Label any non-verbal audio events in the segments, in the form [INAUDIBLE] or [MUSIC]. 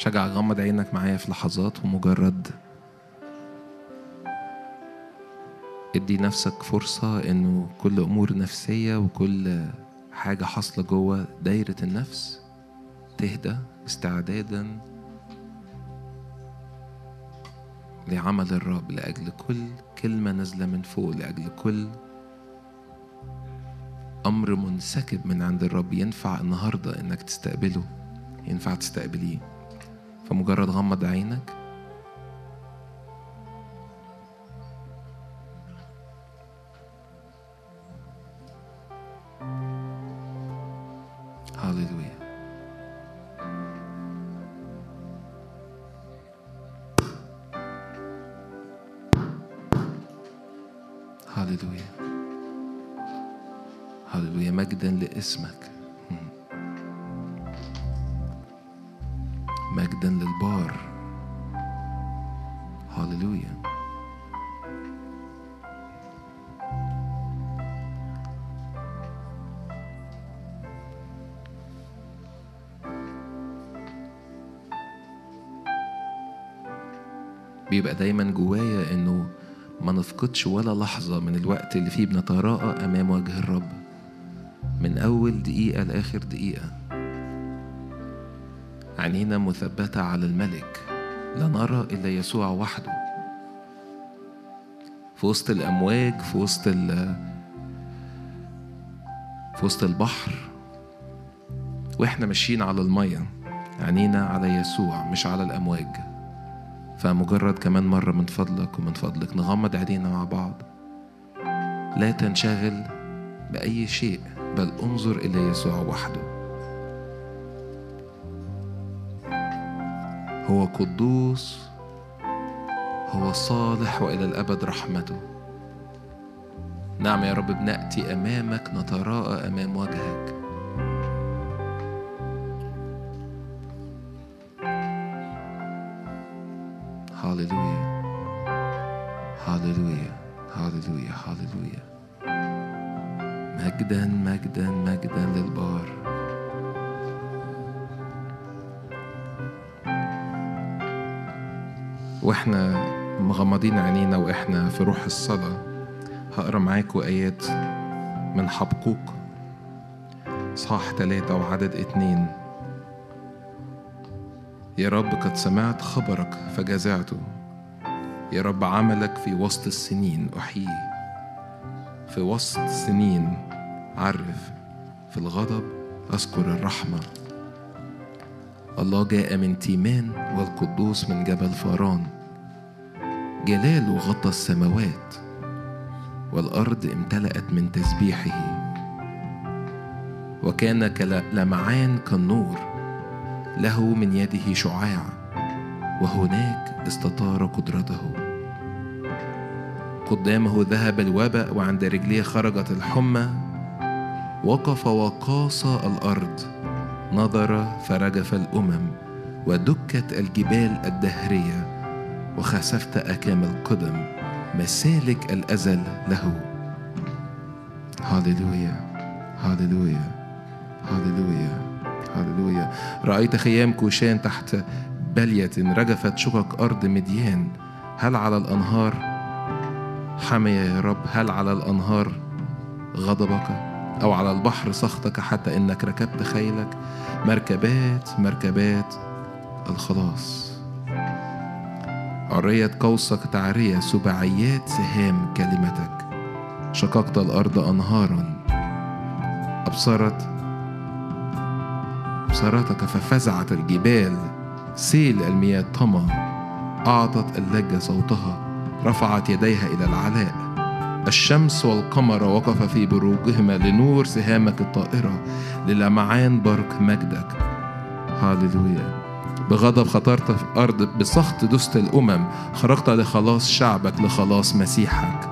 شجع غمض عينك معايا في لحظات ومجرد ادي نفسك فرصة انه كل امور نفسية وكل حاجة حاصلة جوه دايرة النفس تهدى استعدادا لعمل الرب لأجل كل كلمة نازلة من فوق لأجل كل أمر منسكب من عند الرب ينفع النهاردة إنك تستقبله ينفع تستقبليه. فمجرد غمض عينك. دايما جوايا إنه ما نفقدش ولا لحظة من الوقت اللي فيه بنتراءى أمام وجه الرب. من أول دقيقة لآخر دقيقة. عينينا مثبتة على الملك. لا نرى إلا يسوع وحده. في وسط الأمواج في وسط ال في وسط البحر. وإحنا ماشيين على المية. عينينا على يسوع مش على الأمواج. فمجرد كمان مرة من فضلك ومن فضلك نغمض عينينا مع بعض. لا تنشغل بأي شيء بل انظر إلى يسوع وحده. هو قدوس هو صالح وإلى الأبد رحمته. نعم يا رب بنأتي أمامك نتراءى أمام وجهك. يا رب قد سمعت خبرك فجزعته. يا رب عملك في وسط السنين أحييه في وسط السنين عرف. في الغضب أذكر الرحمة. الله جاء من تيمان والقدوس من جبل فاران. جلاله غطى السماوات والأرض امتلأت من تسبيحه. وكان كلمعان كالنور له من يده شعاع وهناك استطار قدرته. قدامه ذهب الوباء وعند رجليه خرجت الحمى. وقف وقاص الأرض نظر فرجف الأمم ودكت الجبال الدهرية. وخسفت أكام القدم مسالك الأزل له. هاليلويا هاليلويا هاليلويا هللويا. رأيت خيام كوشان تحت بلية رجفت شقق أرض مديان. هل على الأنهار؟ حمي يا رب هل على الأنهار غضبك؟ أو على البحر سخطك حتى إنك ركبت خيلك؟ مركبات مركبات الخلاص. عرية قوسك تعرية سبعيات سهام كلمتك. شققت الأرض أنهارا. أبصرت أبصرتك ففزعت الجبال سيل المياه طمى أعطت اللجة صوتها رفعت يديها إلى العلاء. الشمس والقمر وقف في بروجهما لنور سهامك الطائرة للمعان برق مجدك. هاليلويا بغضب خطرت في الأرض بسخط دست الأمم. خرجت لخلاص شعبك لخلاص مسيحك.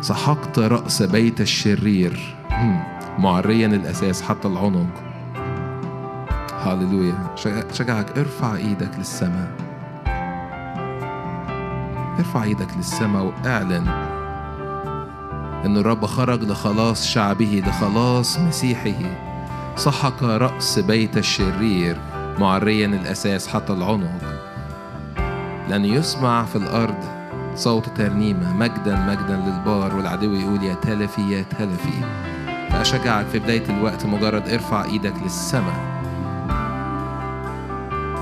سحقت رأس بيت الشرير. معريا الأساس حتى العنق. هاليلويا شجعك ارفع إيدك للسماء ارفع إيدك للسماء واعلن إن الرب خرج لخلاص شعبه لخلاص مسيحه. سحق رأس بيت الشرير معريا الأساس حتى العنق. لأن يسمع في الأرض صوت ترنيمة. مجدا مجدا للبار والعدو يقول يا تلفي يا تلفي. فأشجعك في بداية الوقت مجرد إرفع إيدك للسماء.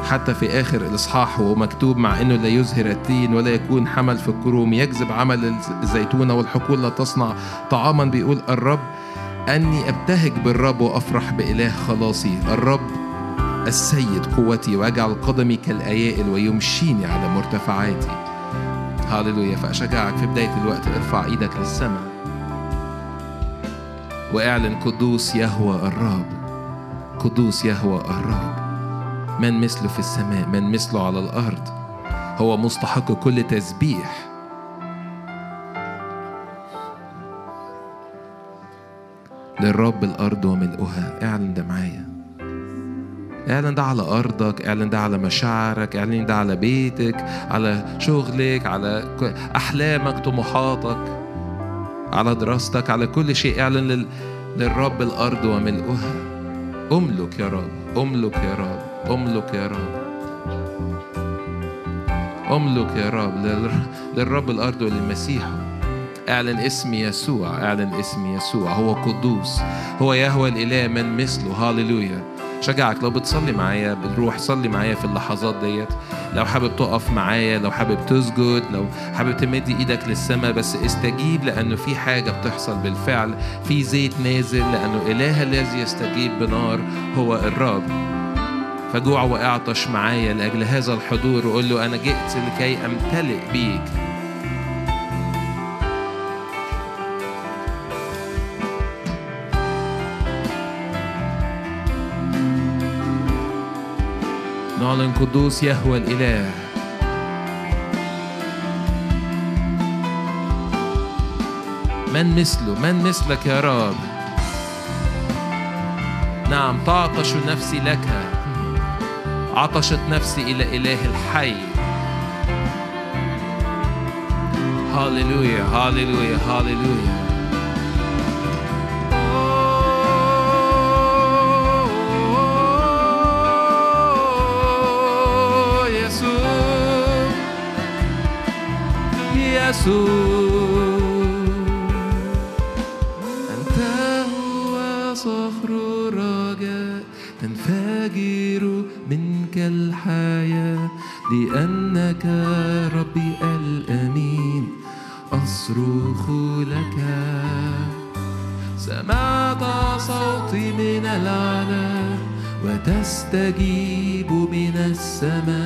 حتى في آخر الإصحاح هو مكتوب مع أنه لا يزهر التين ولا يكون حمل في الكروم. يجذب عمل الزيتونة والحقول لا تصنع طعاما. بيقول الرب أني أبتهج بالرب وأفرح بإله خلاصي. الرب السيد قوتي وأجعل قدمي كالأيائل ويمشيني على مرتفعاتي. هاللويا. فأشجعك في بداية الوقت. ارفع إيدك للسماء وأعلن قدوس يهوى الرب. قدوس يهوى الرب. من مثله في السماء من مثله على الأرض. هو مستحق كل تسبيح. للرب الأرض وملؤها اعلن ده معايا. اعلن ده على أرضك اعلن ده على مشاعرك اعلن ده على بيتك على شغلك على أحلامك طموحاتك على دراستك على كل شيء. اعلن لل... للرب الأرض وملؤها أملك يا رب أملك يا رب. أملك يا رب. أملك يا رب. للرب الأرض وللمسيح اعلن اسم يسوع. اعلن اسم يسوع. هو قدوس. هو يهوى الإله من مثله. هاليلويا شجعك. لو بتصلي معايا بالروح صلي معايا في اللحظات ديت. لو حابب تقف معايا لو حابب تسجد لو حابب تمد إيدك للسماء بس استجيب لأنه في حاجة بتحصل بالفعل. في زيت نازل لأنه إله الذي يستجيب بنار. هو الرب. فجوع وأعطش معايا لأجل هذا الحضور. وقول له أنا جئت لكي أمتلئ بيك. نعلن قدوس يهوى الإله. من مثله؟ من مثلك يا رب؟ نعم تعطش نفسي لك. عطشت نفسي إلى إله الحي هاليلويا هاليلويا هاليلويا يسوع وتستجيب من السماء.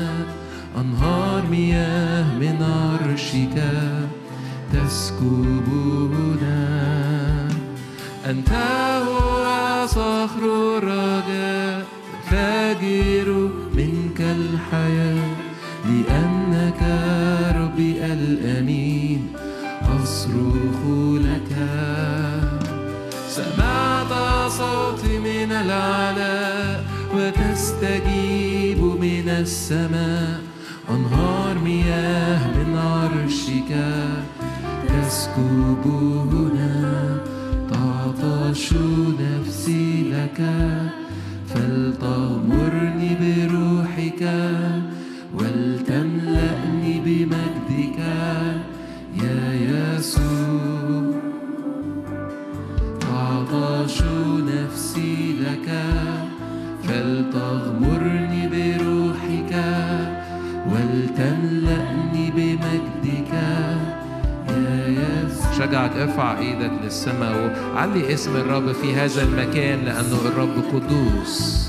اسم الرب في هذا المكان لأنه الرب قدوس.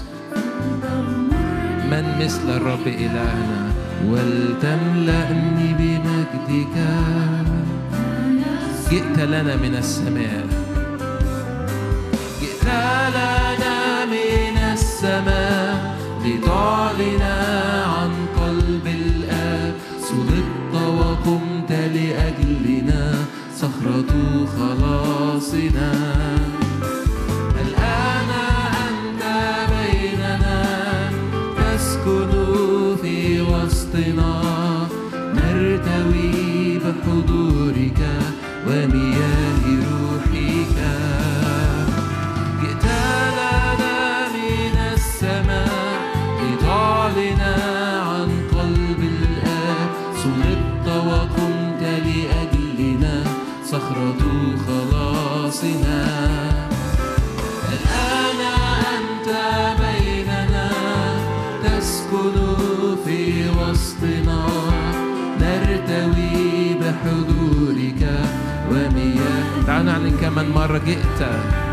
من مثل الرب إلهنا؟ ولتملأني بمجدك. جئت لنا من السماء. جئت لنا من السماء لتعلن عن قمت لأجلنا. صخرة خلاصنا. كمان مرة جئت.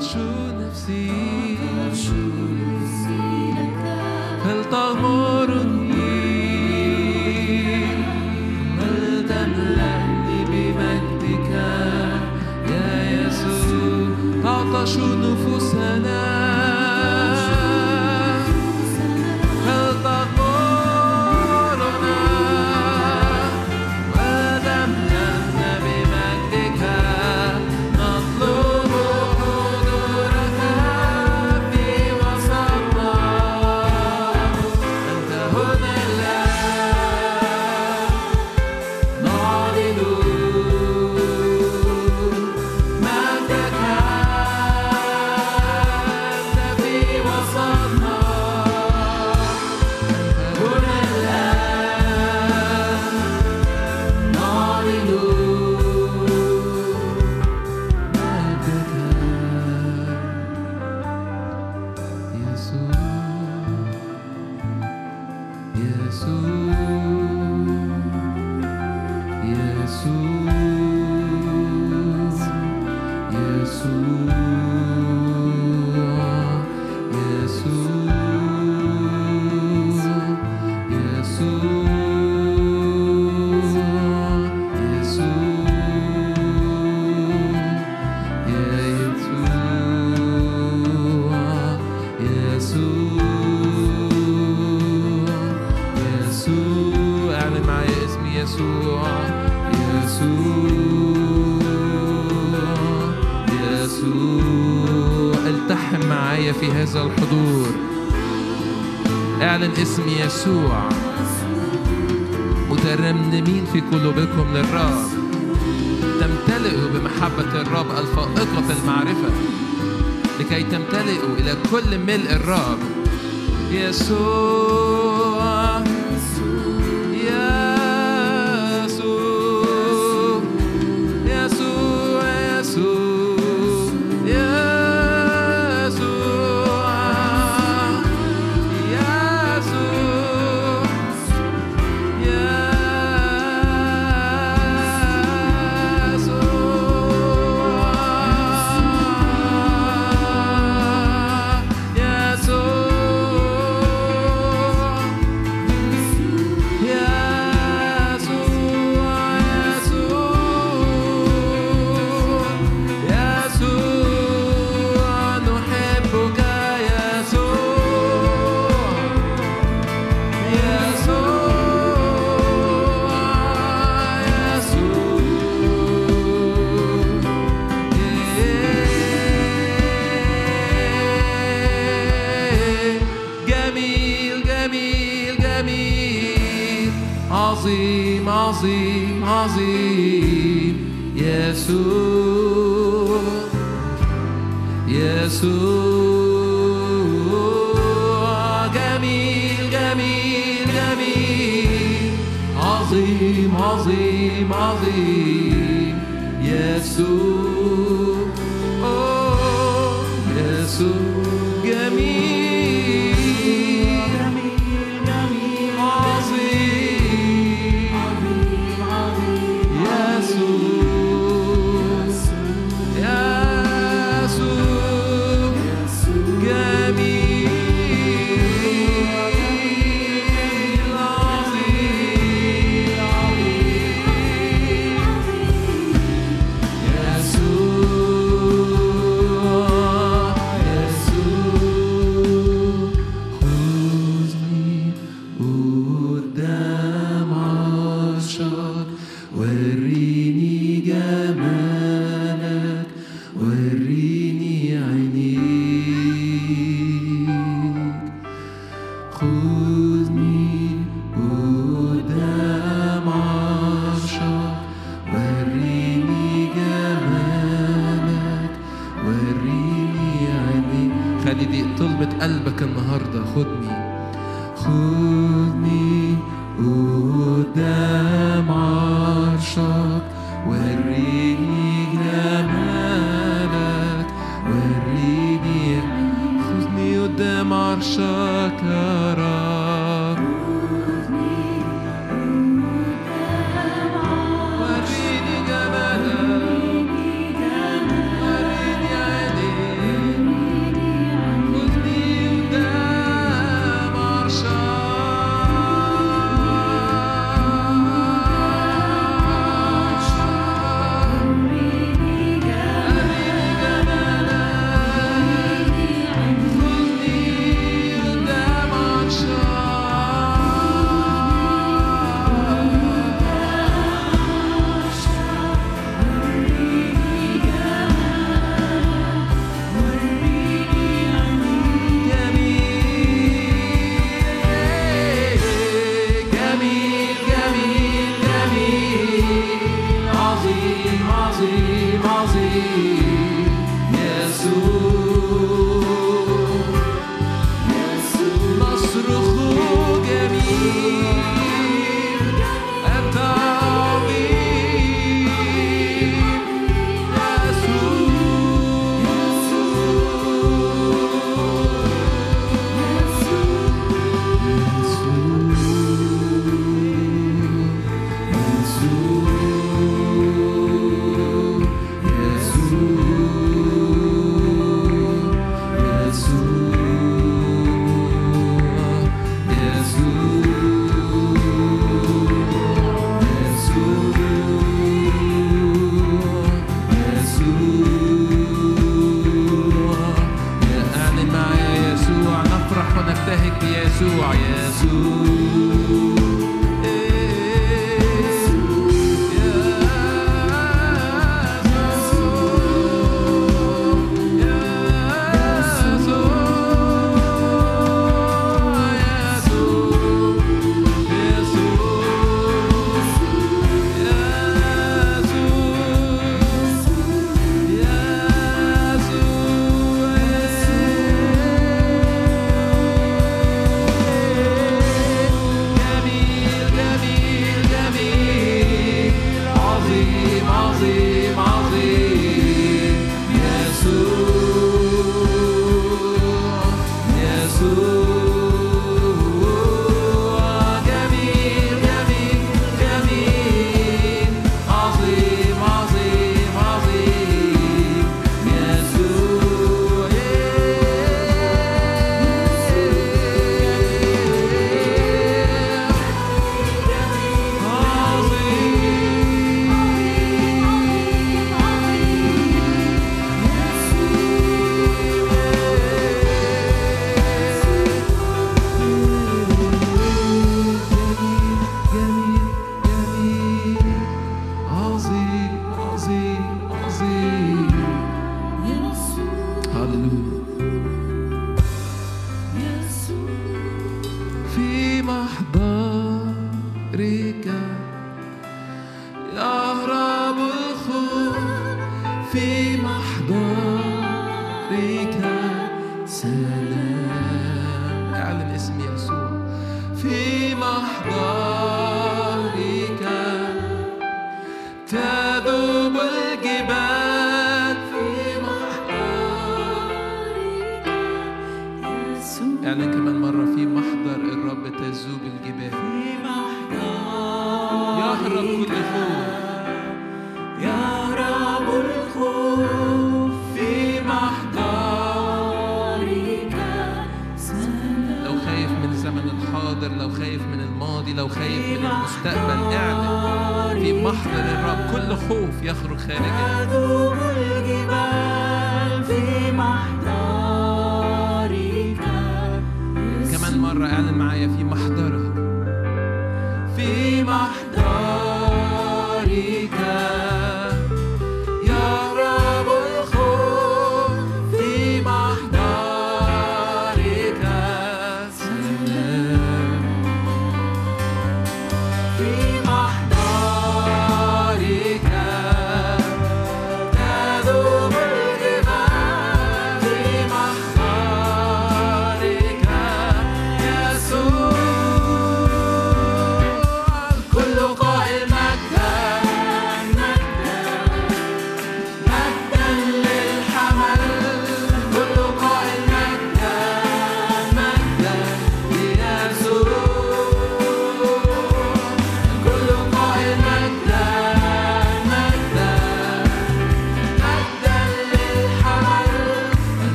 أفرش نفسي؟ نفسي لك؟ هل اسم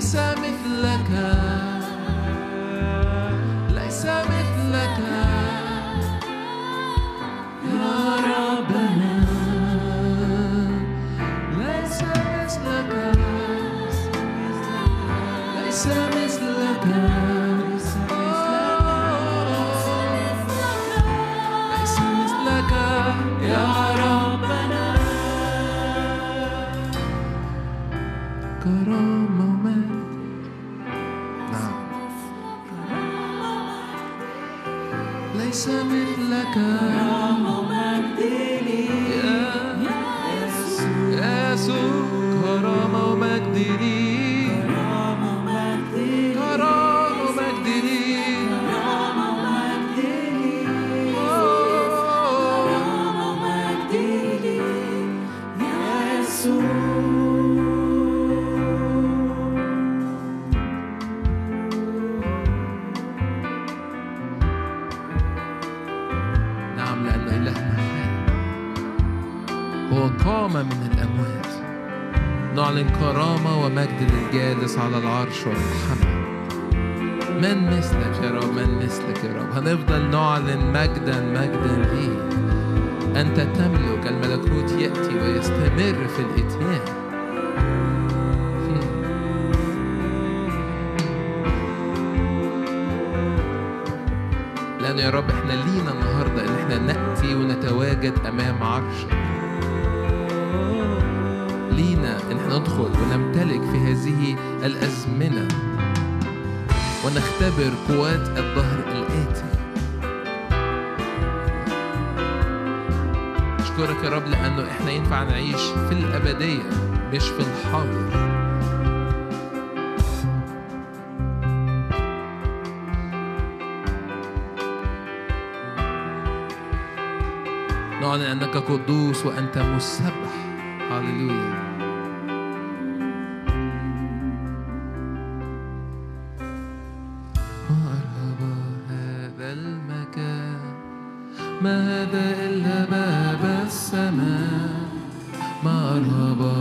sa mitlaka. قدوس وأنت مسبح. هللويا. ما هذا إلا باب السماء. مرحبا.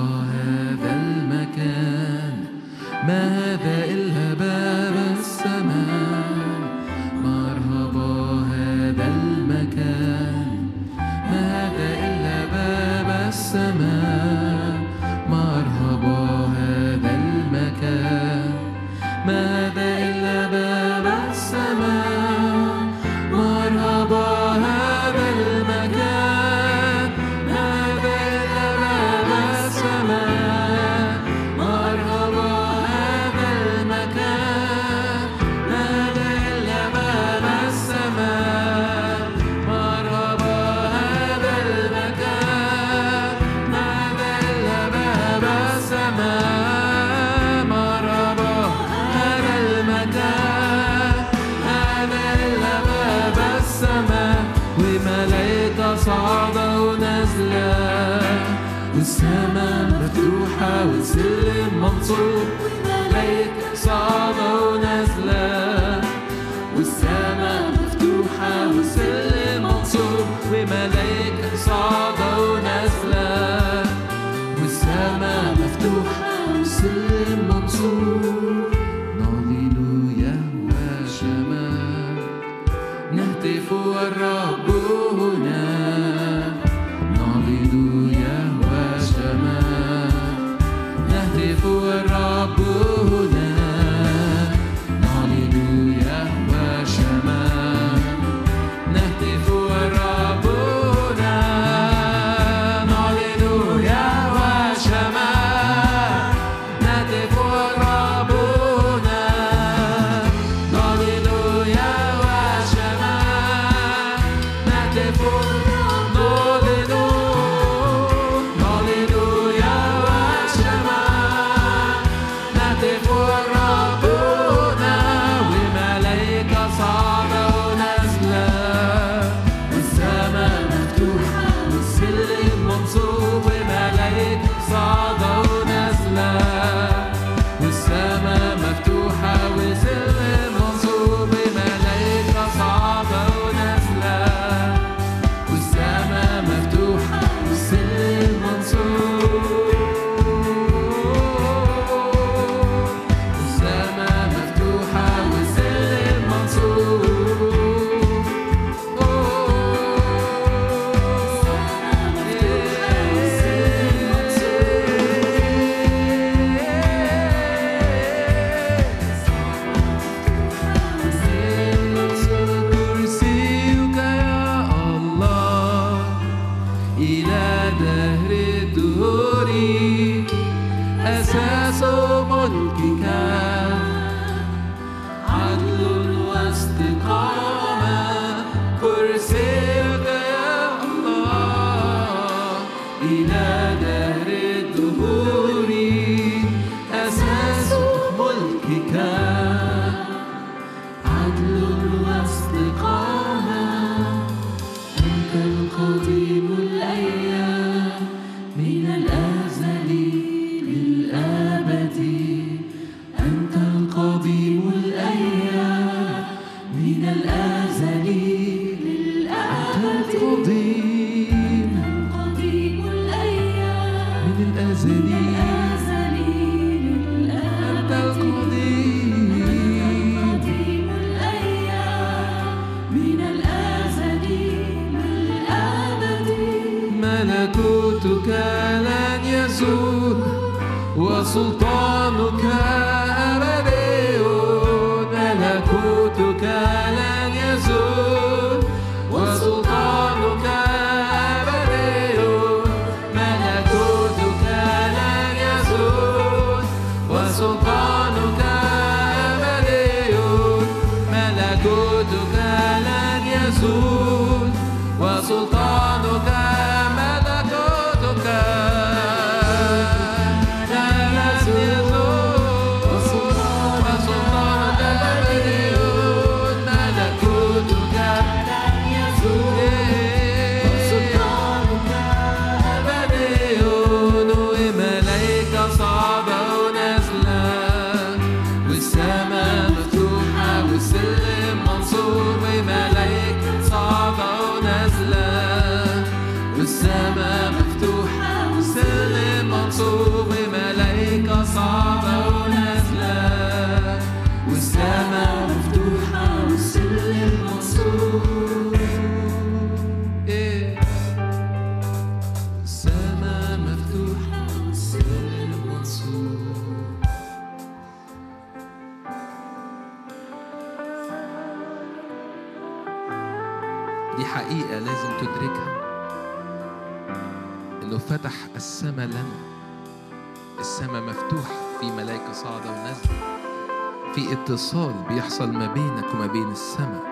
اتصال بيحصل ما بينك وما بين السماء.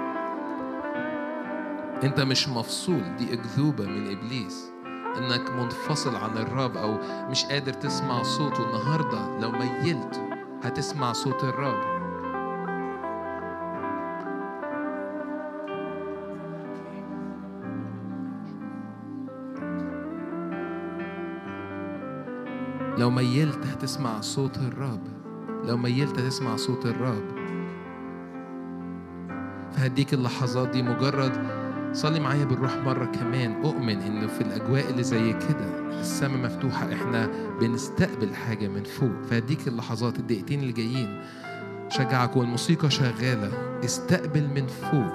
انت مش مفصول دي أكذوبة من إبليس. إنك منفصل عن الرب أو مش قادر تسمع صوته النهارده لو ميلت هتسمع صوت الرب. لو ميلت هتسمع صوت الرب. لو ميلت هتسمع صوت الرب فهديك اللحظات دي مجرد صلي معايا بالروح مرة كمان. أؤمن إنه في الأجواء اللي زي كده السماء مفتوحة إحنا بنستقبل حاجة من فوق. فهديك اللحظات الدقيقتين اللي جايين. شجعك والموسيقى شغالة. استقبل من فوق.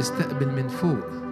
استقبل من فوق.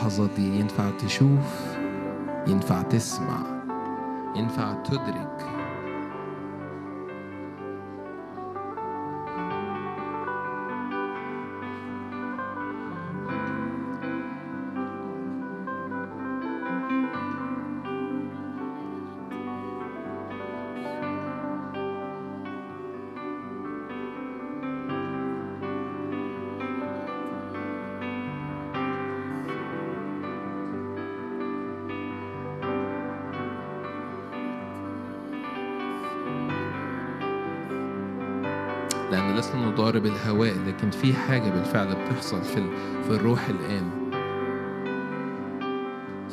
اللحظات دي ينفع تشوف ينفع تسمع ينفع تدرك. لسنا نضارب الهواء لكن في حاجة بالفعل بتحصل في في الروح الآن.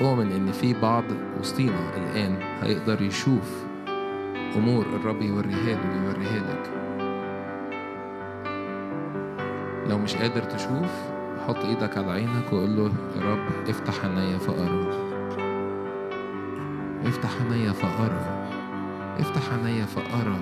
أؤمن إن في بعض وسطينا الآن هيقدر يشوف أمور الرب يوريها له ويوريها لك. لو مش قادر تشوف حط إيدك على عينك وقول له يا رب افتح عينيا فأرى افتح عينيا فأرى افتح عينيا فأرى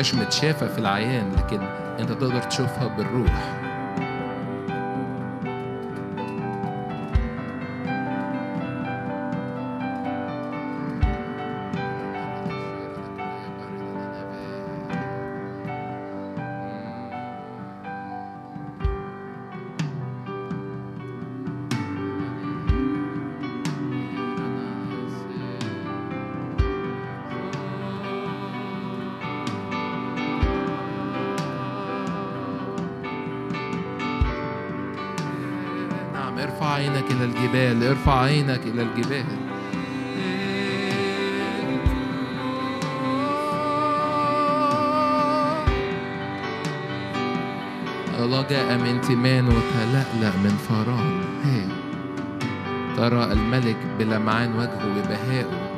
تبقاش متشافة في العيان لكن أنت تقدر تشوفها بالروح. عينك إلى الجبال. الله جاء من تيمان وتلألأ من هي. ترى الملك بلمعان وجهه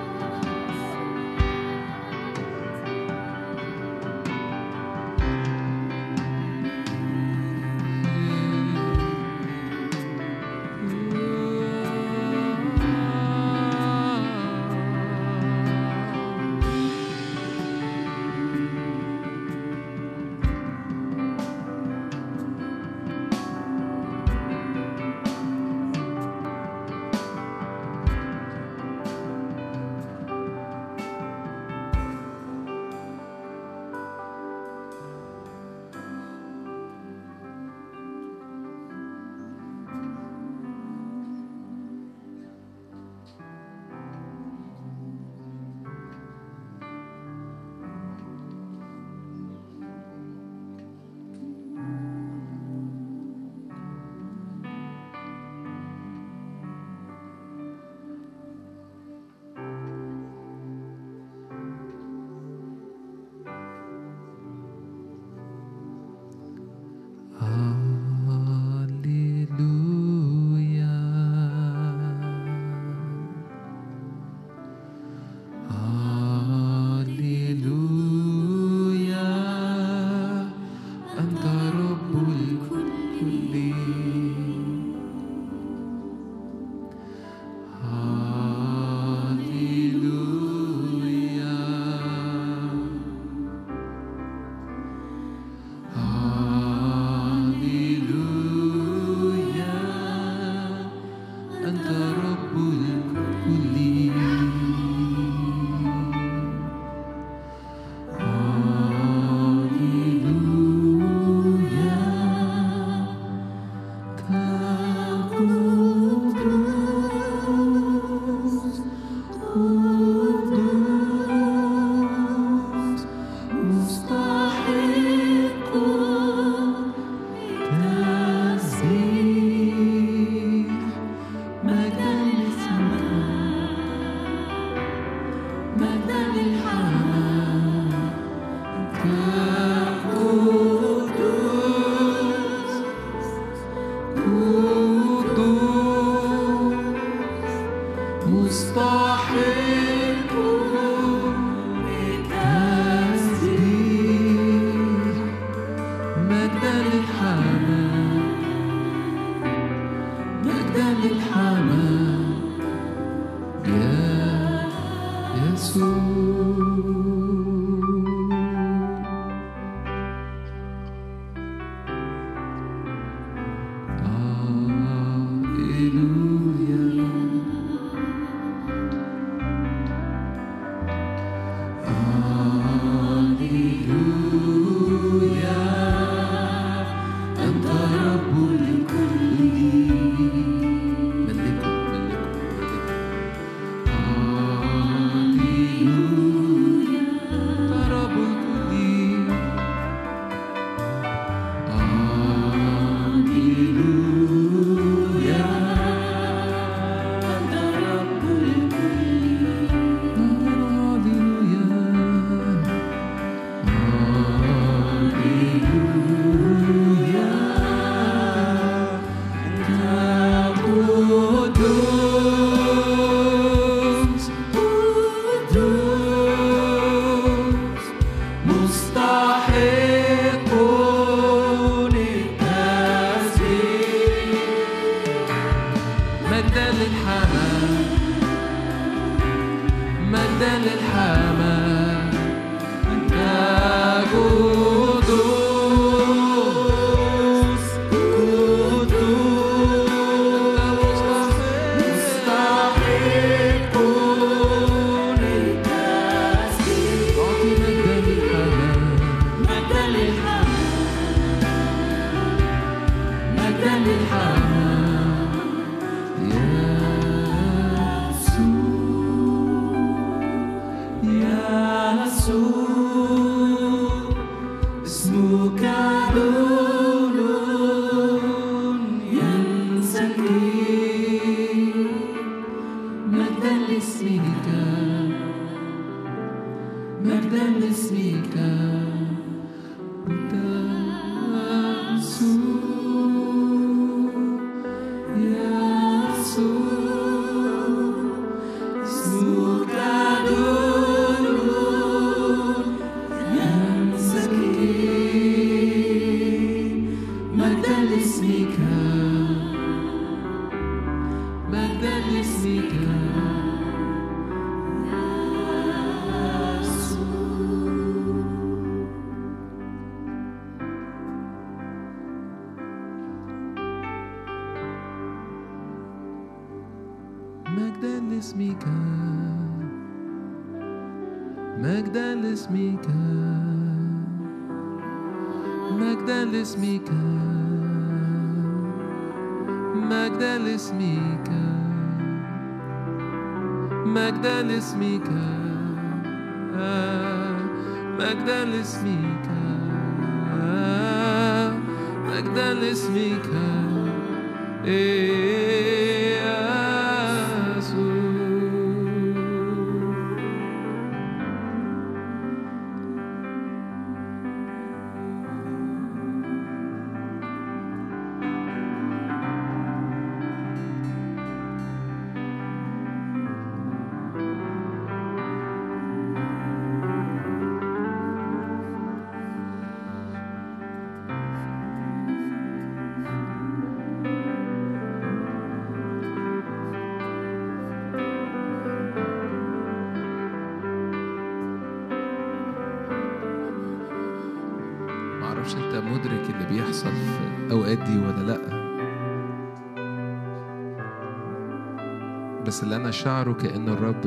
شعره كأن الرب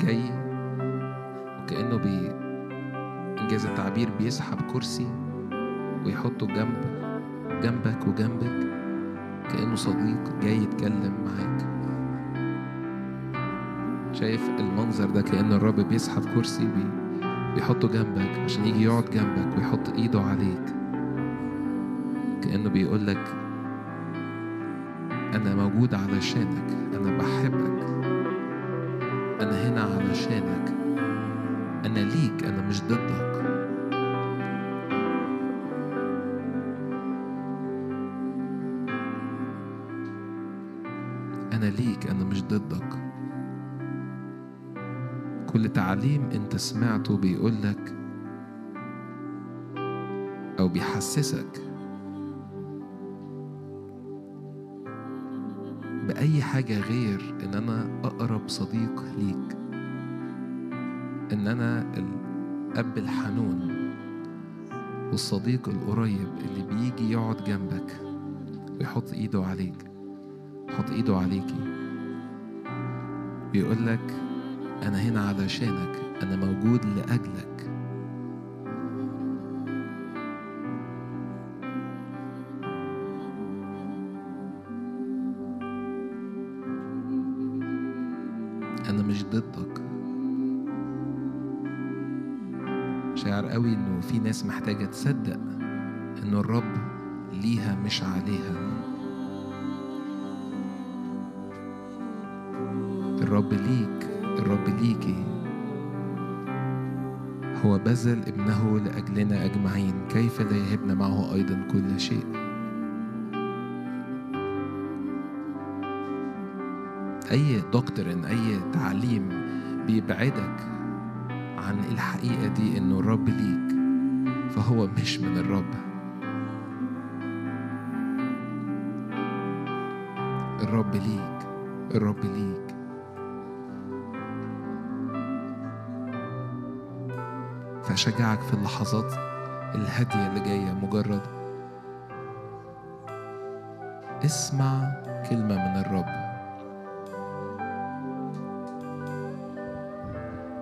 جاي وكأنه بي إنجاز التعبير بيسحب كرسي ويحطه جنب جنبك وجنبك كأنه صديق جاي يتكلم معاك. شايف المنظر ده كأن الرب بيسحب كرسي بي بيحطه جنبك عشان يجي يقعد جنبك ويحط إيده عليك. كأنه بيقولك أنا موجود علشانك. ليك أنا مش ضدك. كل تعليم أنت سمعته بيقولك أو بيحسسك بأي حاجة غير إن أنا أقرب صديق ليك. إن أنا الأب الحنون والصديق القريب اللي بيجي يقعد جنبك ويحط إيده عليك. يحط إيده عليكي بيقول لك أنا هنا علشانك أنا موجود لأجلك. أنا مش ضدك. شاعر قوي إنه في ناس محتاجة تصدق إنه الرب ليها مش عليها. بذل ابنه لأجلنا أجمعين. كيف لا يهبنا معه أيضا كل شيء؟ أي دكتورين أي تعليم بيبعدك عن الحقيقة دي إنه الرب ليك فهو مش من الرب. الرب ليك الرب ليك. فأشجعك في اللحظات الهادية اللي جاية مجرد اسمع كلمة من الرب.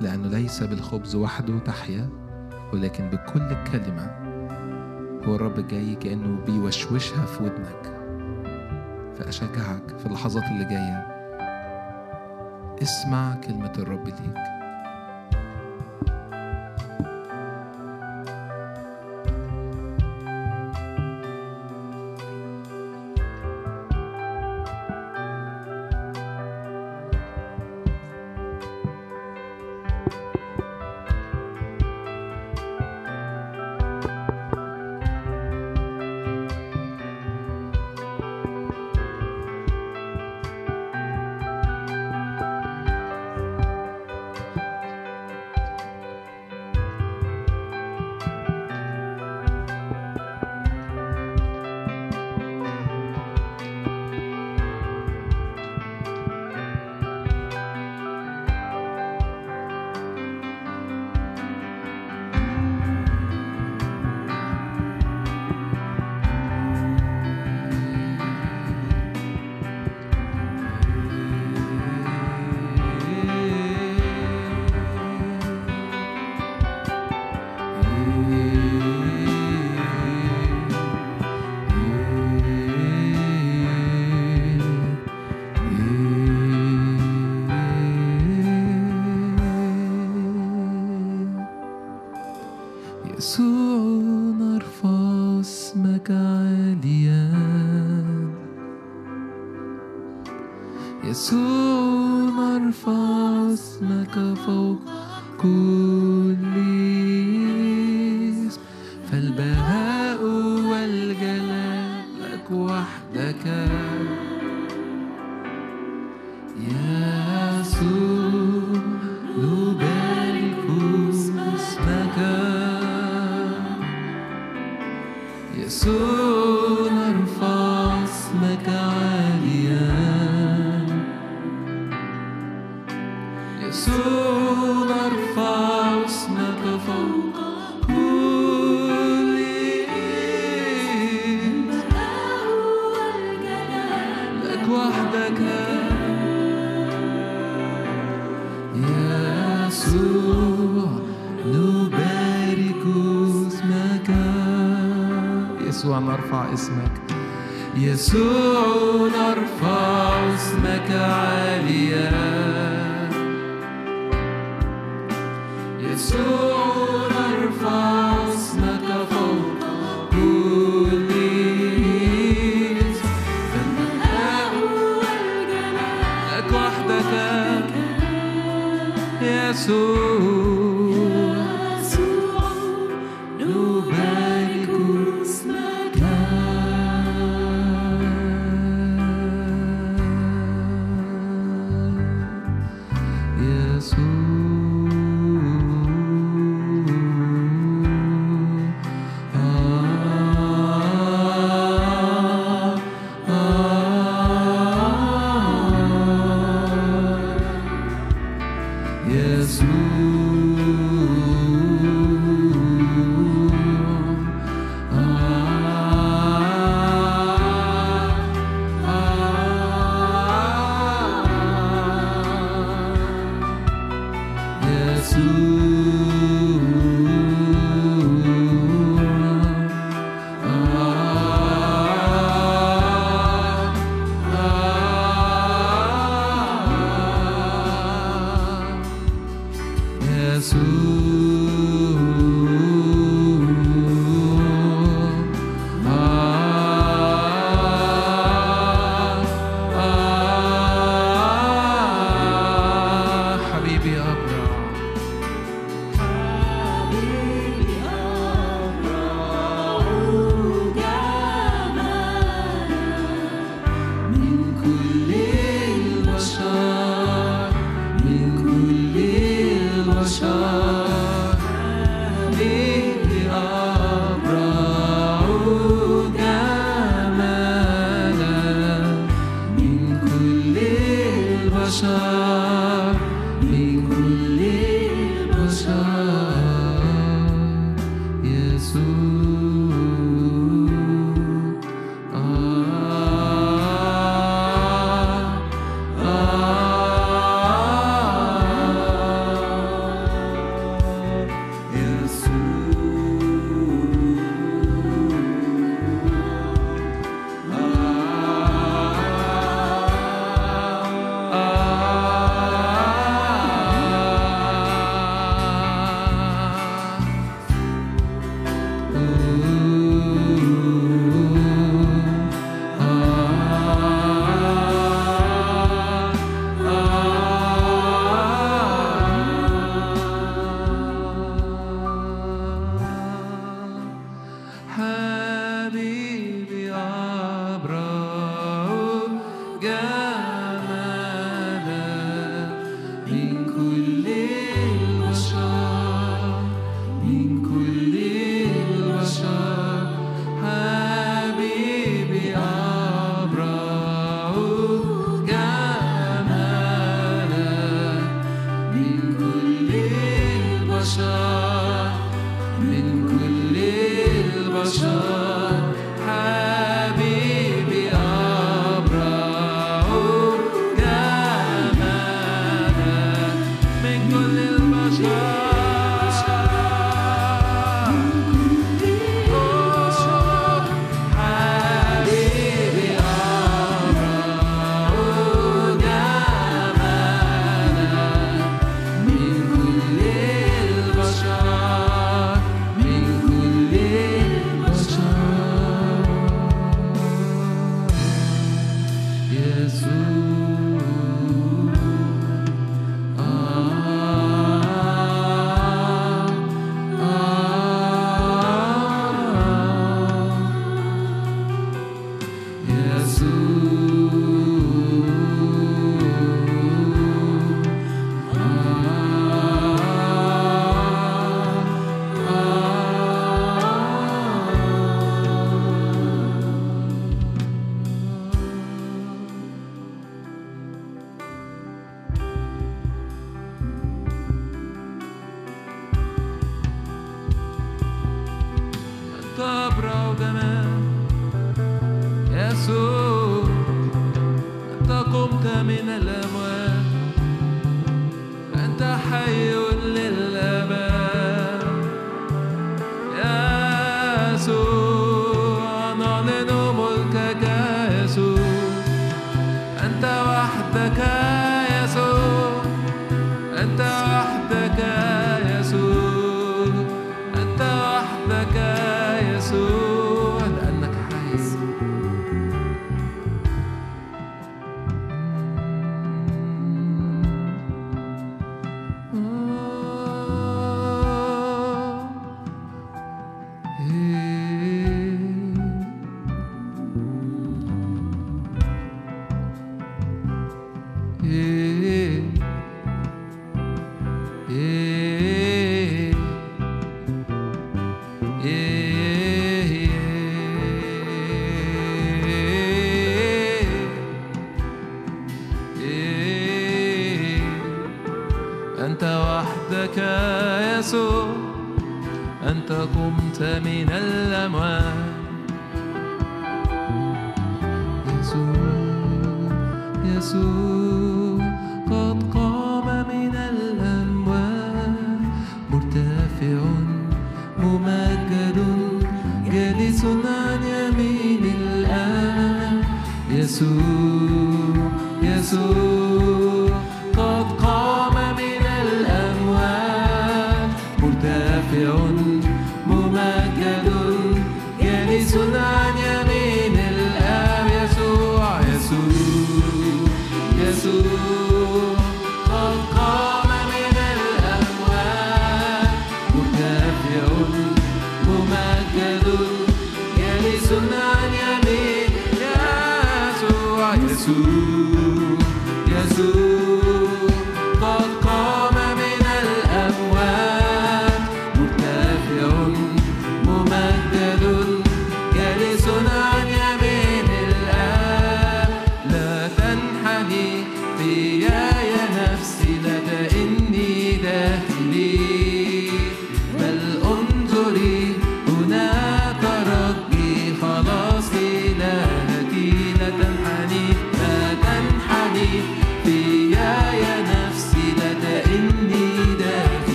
لأنه ليس بالخبز وحده تحيا ولكن بكل كلمة هو الرب جاي كأنه بيوشوشها في ودنك. فأشجعك في اللحظات اللي جاية. اسمع كلمة الرب ليك.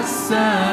والسماء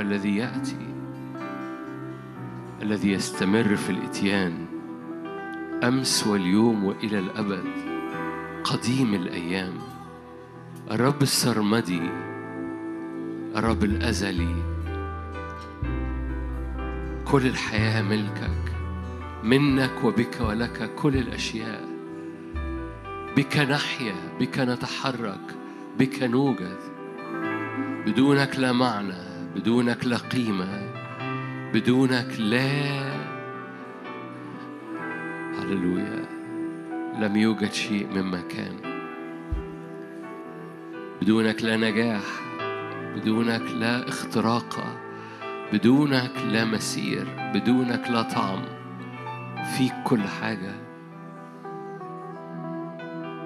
كان والذي يأتي الذي يستمر في الإتيان أمس واليوم وإلى الأبد قديم الأيام الرب السرمدي الرب الأزلي. كل الحياة ملكك منك وبك ولك كل الأشياء. بك نحيا بك نتحرك بك نوجد. بدونك لا معنى. بدونك لا قيمة بدونك لا هللويا. لم يوجد شيء مما كان. بدونك لا نجاح بدونك لا اختراق بدونك لا مسير بدونك لا طعم. فيك كل حاجة.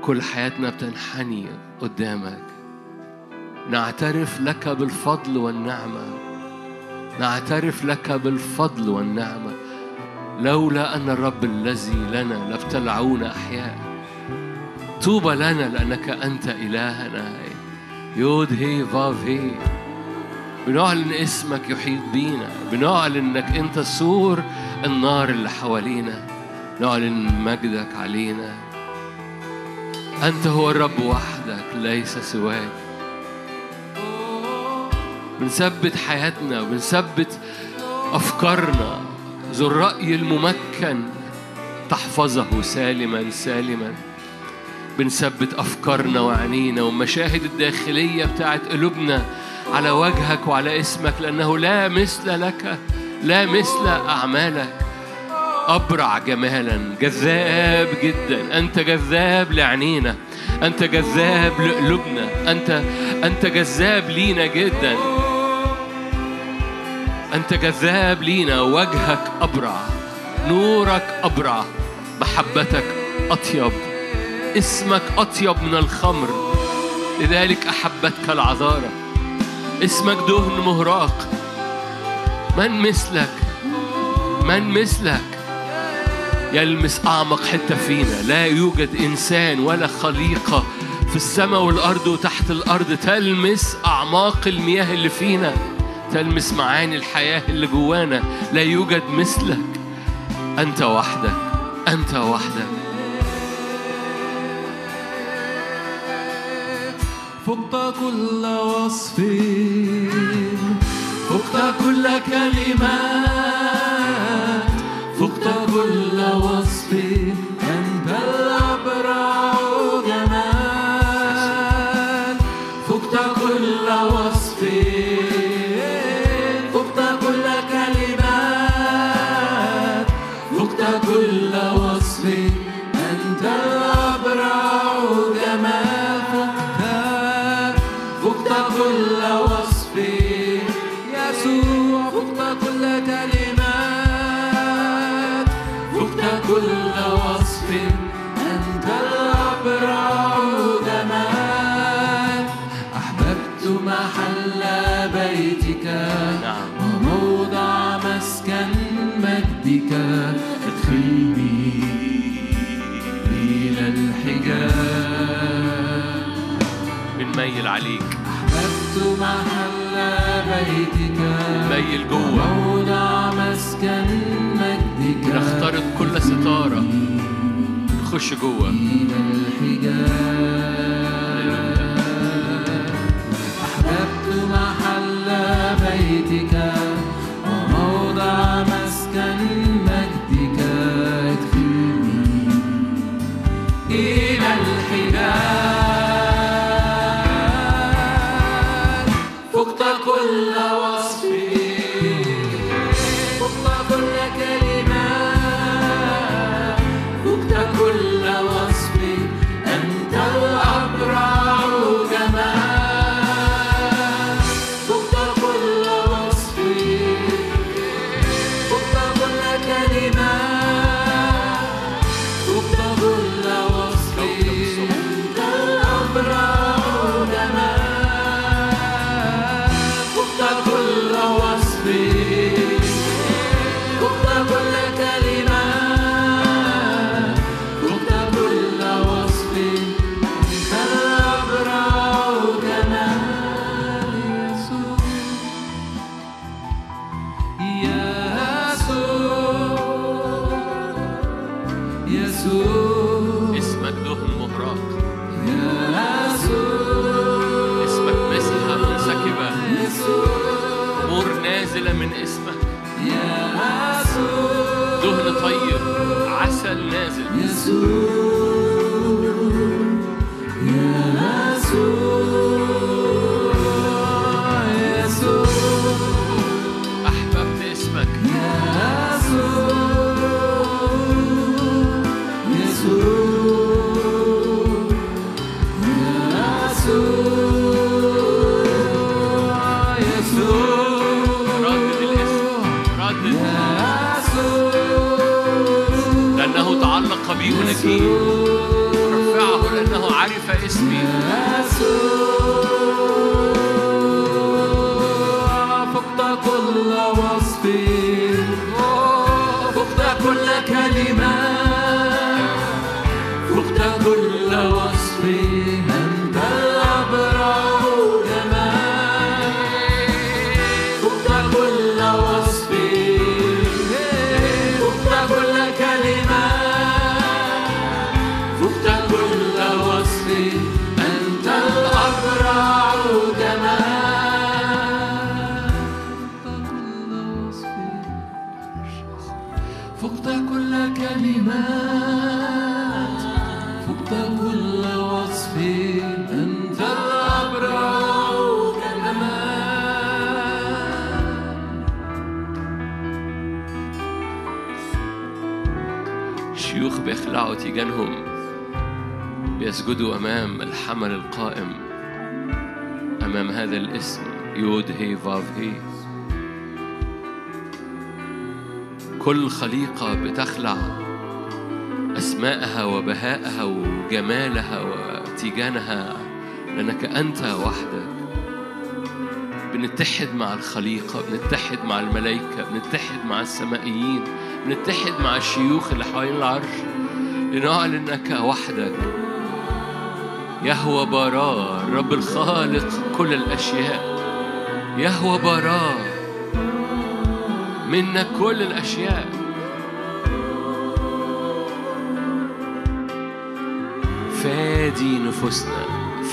كل حياتنا بتنحني قدامك. نعترف لك بالفضل والنعمة. نعترف لك بالفضل والنعمة. لولا أن الرب الذي لنا لابتلعونا أحياء. طوبى لنا لأنك أنت إلهنا. يود هي فاف هي بنعلن اسمك يحيط بينا. بنعلن إنك أنت سور النار اللي حوالينا. نعلن مجدك علينا. أنت هو الرب وحدك ليس سواك. بنثبت حياتنا وبنثبت أفكارنا. ذو الرأي الممكن تحفظه سالما سالما. بنثبت أفكارنا وعنينا والمشاهد الداخلية بتاعت قلوبنا على وجهك وعلى اسمك لأنه لا مثل لك لا مثل أعمالك. أبرع جمالا. جذاب جدا. أنت جذاب لعينينا أنت جذاب لقلوبنا. أنت أنت جذاب لينا جدا. أنت جذاب لينا. وجهك أبرع. نورك أبرع. محبتك أطيب. اسمك أطيب من الخمر. لذلك أحبتك العذاره اسمك دهن مهراق. من مثلك؟ من مثلك؟ يلمس أعمق حتة فينا. لا يوجد إنسان ولا خليقة في السماء والأرض وتحت الأرض تلمس أعماق المياه اللي فينا تلمس معاني الحياة اللي جوانا. لا يوجد مثلك. أنت وحدك. أنت وحدك. فقت كل وصف. فقت كل كلمات. أنت بنميل عليك. أحببت محل بيتك. ميل جوه. موضع مسكن مجدك. نخترق كل ستارة. نخش جوه. إلى الحجاب. كل يسجدوا أمام الحمل القائم أمام هذا الاسم يود هي فاف هي. كل خليقة بتخلع أسماءها وبهاءها وجمالها وتيجانها لأنك أنت وحدك. بنتحد مع الخليقة بنتحد مع الملائكة بنتحد مع السمائيين بنتحد مع الشيوخ اللي حوالين العرش لنعلن أنك وحدك. يهوى برار رب الخالق كل الأشياء. يهوى برار منا كل الأشياء. فادي نفوسنا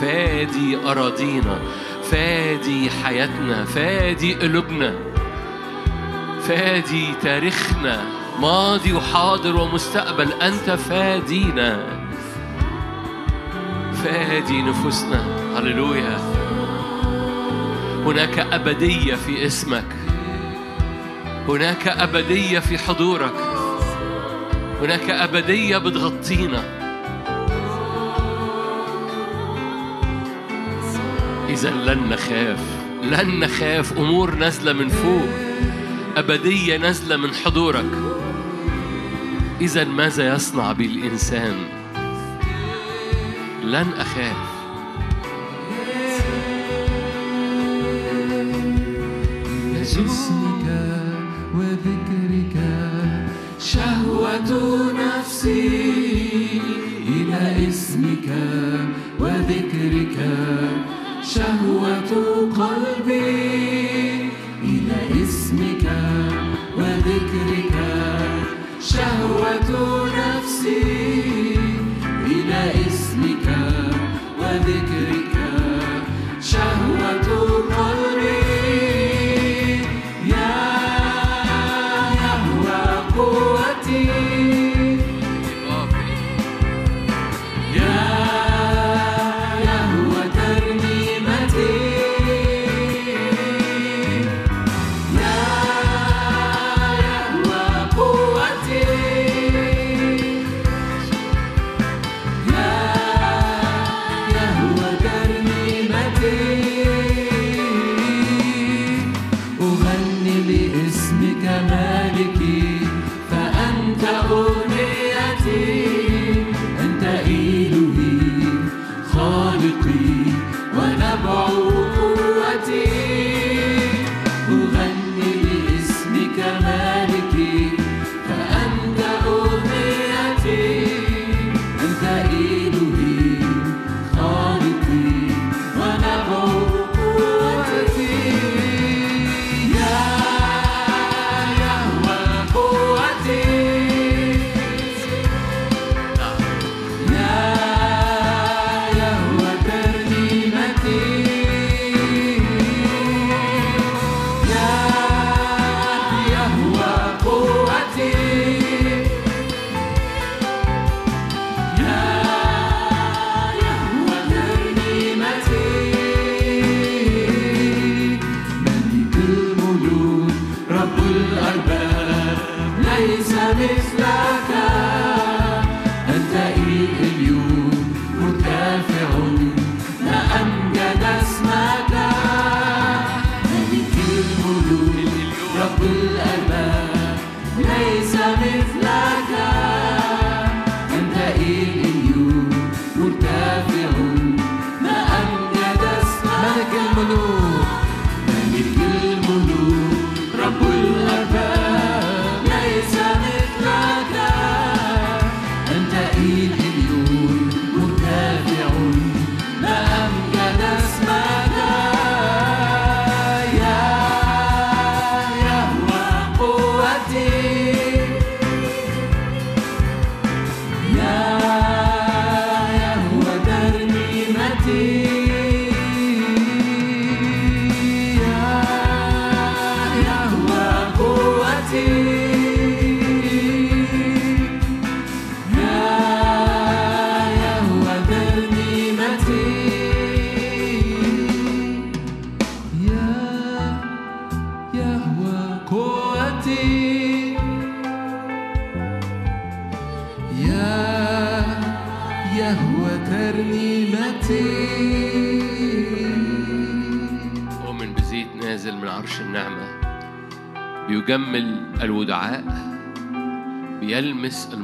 فادي أراضينا فادي حياتنا فادي قلوبنا فادي تاريخنا ماضي وحاضر ومستقبل أنت فادينا. تفادي نفوسنا. هللويا. هناك أبدية في اسمك. هناك أبدية في حضورك. هناك أبدية بتغطينا. إذا لن نخاف. لن نخاف. أمور نازلة من فوق. أبدية نازلة من حضورك. إذا ماذا يصنع بالإنسان؟ لن أخاف.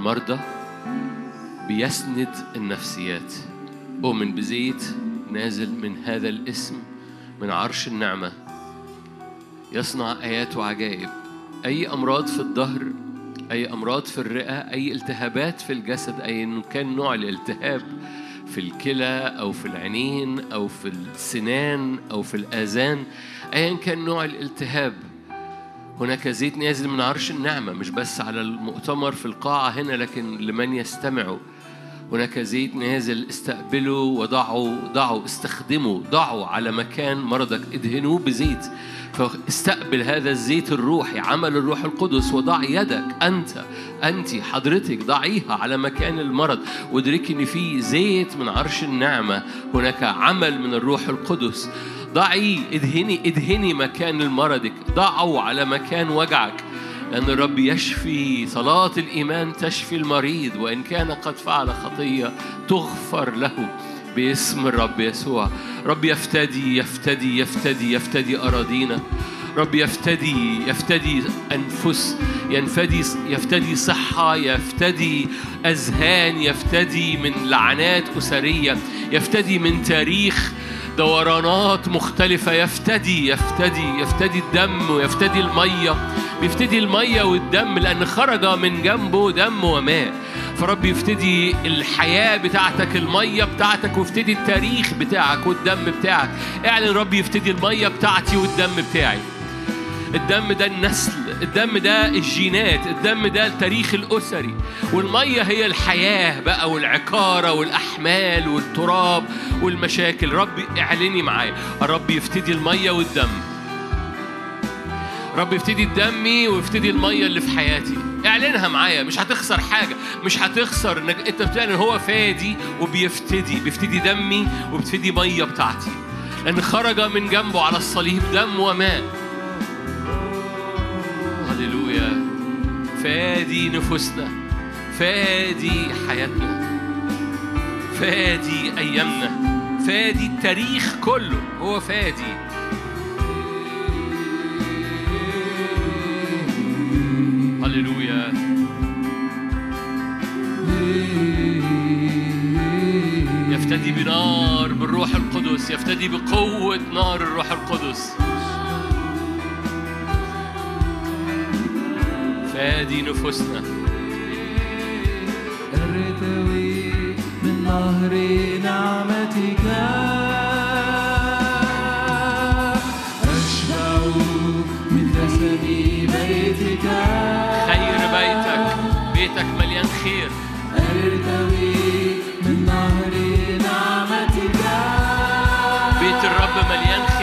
المرضى بيسند النفسيات. أؤمن بزيت نازل من هذا الاسم من عرش النعمة. يصنع آيات وعجائب. أي أمراض في الظهر أي أمراض في الرئة أي التهابات في الجسد أي إنه كان نوع الالتهاب في الكلى أو في العينين أو في السنان أو في الآذان أيا كان نوع الالتهاب. هناك زيت نازل من عرش النعمة مش بس على المؤتمر في القاعة هنا لكن لمن يستمعوا هناك زيت نازل استقبلوا وضعوا ضعوا استخدموا ضعوا على مكان مرضك. ادهنوه بزيت. فاستقبل هذا الزيت الروحي عمل الروح القدس وضع يدك أنت أنت حضرتك ضعيها على مكان المرض. وادركي ان في زيت من عرش النعمة. هناك عمل من الروح القدس. ضعي ادهني ادهني مكان المرضك. ضعوا على مكان وجعك. لأن الرب يشفي صلاة الإيمان تشفي المريض وإن كان قد فعل خطية تغفر له باسم الرب يسوع. رب يفتدي يفتدي يفتدي يفتدي أراضينا. رب يفتدي يفتدي أنفس. ينفدي يفتدي صحة يفتدي أذهان يفتدي من لعنات أسرية يفتدي من تاريخ دورانات مختلفة. يفتدي يفتدي يفتدي الدم ويفتدي المية. بيفتدي المية والدم لأن خرج من جنبه دم وماء. فرب يفتدي الحياة بتاعتك المية بتاعتك ويفتدي التاريخ بتاعك والدم بتاعك. اعلن رب يفتدي المية بتاعتي والدم بتاعي. الدم ده النسل. الدم ده الجينات الدم ده التاريخ الأسري. والمية هي الحياة بقى والعكارة والأحمال والتراب والمشاكل. رب اعلني معايا. الرب يفتدي المية والدم. رب يفتدي دمي ويفتدي المية اللي في حياتي. اعلنها معايا. مش هتخسر حاجة. مش هتخسر انك انت بتعلن هو فادي وبيفتدي. بيفتدي دمي وبيفتدي مية بتاعتي. لأن خرج من جنبه على الصليب دم وماء. هللويا. فادي نفوسنا فادي حياتنا فادي أيامنا فادي التاريخ كله هو فادي. هللويا. يفتدي بنار بالروح القدس يفتدي بقوة نار الروح القدس. فادي نفوسنا. ارتوي من نهر نعمتك. أشبع من دسم بيتك. خير بيتك بيتك مليان خير. ارتوي من نهر نعمتك. بيت الرب مليان خير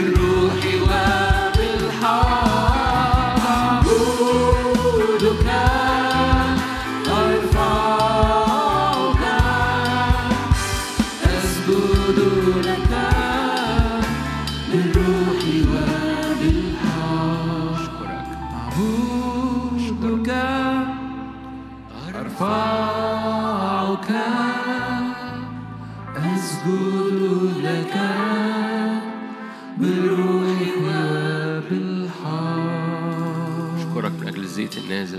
بالروح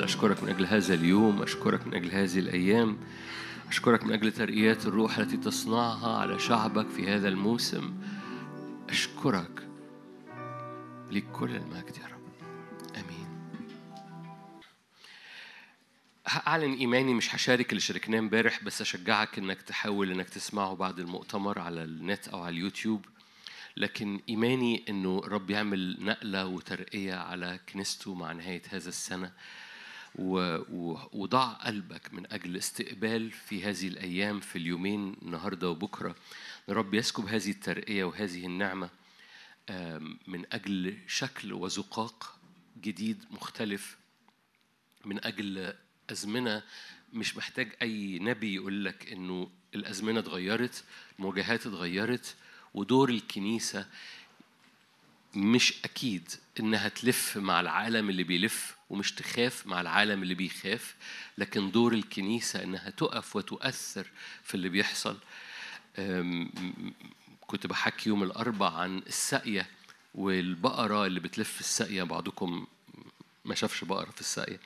أشكرك من أجل هذا اليوم أشكرك من أجل هذه الأيام أشكرك من أجل ترقيات الروح التي تصنعها على شعبك في هذا الموسم. أشكرك لك كل المجد يا رب. آمين. هأعلن إيماني مش هشارك اللي شاركناه امبارح بس أشجعك إنك تحاول إنك تسمعه بعد المؤتمر على النت أو على اليوتيوب. لكن إيماني إنه رب يعمل نقلة وترقية على كنيسته مع نهاية هذا السنة. وضع قلبك من أجل استقبال في هذه الأيام في اليومين النهاردة وبكرة. رب يسكب هذه الترقية وهذه النعمة من أجل شكل وزقاق جديد مختلف من أجل أزمنة مش محتاج أي نبي يقول لك إنه الأزمنة اتغيرت المواجهات اتغيرت ودور الكنيسة مش أكيد إنها تلف مع العالم اللي بيلف. ومش تخاف مع العالم اللي بيخاف لكن دور الكنيسة إنها تقف وتؤثر في اللي بيحصل. كنت بحكي يوم الأربع عن الساقية والبقرة اللي بتلف الساقية بعضكم ما شافش بقرة في الساقية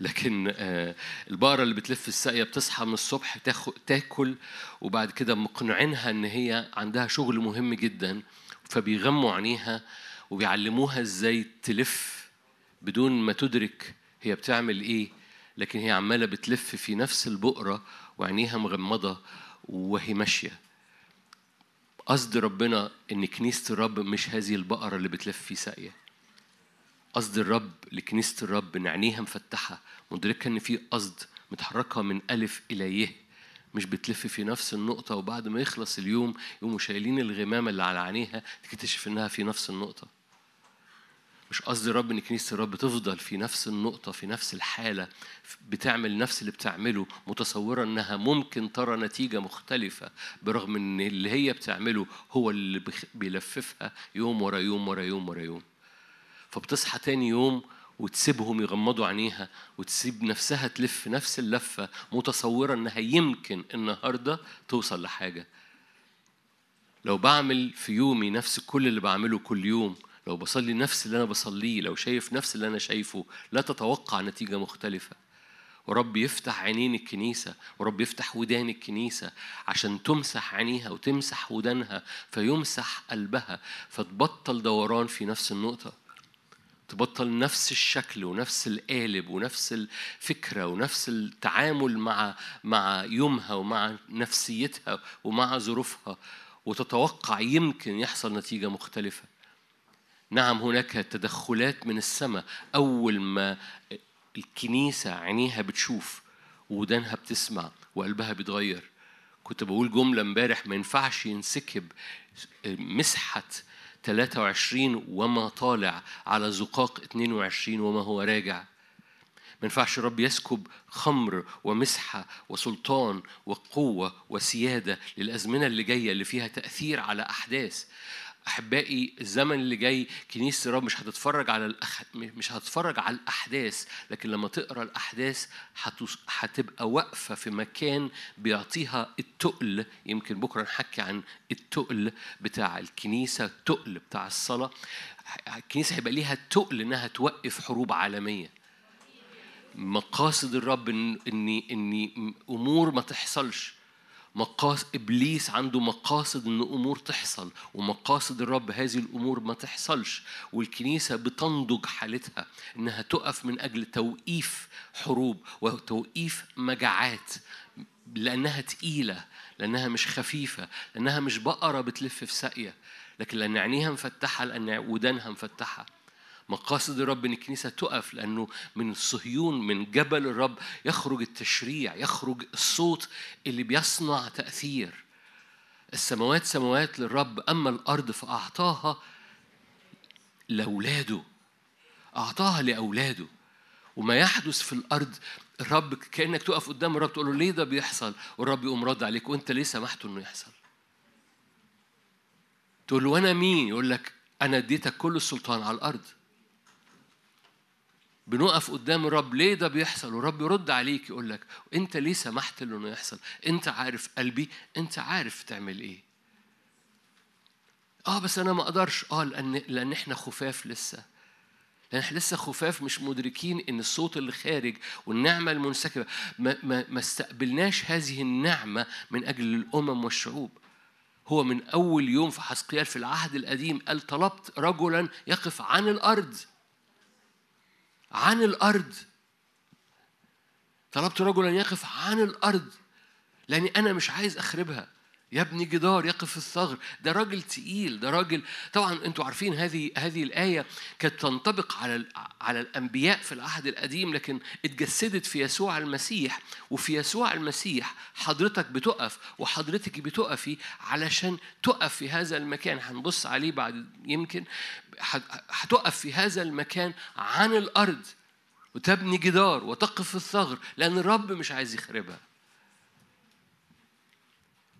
لكن آه، البقرة اللي بتلف الساقية بتصحى من الصبح تاكل وبعد كده مقنعينها إن هي عندها شغل مهم جدا فبيغموا عينيها وبيعلموها إزاي تلف بدون ما تدرك هي بتعمل إيه لكن هي عمالة بتلف في نفس البقرة وعينيها مغمضة وهي ماشية. قصد ربنا إن كنيسة الرب مش هذه البقرة اللي بتلف في ساقية. قصد الرب لكنيسة الرب إن عينيها مفتحة مدركة إن في قصد متحركة من ألف إلى يه مش بتلف في نفس النقطة وبعد ما يخلص اليوم يقوموا شايلين الغمامة اللي على عينيها تكتشف إنها في نفس النقطة. مش قصد الرب إن كنيسة الرب تفضل في نفس النقطة في نفس الحالة بتعمل نفس اللي بتعمله متصورة إنها ممكن ترى نتيجة مختلفة برغم إن اللي هي بتعمله هو اللي بيلففها يوم ورا يوم ورا يوم ورا يوم. فبتصحى تاني يوم وتسيبهم يغمضوا عينيها وتسيب نفسها تلف نفس اللفة متصورة إنها يمكن النهارده توصل لحاجة. لو بعمل في يومي نفس كل اللي بعمله كل يوم لو بصلي نفس اللي أنا بصليه لو شايف نفس اللي أنا شايفه لا تتوقع نتيجة مختلفة. ورب يفتح عينين الكنيسة ورب يفتح ودان الكنيسة عشان تمسح عينيها وتمسح ودانها فيمسح قلبها فتبطل دوران في نفس النقطة. تبطل نفس الشكل ونفس القالب ونفس الفكرة ونفس التعامل مع مع يومها ومع نفسيتها ومع ظروفها وتتوقع يمكن يحصل نتيجة مختلفة. نعم هناك تدخلات من السماء. أول ما الكنيسة عينيها بتشوف ودانها بتسمع وقلبها بيتغير كنت بقول جملة امبارح ما ينفعش ينسكب مسحة 23 وما طالع على زقاق 22 وما هو راجع. ما ينفعش الرب يسكب خمر ومسحة وسلطان وقوة وسيادة للأزمنة اللي جاية اللي فيها تأثير على أحداث. أحبائي الزمن اللي جاي كنيسة الرب مش هتتفرج على الأخ... مش هتتفرج على الأحداث لكن لما تقرأ الأحداث هتوس... هتبقى واقفة في مكان بيعطيها التقل يمكن بكرة نحكي عن التقل بتاع الكنيسة التقل بتاع الصلاة. الكنيسة هيبقى ليها التقل إنها توقف حروب عالمية. مقاصد الرب ان ان ان أمور ما تحصلش. مقاصد إبليس عنده مقاصد إن أمور تحصل ومقاصد الرب هذه الأمور ما تحصلش. والكنيسة بتنضج حالتها إنها تقف من أجل توقيف حروب وتوقيف مجاعات لأنها تقيلة لأنها مش خفيفة لأنها مش بقرة بتلف في ساقية. لكن لأن عينيها مفتحة لأن ودانها مفتحة. مقاصد الرب إن الكنيسة تقف لأنه من صهيون من جبل الرب يخرج التشريع يخرج الصوت اللي بيصنع تأثير. السماوات سماوات للرب أما الأرض فأعطاها لأولاده أعطاها لأولاده. وما يحدث في الأرض الرب كأنك تقف قدام الرب تقول له ليه ده بيحصل؟ والرب يقوم رد عليك وأنت ليه سمحته إنه يحصل؟ تقول له أنا مين؟ يقول لك أنا اديتك كل السلطان على الأرض. بنقف قدام الرب ليه ده بيحصل؟ والرب يرد عليك يقول لك أنت ليه سمحت له إنه يحصل؟ أنت عارف قلبي أنت عارف تعمل إيه. آه بس أنا ما أقدرش. آه لأن لأن إحنا خفاف لسه. لأن إحنا لسه خفاف مش مدركين إن الصوت اللي خارج والنعمة المنسكبة ما, ما, ما استقبلناش هذه النعمة من أجل الأمم والشعوب. هو من أول يوم في حسقيال في العهد القديم قال طلبت رجلا يقف عن الأرض. عن الأرض. طلبت رجلا يقف عن الأرض لأني أنا مش عايز أخربها. يا ابني جدار يقف في الثغر ده راجل تقيل ده راجل طبعا أنتوا عارفين هذه هذه الآية كانت تنطبق على على الأنبياء في العهد القديم لكن اتجسدت في يسوع المسيح. وفي يسوع المسيح حضرتك بتقف وحضرتك بتقفي علشان تقف في هذا المكان. هنبص عليه بعد يمكن. هت- هتقف في هذا المكان عن الأرض. وتبني جدار وتقف في الثغر لأن الرب مش عايز يخربها.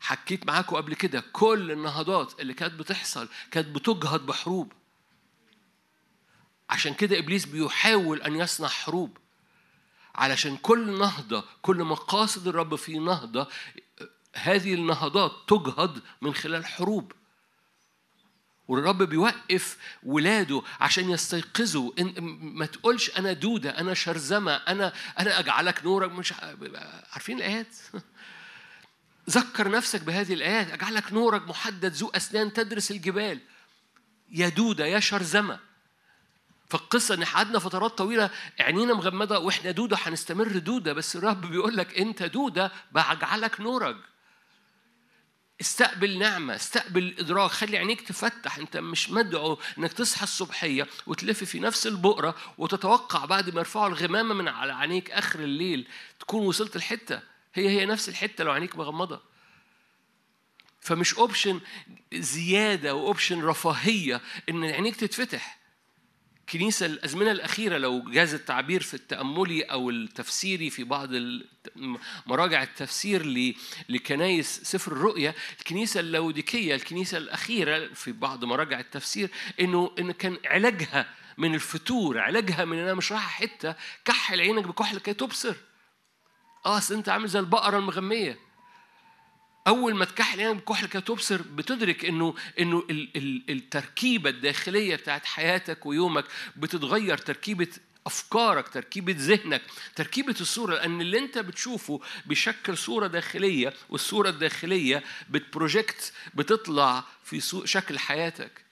حكيت معاكم قبل كده كل النهضات اللي كانت بتحصل كانت بتجهض بحروب. عشان كده إبليس بيحاول أن يصنع حروب. علشان كل نهضة كل مقاصد الرب في نهضة هذه النهضات تجهض من خلال حروب. والرب بيوقف ولاده عشان يستيقظوا. إن ما تقولش أنا دودة أنا شرذمة أنا أنا أجعلك نورك مش عارفين الآيات؟ ذكر نفسك بهذه الآيات أجعلك نورك محدد ذو أسنان تدرس الجبال. يا دودة يا شرذمة. فالقصة إن قعدنا فترات طويلة عينينا مغمضة وإحنا دودة هنستمر دودة بس الرب بيقول لك أنت دودة بجعلك نورك. استقبل نعمة استقبل إدراك خلي عينيك تفتح. أنت مش مدعو إنك تصحى الصبحية وتلف في نفس البؤرة وتتوقع بعد ما يرفعوا الغمامة من على عينيك آخر الليل تكون وصلت الحتة. هي هي نفس الحتة لو عينيك مغمضة. فمش option زيادة و option رفاهية إن عينيك تتفتح. كنيسة الأزمنة الأخيرة لو جاز التعبير في التأملي أو التفسيري في بعض مراجع التفسير لكنايس سفر الرؤيا الكنيسة اللوديكية الكنيسة الأخيرة في بعض مراجع التفسير إنه إن كان علاجها من الفتور علاجها من إنها مش رايحة حتة كحل عينك بكحل كي تبصر. آه أصل أنت عامل زي البقرة المغمية. أول ما تكحل عينك بكحل كده تبصر بتدرك إنه إنه ال- ال- التركيبة الداخلية بتاعت حياتك ويومك بتتغير تركيبة أفكارك تركيبة ذهنك تركيبة الصورة لأن اللي أنت بتشوفه بيشكل صورة داخلية والصورة الداخلية بتبروجكت بتطلع في شكل حياتك.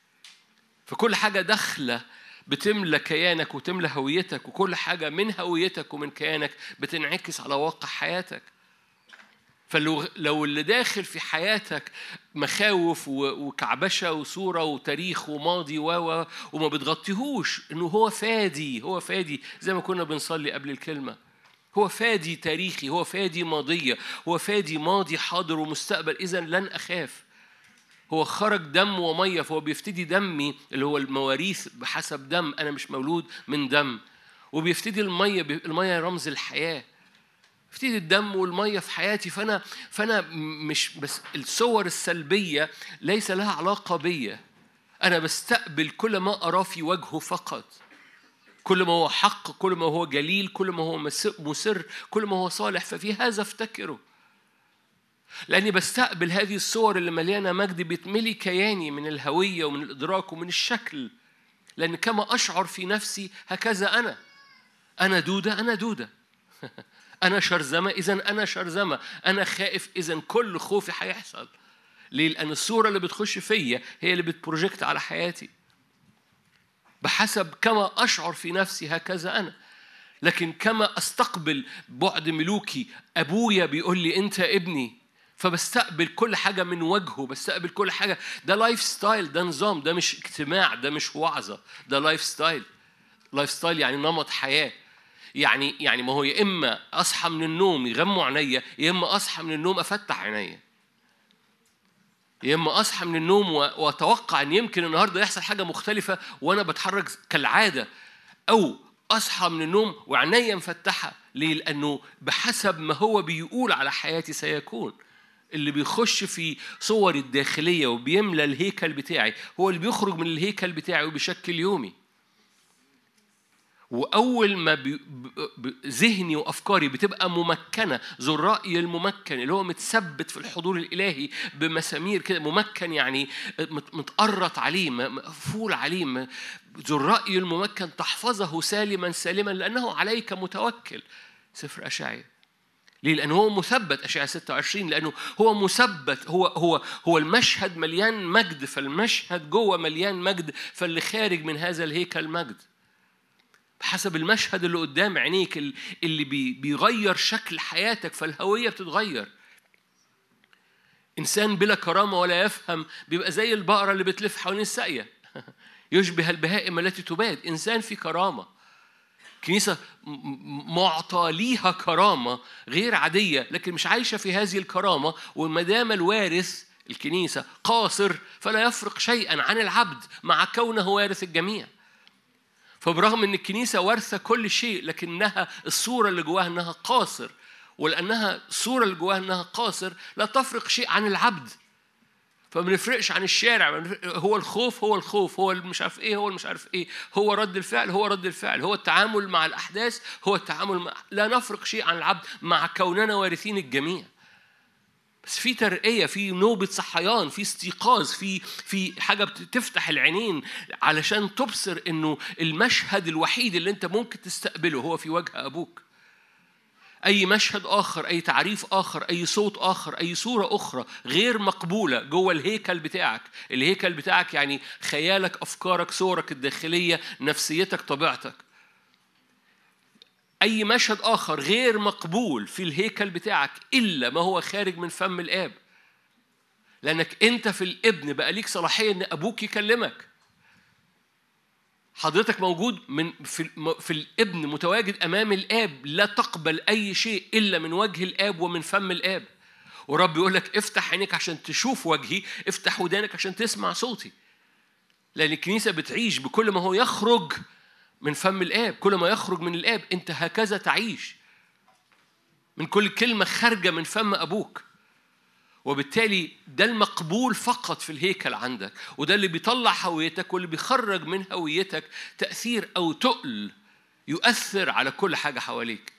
فكل حاجة داخلة بتملى كيانك وتملى هويتك وكل حاجة من هويتك ومن كيانك بتنعكس على واقع حياتك. فلو لو اللي داخل في حياتك مخاوف وكعبشة وصورة وتاريخ وماضي و- وما بتغطيهوش إنه هو فادي هو فادي زي ما كنا بنصلي قبل الكلمة. هو فادي تاريخي هو فادي ماضية هو فادي ماضي حاضر ومستقبل اذا لن أخاف. هو خرج دم ومية فهو بيفتدي دمي اللي هو المواريث بحسب دم أنا مش مولود من دم. وبيفتدي المية المية رمز الحياة. يفتدي الدم والمية في حياتي فأنا فأنا مش بس الصور السلبية ليس لها علاقة بيا. أنا بستقبل كل ما اراه في وجهه فقط. كل ما هو حق كل ما هو جليل كل ما هو مس- مسر كل ما هو صالح ففي هذا أفتكره. لاني بستقبل هذه الصور اللي مليانة مجد بتملي كياني من الهوية ومن الإدراك ومن الشكل. لأن كما أشعر في نفسي هكذا أنا. أنا دودة أنا دودة. [LAUGHS] أنا شرذمة اذا أنا شرذمة. أنا خائف اذا كل خوفي هيحصل. ليه؟ لأن الصورة اللي بتخش فيا هي اللي بتبروجكت على حياتي. بحسب كما أشعر في نفسي هكذا أنا. لكن كما أستقبل بعد ملوكي أبويا بيقول لي أنت ابني. فبستقبل كل حاجة من وجهه بستقبل كل حاجة. ده life style ده نظام ده مش اجتماع ده مش وعظة ده life style life style يعني نمط حياة. يعني يعني ما هو يا إما أصحى من النوم يغموا عينيا يا إما أصحى من النوم أفتح عينيا. يا إما أصحى من النوم وأتوقع إن يمكن النهارده يحصل حاجة مختلفة وأنا بتحرك كالعادة. أو أصحى من النوم وعينيا مفتحة. ليه؟ لأنه بحسب ما هو بيقول على حياتي سيكون. اللي بيخش في صوري الداخلية وبيملى الهيكل بتاعي هو اللي بيخرج من الهيكل بتاعي وبيشكل يومي. وأول ما بي ذهني وأفكاري بتبقى ممكنة ذو الراي الممكن اللي هو متثبت في الحضور الإلهي بمسامير كده ممكن يعني مت- متقرط عليه مقفول عليه ذو الراي الممكن تحفظه سالما سالما لأنه عليك متوكل. سفر اشعياء ليه؟ لأنه هو مثبت أشعة 26 لأنه هو مثبت هو هو هو المشهد مليان مجد فالمشهد جوه مليان مجد فاللي خارج من هذا الهيكل مجد. بحسب المشهد اللي قدام عينيك ال- اللي بي- بيغير شكل حياتك فالهوية بتتغير. إنسان بلا كرامة ولا يفهم بيبقى زي البقرة اللي بتلف حوالين الساقية. [LAUGHS] يشبه البهائم التي تباد، إنسان في كرامة. كنيسة معطى ليها كرامة غير عادية لكن مش عايشة في هذه الكرامة وما دام الوارث الكنيسة قاصر فلا يفرق شيئا عن العبد مع كونه وارث الجميع. فبرغم إن الكنيسة وارثة كل شيء لكنها الصورة اللي جواها إنها قاصر ولأنها الصورة اللي جواها إنها قاصر لا تفرق شيء عن العبد. فما بنفرقش عن الشارع هو الخوف هو الخوف هو مش عارف إيه هو مش عارف إيه هو رد الفعل هو رد الفعل هو التعامل مع الأحداث هو التعامل مع لا نفرق شيء عن العبد مع كوننا وارثين الجميع. بس في ترقية في نوبة صحيان في استيقاظ في في حاجة بتفتح العينين علشان تبصر إنه المشهد الوحيد اللي أنت ممكن تستقبله هو في وجه أبوك. أي مشهد آخر أي تعريف آخر أي صوت آخر أي صورة أخرى غير مقبولة جوه الهيكل بتاعك. الهيكل بتاعك يعني خيالك أفكارك صورك الداخلية نفسيتك طبيعتك. أي مشهد آخر غير مقبول في الهيكل بتاعك إلا ما هو خارج من فم الآب. لأنك أنت في الابن بقى ليك صلاحية إن أبوك يكلمك. حضرتك موجود من في في الابن متواجد أمام الآب لا تقبل أي شيء إلا من وجه الآب ومن فم الآب. ورب يقول لك افتح عينيك عشان تشوف وجهي افتح ودانك عشان تسمع صوتي. لأن الكنيسة بتعيش بكل ما هو يخرج من فم الآب كل ما يخرج من الآب أنت هكذا تعيش. من كل كلمة خارجة من فم أبوك. وبالتالي ده المقبول فقط في الهيكل عندك وده اللي بيطلع هويتك واللي بيخرج من هويتك تأثير أو تقل يؤثر على كل حاجة حواليك.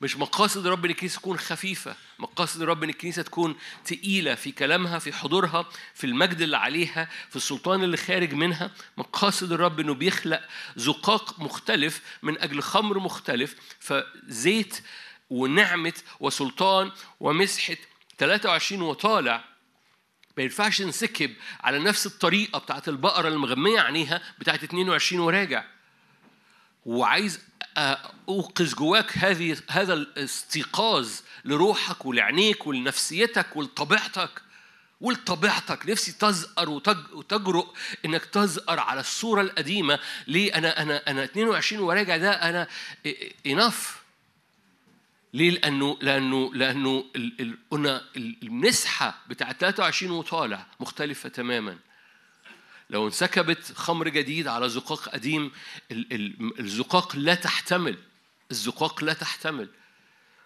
مش مقاصد رب ان الكنيسه تكون خفيفة مقاصد رب ان الكنيسه تكون تقيلة في كلامها في حضورها في المجد اللي عليها في السلطان اللي خارج منها. مقاصد الرب إنه بيخلق زقاق مختلف من أجل خمر مختلف فزيت ونعمة وسلطان ومسحة 23 وطالع ما ينفعش نسكب على نفس الطريقة بتاعت البقرة المغمية عينيها بتاعت 22 وراجع. وعايز اوقظ جواك هذه هذا الاستيقاظ لروحك ولعينيك ولنفسيتك ولطبيعتك. ولطبيعتك نفسي تزقر وتج- وتجرؤ إنك تزقر على الصورة القديمة. ليه؟ أنا أنا أنا 22 وراجع ده أنا انف ليه؟ لأنه ال- ال- قلنا ال- المسحة بتاع 23 وطالع مختلفة تماما. لو انسكبت خمر جديد على زقاق قديم ال- ال- الزقاق لا تحتمل. الزقاق لا تحتمل.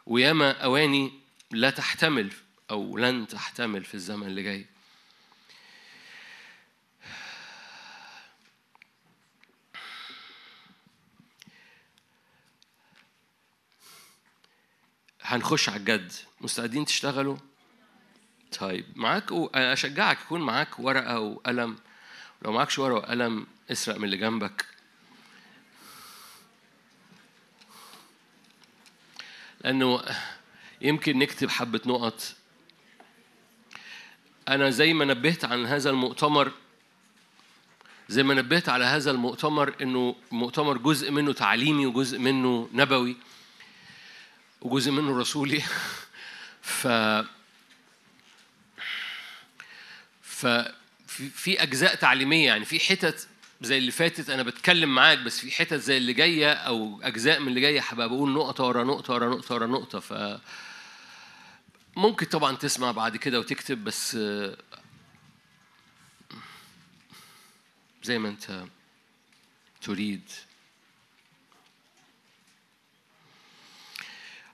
وياما أواني لا تحتمل أو لن تحتمل في الزمن اللي جاي. هنخش على الجد. مستعدين تشتغلوا؟ طيب معاك و... أنا أشجعك يكون معاك ورقة وقلم. لو معكش ورقة وقلم اسرق من اللي جنبك. لأنه يمكن نكتب حبة نقط. أنا زي ما نبهت عن هذا المؤتمر زي ما نبهت على هذا المؤتمر إنه مؤتمر جزء منه تعليمي وجزء منه نبوي. وجزء منه رسولي. [LAUGHS] ف ففي في أجزاء تعليمية يعني في حتت زي اللي فاتت أنا بتكلم معاك بس في حتت زي اللي جاية أو أجزاء من اللي جاية هبقى بقول نقطة ورا نقطة ورا نقطة ورا نقطة. ف ممكن طبعا تسمع بعد كده وتكتب بس زي ما أنت تريد.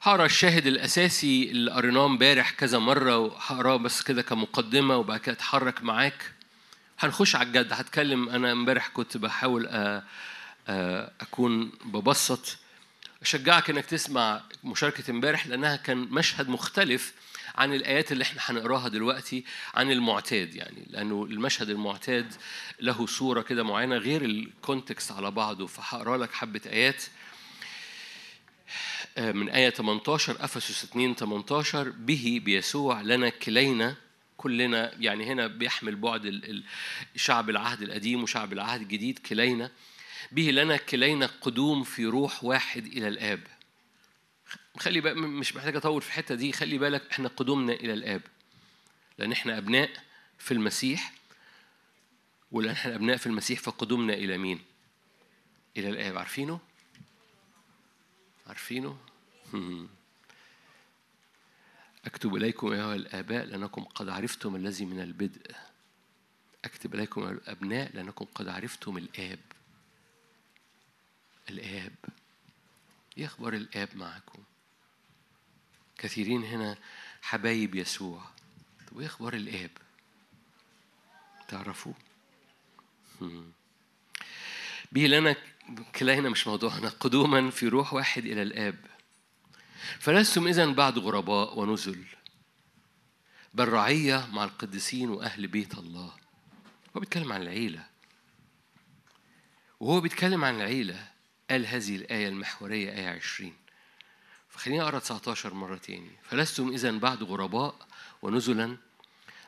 هقرأ الشاهد الأساسي اللي قريناه امبارح كذا مرة وهقراه بس كده كمقدمة وبعد كده أتحرك معاك. هنخش على الجد. هتكلم. أنا امبارح كنت بحاول أ- أكون ببسط. أشجعك إنك تسمع مشاركة امبارح لأنها كان مشهد مختلف عن الآيات اللي إحنا هنقراها دلوقتي عن المعتاد يعني. لأنه المشهد المعتاد له صورة كده معينة غير الكونتكست على بعضه. فهقرأ لك حبة آيات. من آية 18 أفسس 2 18 به بيسوع لنا كلينا كلنا يعني هنا بيحمل بعد شعب العهد القديم وشعب العهد الجديد كلينا به لنا كلينا قدوم في روح واحد إلى الآب خلي بقى مش محتاج أطول في الحتة دي خلي بالك إحنا قدومنا إلى الآب لأن إحنا أبناء في المسيح ولأن إحنا أبناء في المسيح فقدومنا إلى مين؟ إلى الآب عارفينه؟ عارفينه؟ أكتب إليكم أيها الآباء لأنكم قد عرفتم الذي من البدء أكتب إليكم أيها الأبناء لأنكم قد عرفتم الآب الآب إيه أخبار الآب معكم؟ كثيرين هنا حبايب يسوع طب إيه أخبار الآب؟ تعرفوه؟ به لنا كلينا مش موضوعنا. قدوما في روح واحد إلى الآب. فلستم إذا بعد غرباء ونزل. بل رعية مع القديسين وأهل بيت الله. هو بيتكلم عن العيلة. وهو بيتكلم عن العيلة قال هذه الآية المحورية آية 20 فخليني أقرأ 19 مرة تاني. فلستم إذا بعد غرباء ونزلا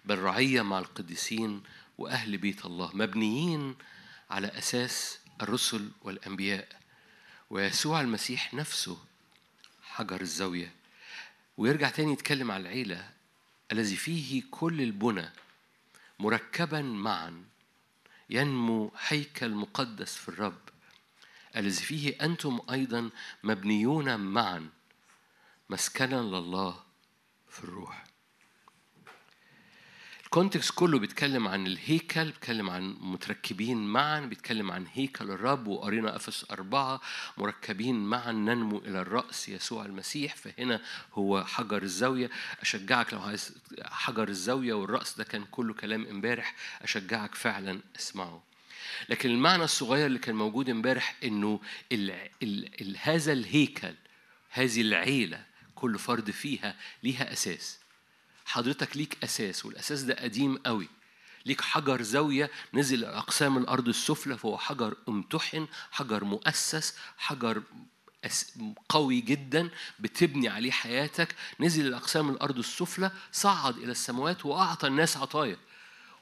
بل رعية مع القديسين وأهل بيت الله. مبنيين على أساس الرسل والأنبياء ويسوع المسيح نفسه حجر الزاوية. ويرجع تاني يتكلم عن العيلة الذي فيه كل البنى مركبا معا ينمو هيكل مقدس في الرب الذي فيه أنتم أيضا مبنيون معا مسكنا لله في الروح. الكونتكست كله بيتكلم عن الهيكل بيتكلم عن متركبين معا بيتكلم عن هيكل الرب وقرينا أفس أربعة مركبين معا ننمو إلى الرأس يسوع المسيح فهنا هو حجر الزاوية. أشجعك لو عايز حجر الزاوية والرأس ده كان كله كلام امبارح أشجعك فعلا اسمعه. لكن المعنى الصغير اللي كان موجود امبارح إنه ال ال ال هذا الهيكل هذه العيلة كل فرد فيها ليها أساس. حضرتك ليك أساس والأساس ده قديم قوي. ليك حجر زاوية نزل أقسام الأرض السفلى فهو حجر امتحن حجر مؤسس حجر قوي جدا بتبني عليه حياتك. نزل الأقسام الأرض السفلى صعد إلى السماوات وأعطى الناس عطايا.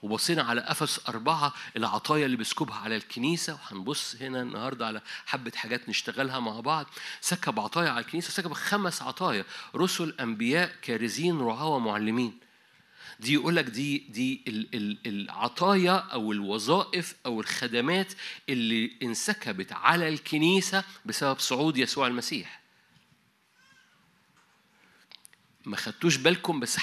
وبصينا على أفس أربعة العطايا اللي بيسكبها على الكنيسة. وهنبص هنا النهاردة على حبة حاجات نشتغلها مع بعض. سكب عطايا على الكنيسة سكب خمس عطايا. رسل أنبياء كارزين رعاة ومعلمين. دي يقول لك دي دي ال- ال- العطايا أو الوظائف أو الخدمات اللي انسكبت على الكنيسة بسبب صعود يسوع المسيح. ما خدتوش بالكم بس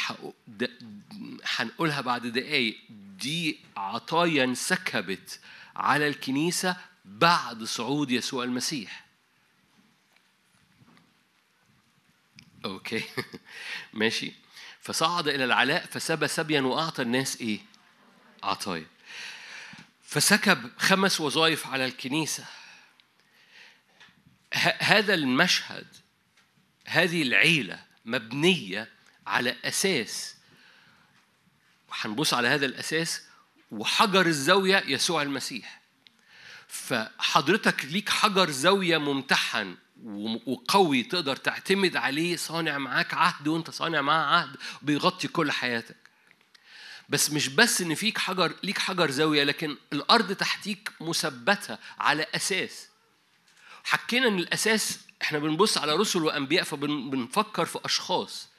هنقولها بعد دقايق. دي عطايا انسكبت على الكنيسة بعد صعود يسوع المسيح. أوكي. [LAUGHS] ماشي. فصعد إلى العلاء فسبى سبيا وأعطى الناس إيه؟ عطايا. فسكب خمس وظائف على الكنيسة. هذا المشهد هذه العيلة مبنية على أساس. هنبص على هذا الأساس وحجر الزاوية يسوع المسيح. فحضرتك ليك حجر زاوية ممتحن وقوي تقدر تعتمد عليه صانع معاك عهد وانت صانع معاه عهد بيغطي كل حياتك. بس مش بس إن فيك حجر ليك حجر زاوية لكن الأرض تحتيك مثبتة على أساس. حكينا إن الأساس إحنا بنبص على رسل وأنبياء فبنفكر في أشخاص.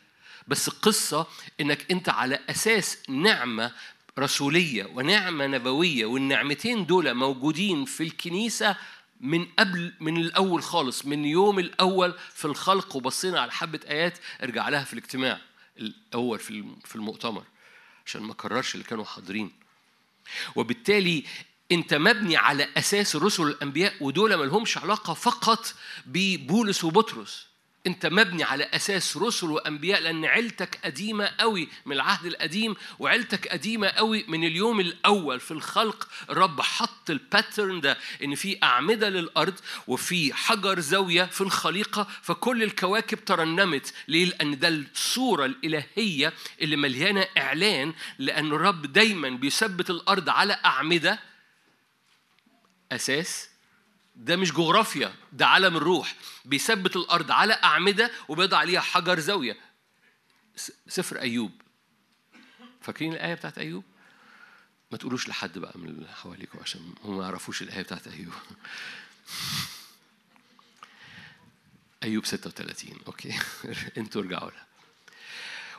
بس القصة إنك أنت على أساس نعمة رسولية ونعمة نبوية والنعمتين دول موجودين في الكنيسة من قبل من الأول خالص من يوم الأول في الخلق وبصينا على حبة آيات ارجع لها في الاجتماع الأول في الم- في المؤتمر عشان ما أكررش اللي كانوا حاضرين. وبالتالي انت مبني على أساس الرسل والانبياء ودول ما لهمش علاقة فقط ببولس وبطرس. انت مبني على أساس رسل وأنبياء لأن عيلتك قديمة قوي من العهد القديم وعيلتك قديمة قوي من اليوم الأول في الخلق. الرب حط الباترن ده إن في أعمدة للأرض وفي حجر زاوية في الخليقة فكل الكواكب ترنمت. ليه؟ لأن ده الصورة الإلهية اللي مليانة إعلان لأن الرب دايما بيثبت الأرض على أعمدة أساس ده مش جغرافيا ده عالم الروح. بيثبت الأرض على أعمدة وبيضع عليها حجر زاوية. س- سفر أيوب. فاكرين الآية بتاعت أيوب؟ ما تقولوش لحد بقى من اللي حواليكم عشان هم ما يعرفوش الآية بتاعت أيوب. [LAUGHS] أيوب 36 okay. [LAUGHS] أنتوا ارجعوا لها.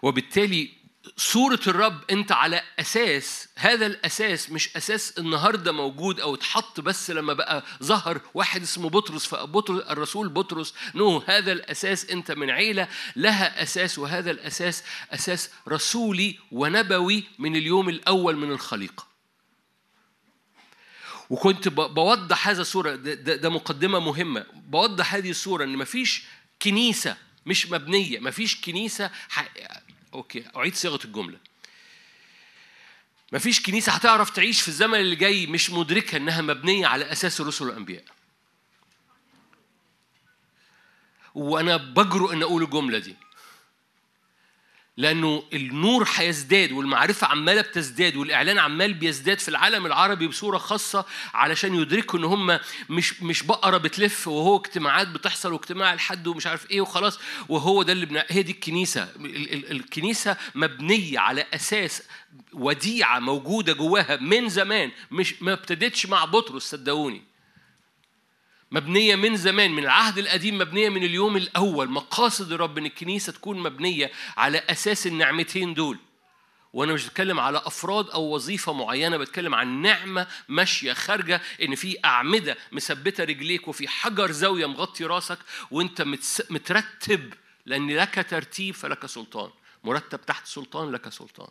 وبالتالي صورة الرب أنت على أساس هذا الأساس مش أساس النهاردة موجود أو اتحط بس لما بقى ظهر واحد اسمه بطرس فبطرس الرسول بطرس no هذا الأساس أنت من عيلة لها أساس وهذا الأساس أساس رسولي ونبوي من اليوم الأول من الخليقة. وكنت بوضح هذا الصورة ده, ده, مقدمة مهمة. بوضح هذه الصورة إن مفيش كنيسة مش مبنية مفيش كنيسة ح... أوكي أعيد صياغة الجملة. مفيش كنيسة هتعرف تعيش في الزمن اللي جاي مش مدركة إنها مبنية على أساس الرسل والأنبياء. وأنا بجرؤ إن أقول الجملة دي. لأنه النور هيزداد والمعرفة عمالة بتزداد والإعلان عمال بيزداد في العالم العربي بصورة خاصة علشان يدركوا إن هم مش مش بقرة بتلف وهو اجتماعات بتحصل واجتماع الحد ومش عارف إيه وخلاص وهو ده اللي بنا... هي دي الكنيسة. ال- ال- الكنيسة مبنية على أساس وديعة موجودة جواها من زمان مش ما ابتدتش مع بطرس صدقوني. مبنية من زمان من العهد القديم مبنية من اليوم الأول. مقاصد الرب إن الكنيسة تكون مبنية على أساس النعمتين دول. وأنا مش بتكلم على أفراد أو وظيفة معينة بتكلم عن نعمة ماشية خارجة إن في أعمدة مثبتة رجليك وفي حجر زاوية مغطي راسك وأنت متس- مترتب لأن لك ترتيب فلك سلطان. مرتب تحت سلطان لك سلطان.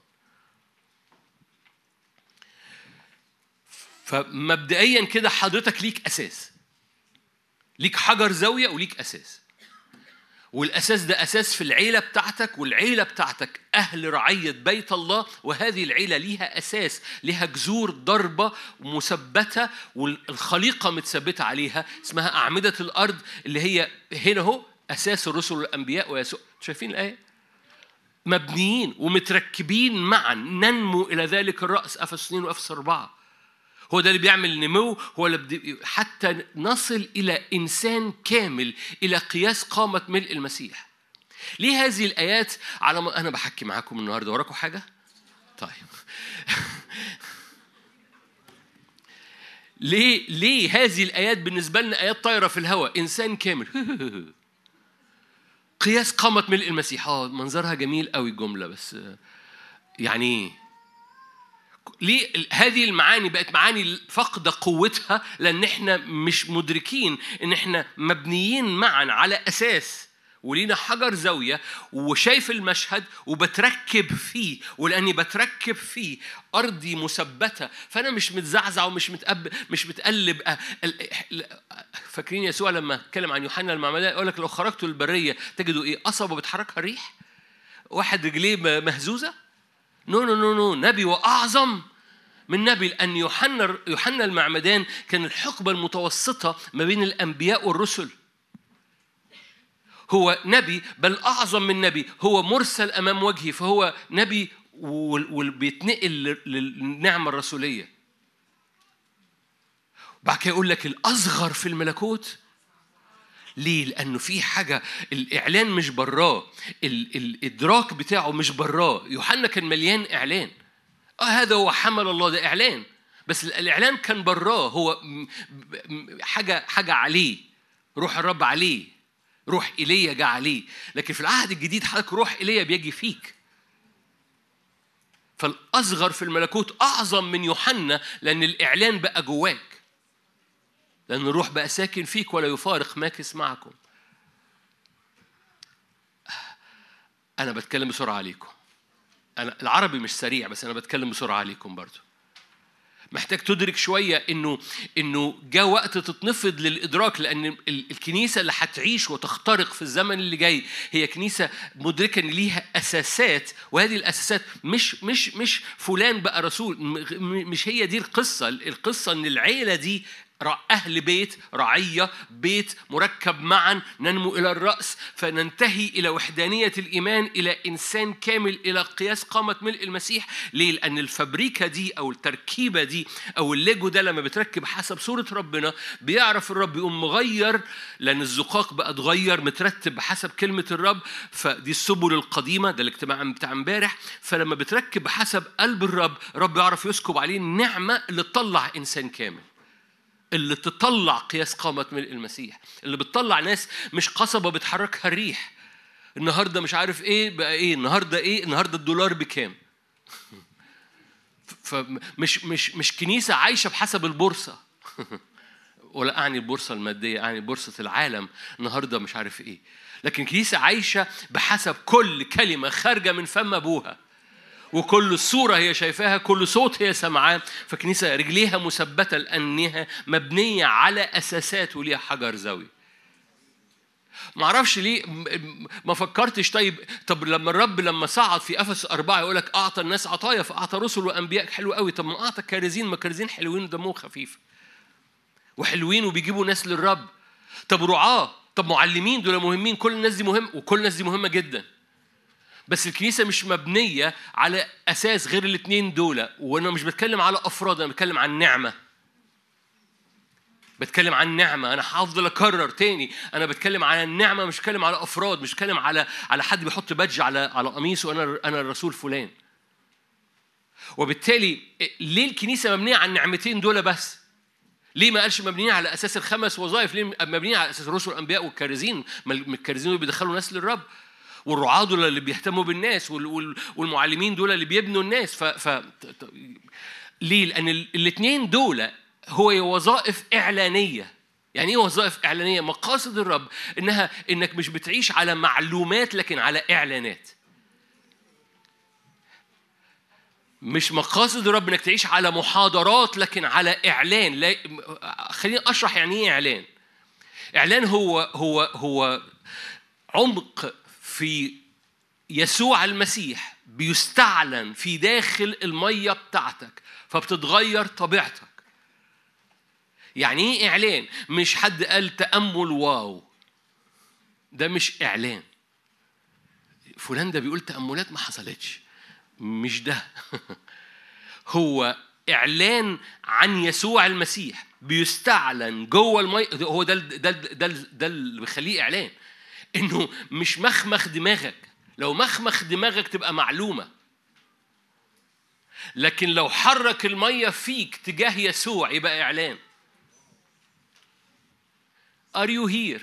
فمبدئيا كده حضرتك ليك أساس. ليك حجر زاوية وليك أساس. والأساس ده أساس في العيلة بتاعتك والعيلة بتاعتك أهل رعية بيت الله وهذه العيلة ليها أساس ليها جذور ضربة مثبتة والخليقة متثبتة عليها اسمها أعمدة الأرض اللي هي هنا هو أساس الرسل والأنبياء ويسوع. شايفين الآية؟ مبنيين ومتركبين معا ننمو إلى ذلك الرأس أفس 2 وأفس 4 هو ده اللي بيعمل نمو هو اللي حتى نصل إلى إنسان كامل إلى قياس قامة ملء المسيح. ليه هذه الآيات؟ على ما أنا بحكي معاكم النهاردة. وراكم حاجة؟ طيب. [LAUGHS] ليه ليه هذه الآيات بالنسبة لنا آيات طايرة في الهواء إنسان كامل. [LAUGHS] قياس قامة ملء المسيح. آه منظرها جميل قوي الجملة بس يعني إيه ليه هذه المعاني بقت معاني فاقده قوتها لأن إحنا مش مدركين إن إحنا مبنيين معا على أساس ولينا حجر زاوية وشايف المشهد وبتركب فيه ولأني بتركب فيه أرضي مثبتة فأنا مش متزعزع ومش متقب مش متقلب أ- ال- ال- فاكرين يسوع لما اتكلم عن يوحنا المعمدان يقول لك لو خرجتوا البرية تجدوا إيه؟ قصبة بتحركها الريح؟ واحد رجليه مهزوزة؟ no no no no نبي وأعظم. من نبي لأن يوحنا يوحنا المعمدان كان الحقبة المتوسطة ما بين الأنبياء والرسل. هو نبي بل أعظم من نبي. هو مرسل أمام وجهي فهو نبي وبيتنقل لل- للنعمة الرسولية. بعد كده يقول لك الأصغر في الملكوت ليه؟ لأنه في حاجة الإعلان مش براه، ال- الإدراك بتاعه مش براه، يوحنا كان مليان إعلان. آه هذا هو حمل الله ده إعلان، بس الإعلان كان براه هو حاجة حاجة عليه، روح الرب عليه، روح إيليا جه عليه، لكن في العهد الجديد حضرتك روح إيليا بيجي فيك. فالأصغر في الملكوت أعظم من يوحنا لأن الإعلان بقى جواك. لأن الروح بقى ساكن فيك ولا يفارق ماكس معكم أنا بتكلم بسرعة عليكم. أنا العربي مش سريع بس أنا بتكلم بسرعة عليكم برضو. محتاج تدرك شوية إنه إنه جاء وقت تتنفض للإدراك لأن ال- الكنيسة اللي هتعيش وتخترق في الزمن اللي جاي هي كنيسة مدركة إن ليها أساسات وهذه الأساسات مش مش مش فلان بقى رسول مش هي دي القصة. القصة إن العيلة دي أهل بيت رعية بيت مركب معا ننمو إلى الرأس فننتهي إلى وحدانية الإيمان إلى إنسان كامل إلى قياس قامة ملء المسيح. ليه؟ لأن الفبريكة دي أو التركيبة دي أو الليجو ده لما بتركب حسب صورة ربنا بيعرف الرب يقوم مغير لأن الزقاق بقى اتغير مترتب بحسب كلمة الرب. فدي السبل القديمة ده الاجتماع بتاع امبارح. فلما بتركب بحسب قلب الرب الرب يعرف يسكب عليه النعمة اللي تطلع إنسان كامل. اللي تطلع قياس قامة ملء المسيح اللي بتطلع ناس مش قصبة بتحركها الريح. النهارده مش عارف إيه بقى إيه النهارده إيه النهارده الدولار بكام؟ فمش مش مش كنيسة عايشة بحسب البورصة. [LAUGHS] ولا أعني البورصة المادية أعني بورصة العالم النهاردة مش عارف إيه. لكن كنيسة عايشة بحسب كل كلمة خارجة من فم أبوها. وكل صورة هي شايفاها كل صوت هي سمعاه فكنيسة رجليها مثبتة لأنها مبنية على أساسات وليها حجر زاوية ما أعرفش ليه ما فكرتش طيب طب لما الرب لما صعد في افس أربعة يقول لك أعطى الناس عطايا فأعطى رسل وأنبياء حلو قوي. طب ما أعطى كارزين ما كارزين حلوين ودمهم خفيف. وحلوين وبيجيبوا ناس للرب. طب رعاة طب معلمين دول مهمين كل الناس دي مهم وكل الناس دي مهمة جدا. بس الكنيسة مش مبنية على أساس غير الاثنين دول. وأنا مش بتكلم على أفراد أنا بتكلم عن نعمة. بتكلم عن نعمة. أنا هفضل أكرر تاني. أنا بتكلم على النعمة مش بتكلم على أفراد. مش بتكلم على على حد بيحط بادج على على قميصه أنا أنا الرسول فلان. وبالتالي ليه الكنيسة مبنية على النعمتين دول بس؟ ليه ما قالش مبنيين على أساس الخمس وظائف؟ ليه مبنيين على أساس الرسل والانبياء والكارزين؟ ما الكارزين دول بيدخلوا ناس للرب. والرعاة دول اللي بيهتموا بالناس وال- وال- والمعلمين دول اللي بيبنوا الناس ف, ف... ليه؟ لأن الاثنين دول هو وظائف إعلانية يعني إيه وظائف إعلانية؟ مقاصد الرب إنها إنك مش بتعيش على معلومات لكن على إعلانات. مش مقاصد الرب إنك تعيش على محاضرات لكن على إعلان لا خليني أشرح يعني إيه إعلان إعلان هو هو هو عمق في يسوع المسيح بيستعلن في داخل المية بتاعتك فبتتغير طبيعتك. يعني إيه إعلان؟ مش حد قال تأمل واو. ده مش إعلان. فلان ده بيقول تأملات ما حصلتش. مش ده. [LAUGHS] هو إعلان عن يسوع المسيح بيستعلن جوه المي هو ده ده ده ال- ده اللي بيخليه إعلان. إنه مش مخمخ دماغك لو مخمخ دماغك تبقى معلومة لكن لو حرك المية فيك تجاه يسوع يبقى إعلان Are you here؟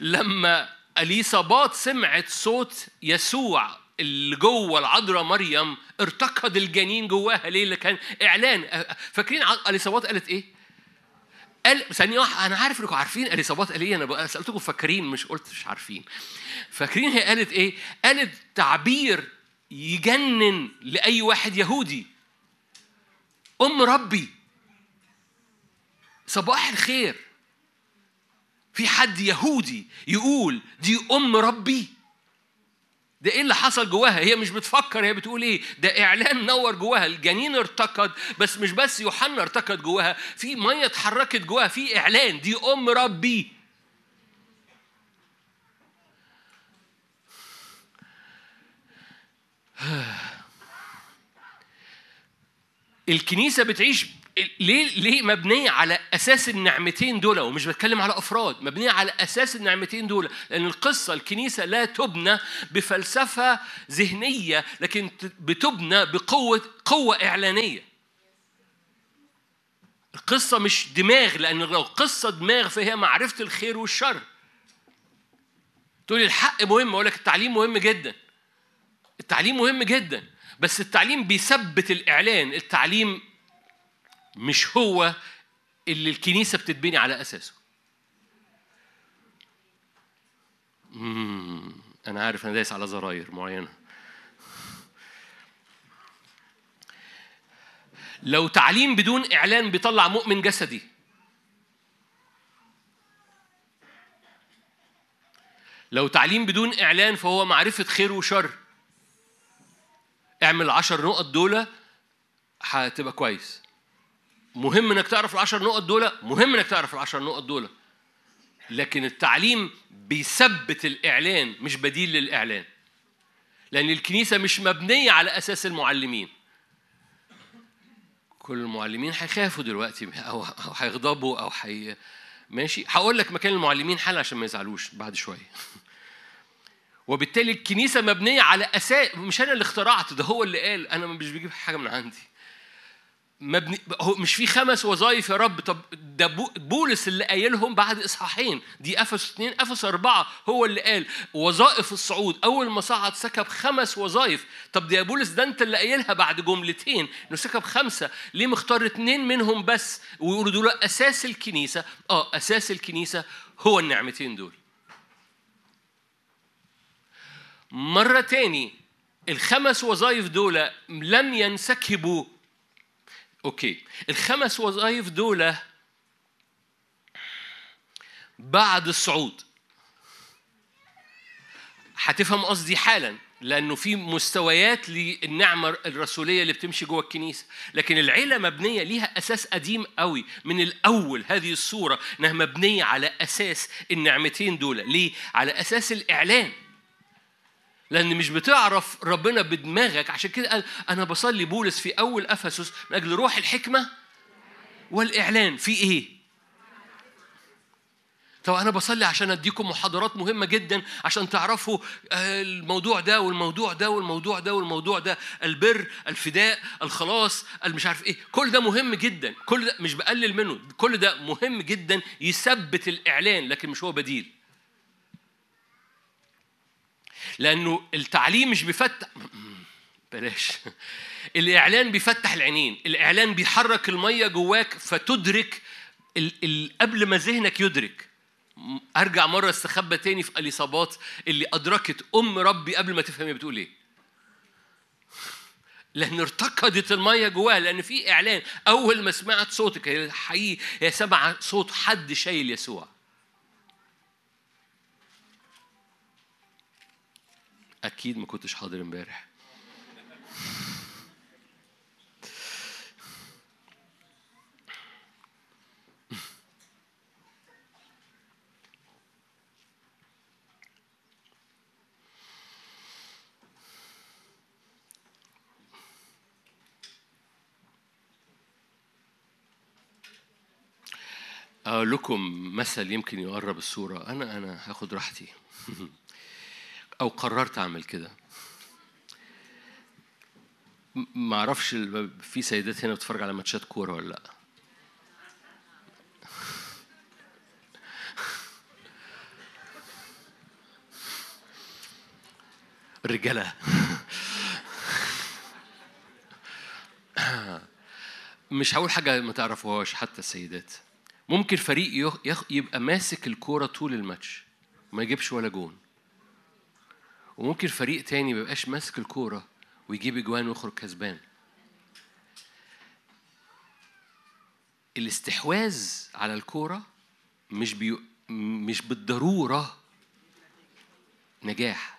لما اليصابات سمعت صوت يسوع اللي جوه العذراء مريم ارتقد الجنين جواها ليه؟ اللي كان إعلان فاكرين اليصابات قالت إيه؟ قال ثانية واحدة أنا عارف إنكم عارفين. اليصابات قال إيه؟ أنا سألتكم فاكرين مش قلت مش عارفين. فاكرين هي قالت إيه؟ قالت تعبير يجنن لأي واحد يهودي. أم ربي. صباح الخير. في حد يهودي يقول دي أم ربي. ده إيه اللي حصل جواها؟ هي مش بتفكر هي بتقول إيه؟ ده إعلان نور جواها الجنين ارتقد بس مش بس يوحنا ارتقد جواها في مية اتحركت جواها في إعلان دي أم ربي. [SIGHS] الكنيسة بتعيش ليه ليه مبنية على أساس النعمتين دول؟ ومش بتكلم على أفراد مبنية على أساس النعمتين دول. لأن القصة الكنيسة لا تبنى بفلسفة ذهنية لكن بتبنى بقوة قوة إعلانية. القصة مش دماغ لأن لو قصة دماغ فهي معرفة الخير والشر. تقولي الحق مهم أقول لك التعليم مهم جدا. التعليم مهم جدا بس التعليم بيثبت الإعلان. التعليم مش هو اللي الكنيسة بتتبني على أساسه. مم. أنا عارف أنا دايس على زراير معينة. لو تعليم بدون إعلان بيطلع مؤمن جسدي. لو تعليم بدون إعلان فهو معرفة خير وشر. اعمل العشر نقط دول هتبقى كويس. مهم إنك تعرف العشر نقط دول مهم إنك تعرف العشر نقط دول. لكن التعليم بيثبت الإعلان مش بديل للإعلان. لأن الكنيسة مش مبنية على أساس المعلمين. كل المعلمين هيخافوا دلوقتي أو هيغضبوا أو حي ماشي؟ هقول لك مكان المعلمين حل عشان ما يزعلوش بعد شوية. [LAUGHS] وبالتالي الكنيسة مبنية على أساس مش أنا اللي اخترعت ده هو اللي قال. أنا مش بجيب حاجة من عندي. مبني هو مش في خمس وظائف يا رب. طب ده بو- بولس اللي قايلهم بعد إصحاحين. دي افس اثنين افس أربعة هو اللي قال. وظائف الصعود أول ما صعد سكب خمس وظائف. طب ده يا بولس ده أنت اللي قايلها بعد جملتين إنه سكب خمسة. ليه مختار اثنين منهم بس؟ ويقولوا دول أساس الكنيسة. آه أساس الكنيسة هو النعمتين دول. مرة تاني الخمس وظائف دول لم ينسكبوا okay. الخمس وظائف دول بعد الصعود. هتفهم قصدي حالا لأنه في مستويات للنعمة الرسولية اللي بتمشي جوه الكنيسة. لكن العيلة مبنية ليها أساس قديم قوي. من الأول هذه الصورة إنها مبنية على أساس النعمتين دول ليه؟ على أساس الاعلان لأن مش بتعرف ربنا بدماغك. عشان كده قال أنا بصلي بولس في أول أفسس من أجل روح الحكمة والإعلان. في إيه؟ طب أنا بصلي عشان أديكم محاضرات مهمة جدا عشان تعرفوا آه، الموضوع ده والموضوع ده والموضوع ده والموضوع ده. البر الفداء الخلاص المش عارف إيه. كل ده مهم جدا. كل ده مش بقلل منه. كل ده مهم جدا يثبت الإعلان لكن مش هو بديل. لأنه التعليم مش بيفتح بلاش. الإعلان بيفتح العينين. الإعلان بيحرك المية جواك فتدرك ال... ال... قبل ما ذهنك يدرك. م- أرجع مرة استخبى تاني في اليصابات اللي أدركت أم ربي قبل ما تفهم هي بتقول إيه. لأن ارتقدت المية جواها لأن في إعلان. أول ما سمعت صوتك هي حقيقي هي سمع صوت حد شايل يسوع. أكيد ما كنتش حاضر امبارح. أقول لكم مثل يمكن يقرب الصورة. أنا أنا هاخد راحتي. [LAUGHS] أو قررت أعمل كده. ما أعرفش في سيدات هنا بتتفرج على ماتشات كورة ولا لأ. الرجالة مش هقول حاجة ما تعرفوهاش حتى السيدات. ممكن فريق يبقى ماسك الكورة طول الماتش ما يجيبش ولا جون. وممكن فريق تاني ما يبقاش ماسك الكورة ويجيب اجوان ويخرج كسبان. الاستحواذ على الكورة مش بي... مش بالضرورة نجاح.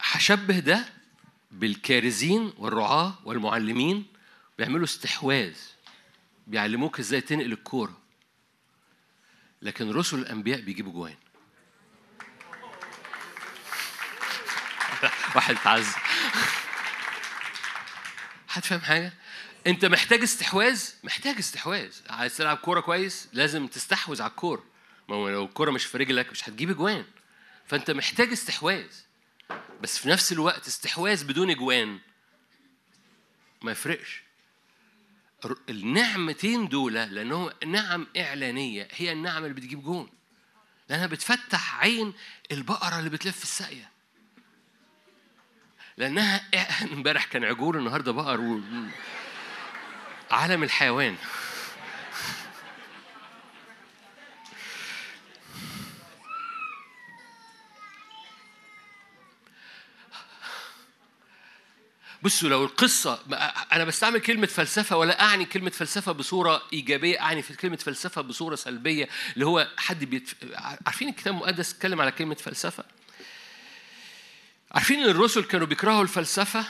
هشبه ده بالكارزين والرعاة والمعلمين بيعملوا استحواذ. بيعلموك إزاي تنقل الكورة. لكن رسل الأنبياء بيجيبوا جوان. [LAUGHS] واحد تعز هتفهم حاجة؟ أنت محتاج استحواذ؟ محتاج استحواذ، عايز تلعب كورة كويس؟ لازم تستحوذ على الكورة، ما هو لو الكورة مش في رجلك مش هتجيب جوان، فأنت محتاج استحواذ، بس في نفس الوقت استحواذ بدون جوان ما يفرقش. النعمتين دول لأنهم نعم إعلانية هي النعم اللي بتجيب جون. لأنها بتفتح عين البقرة اللي بتلف في الساقية. لأنها [LAUGHS] امبارح كان عجول النهارده بقر و... عالم الحيوان. بصوا لو القصة أنا بستعمل كلمة فلسفة ولا أعني كلمة فلسفة بصورة إيجابية أعني في كلمة فلسفة بصورة سلبية اللي هو حد بيت... عارفين الكتاب المقدس اتكلم على كلمة فلسفة؟ عارفين إن الرسل كانوا بيكرهوا الفلسفة؟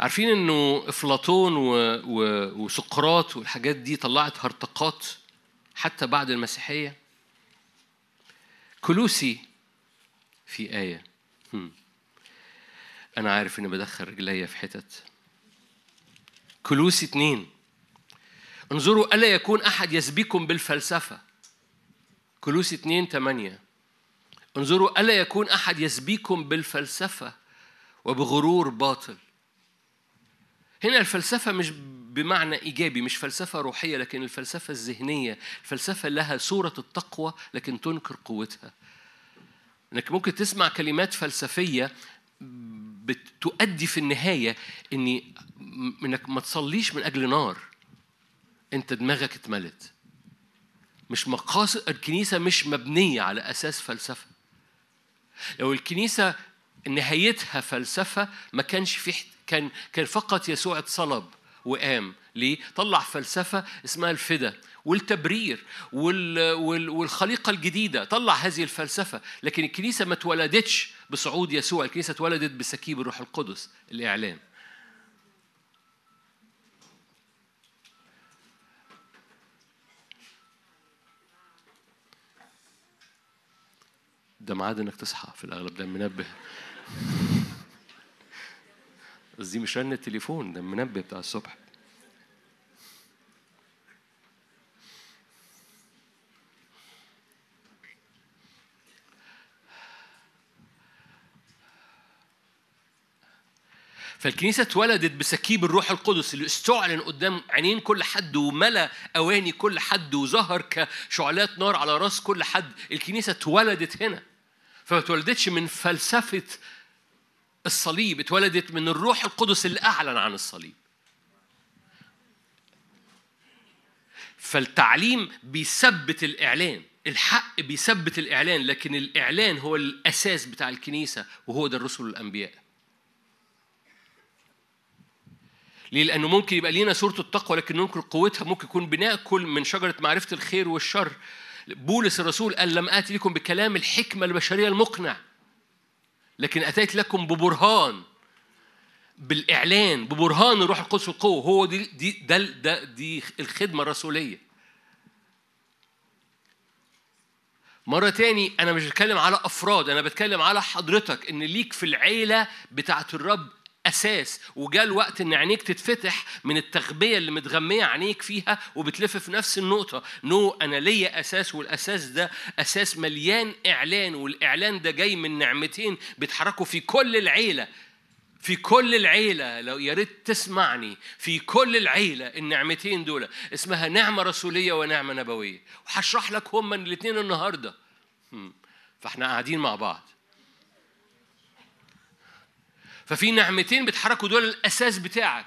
عارفين إنه أفلاطون و... و... وسقراط والحاجات دي طلعت هرطقات حتى بعد المسيحية؟ كلوسي في آية. هم. أنا عارف إني بدخل رجليا في حتت. كلوسي اتنين. انظروا ألا يكون أحد يسبيكم بالفلسفة. كلوسي اتنين تمانية. انظروا ألا يكون أحد يسبيكم بالفلسفة وبغرور باطل. هنا الفلسفة مش بمعنى إيجابي مش فلسفة روحية لكن الفلسفة الذهنية. الفلسفة لها صورة التقوى لكن تنكر قوتها. إنك ممكن تسمع كلمات فلسفية بتؤدي في النهاية إني إنك ما تصليش من أجل نار. أنت دماغك اتملت. مش مقاصد الكنيسة مش مبنية على أساس فلسفة. لو الكنيسة نهايتها فلسفة ما كانش في كان كان فقط يسوع اتصلب وقام. ليه؟ طلع فلسفة اسمها الفدا والتبرير وال وال والخليقة الجديدة. طلع هذه الفلسفة. لكن الكنيسة ما اتولدتش بصعود يسوع الكنيسة اتولدت بسكيب الروح القدس الإعلان ده ميعاد إنك تصحى في الأغلب ده منبه. [LAUGHS] بس دي مش رن التليفون ده المنبه بتاع الصبح. فالكنيسة اتولدت بسكيب الروح القدس اللي استعلن قدام عينين كل حد وملأ أواني كل حد وظهر كشعلات نار على راس كل حد. الكنيسة اتولدت هنا فما اتولدتش من فلسفة الصليب اتولدت من الروح القدس اللي أعلن عن الصليب. فالتعليم بيثبت الإعلان الحق بيثبت الإعلان لكن الإعلان هو الأساس بتاع الكنيسة وهو ده الرسل والأنبياء. ليه؟ لأنه ممكن يبقى لينا صورة التقوى لكن ننكر قوتها. ممكن يكون بنأكل من شجرة معرفة الخير والشر. بولس الرسول قال لم آتي لكم بكلام الحكمة البشرية المقنع لكن أتيت لكم ببرهان بالإعلان ببرهان الروح القدس والقوة. هو دي دي ده, ده دي الخدمة الرسولية. مرة تاني أنا مش بتكلم على أفراد أنا بتكلم على حضرتك إن ليك في العيلة بتاعة الرب أساس وجاء الوقت إن عينيك تتفتح من التغبية اللي متغمية عينيك فيها وبتلف في نفس النقطة. نو no, أنا ليا أساس والأساس ده أساس مليان إعلان والإعلان ده جاي من نعمتين بيتحركوا في كل العيلة. في كل العيلة لو يا ريت تسمعني. في كل العيلة النعمتين دول. اسمها نعمة رسولية ونعمة نبوية. وهشرح لك هما الاثنين النهاردة. فإحنا قاعدين مع بعض. ففي نعمتين بيتحركوا دول الأساس بتاعك.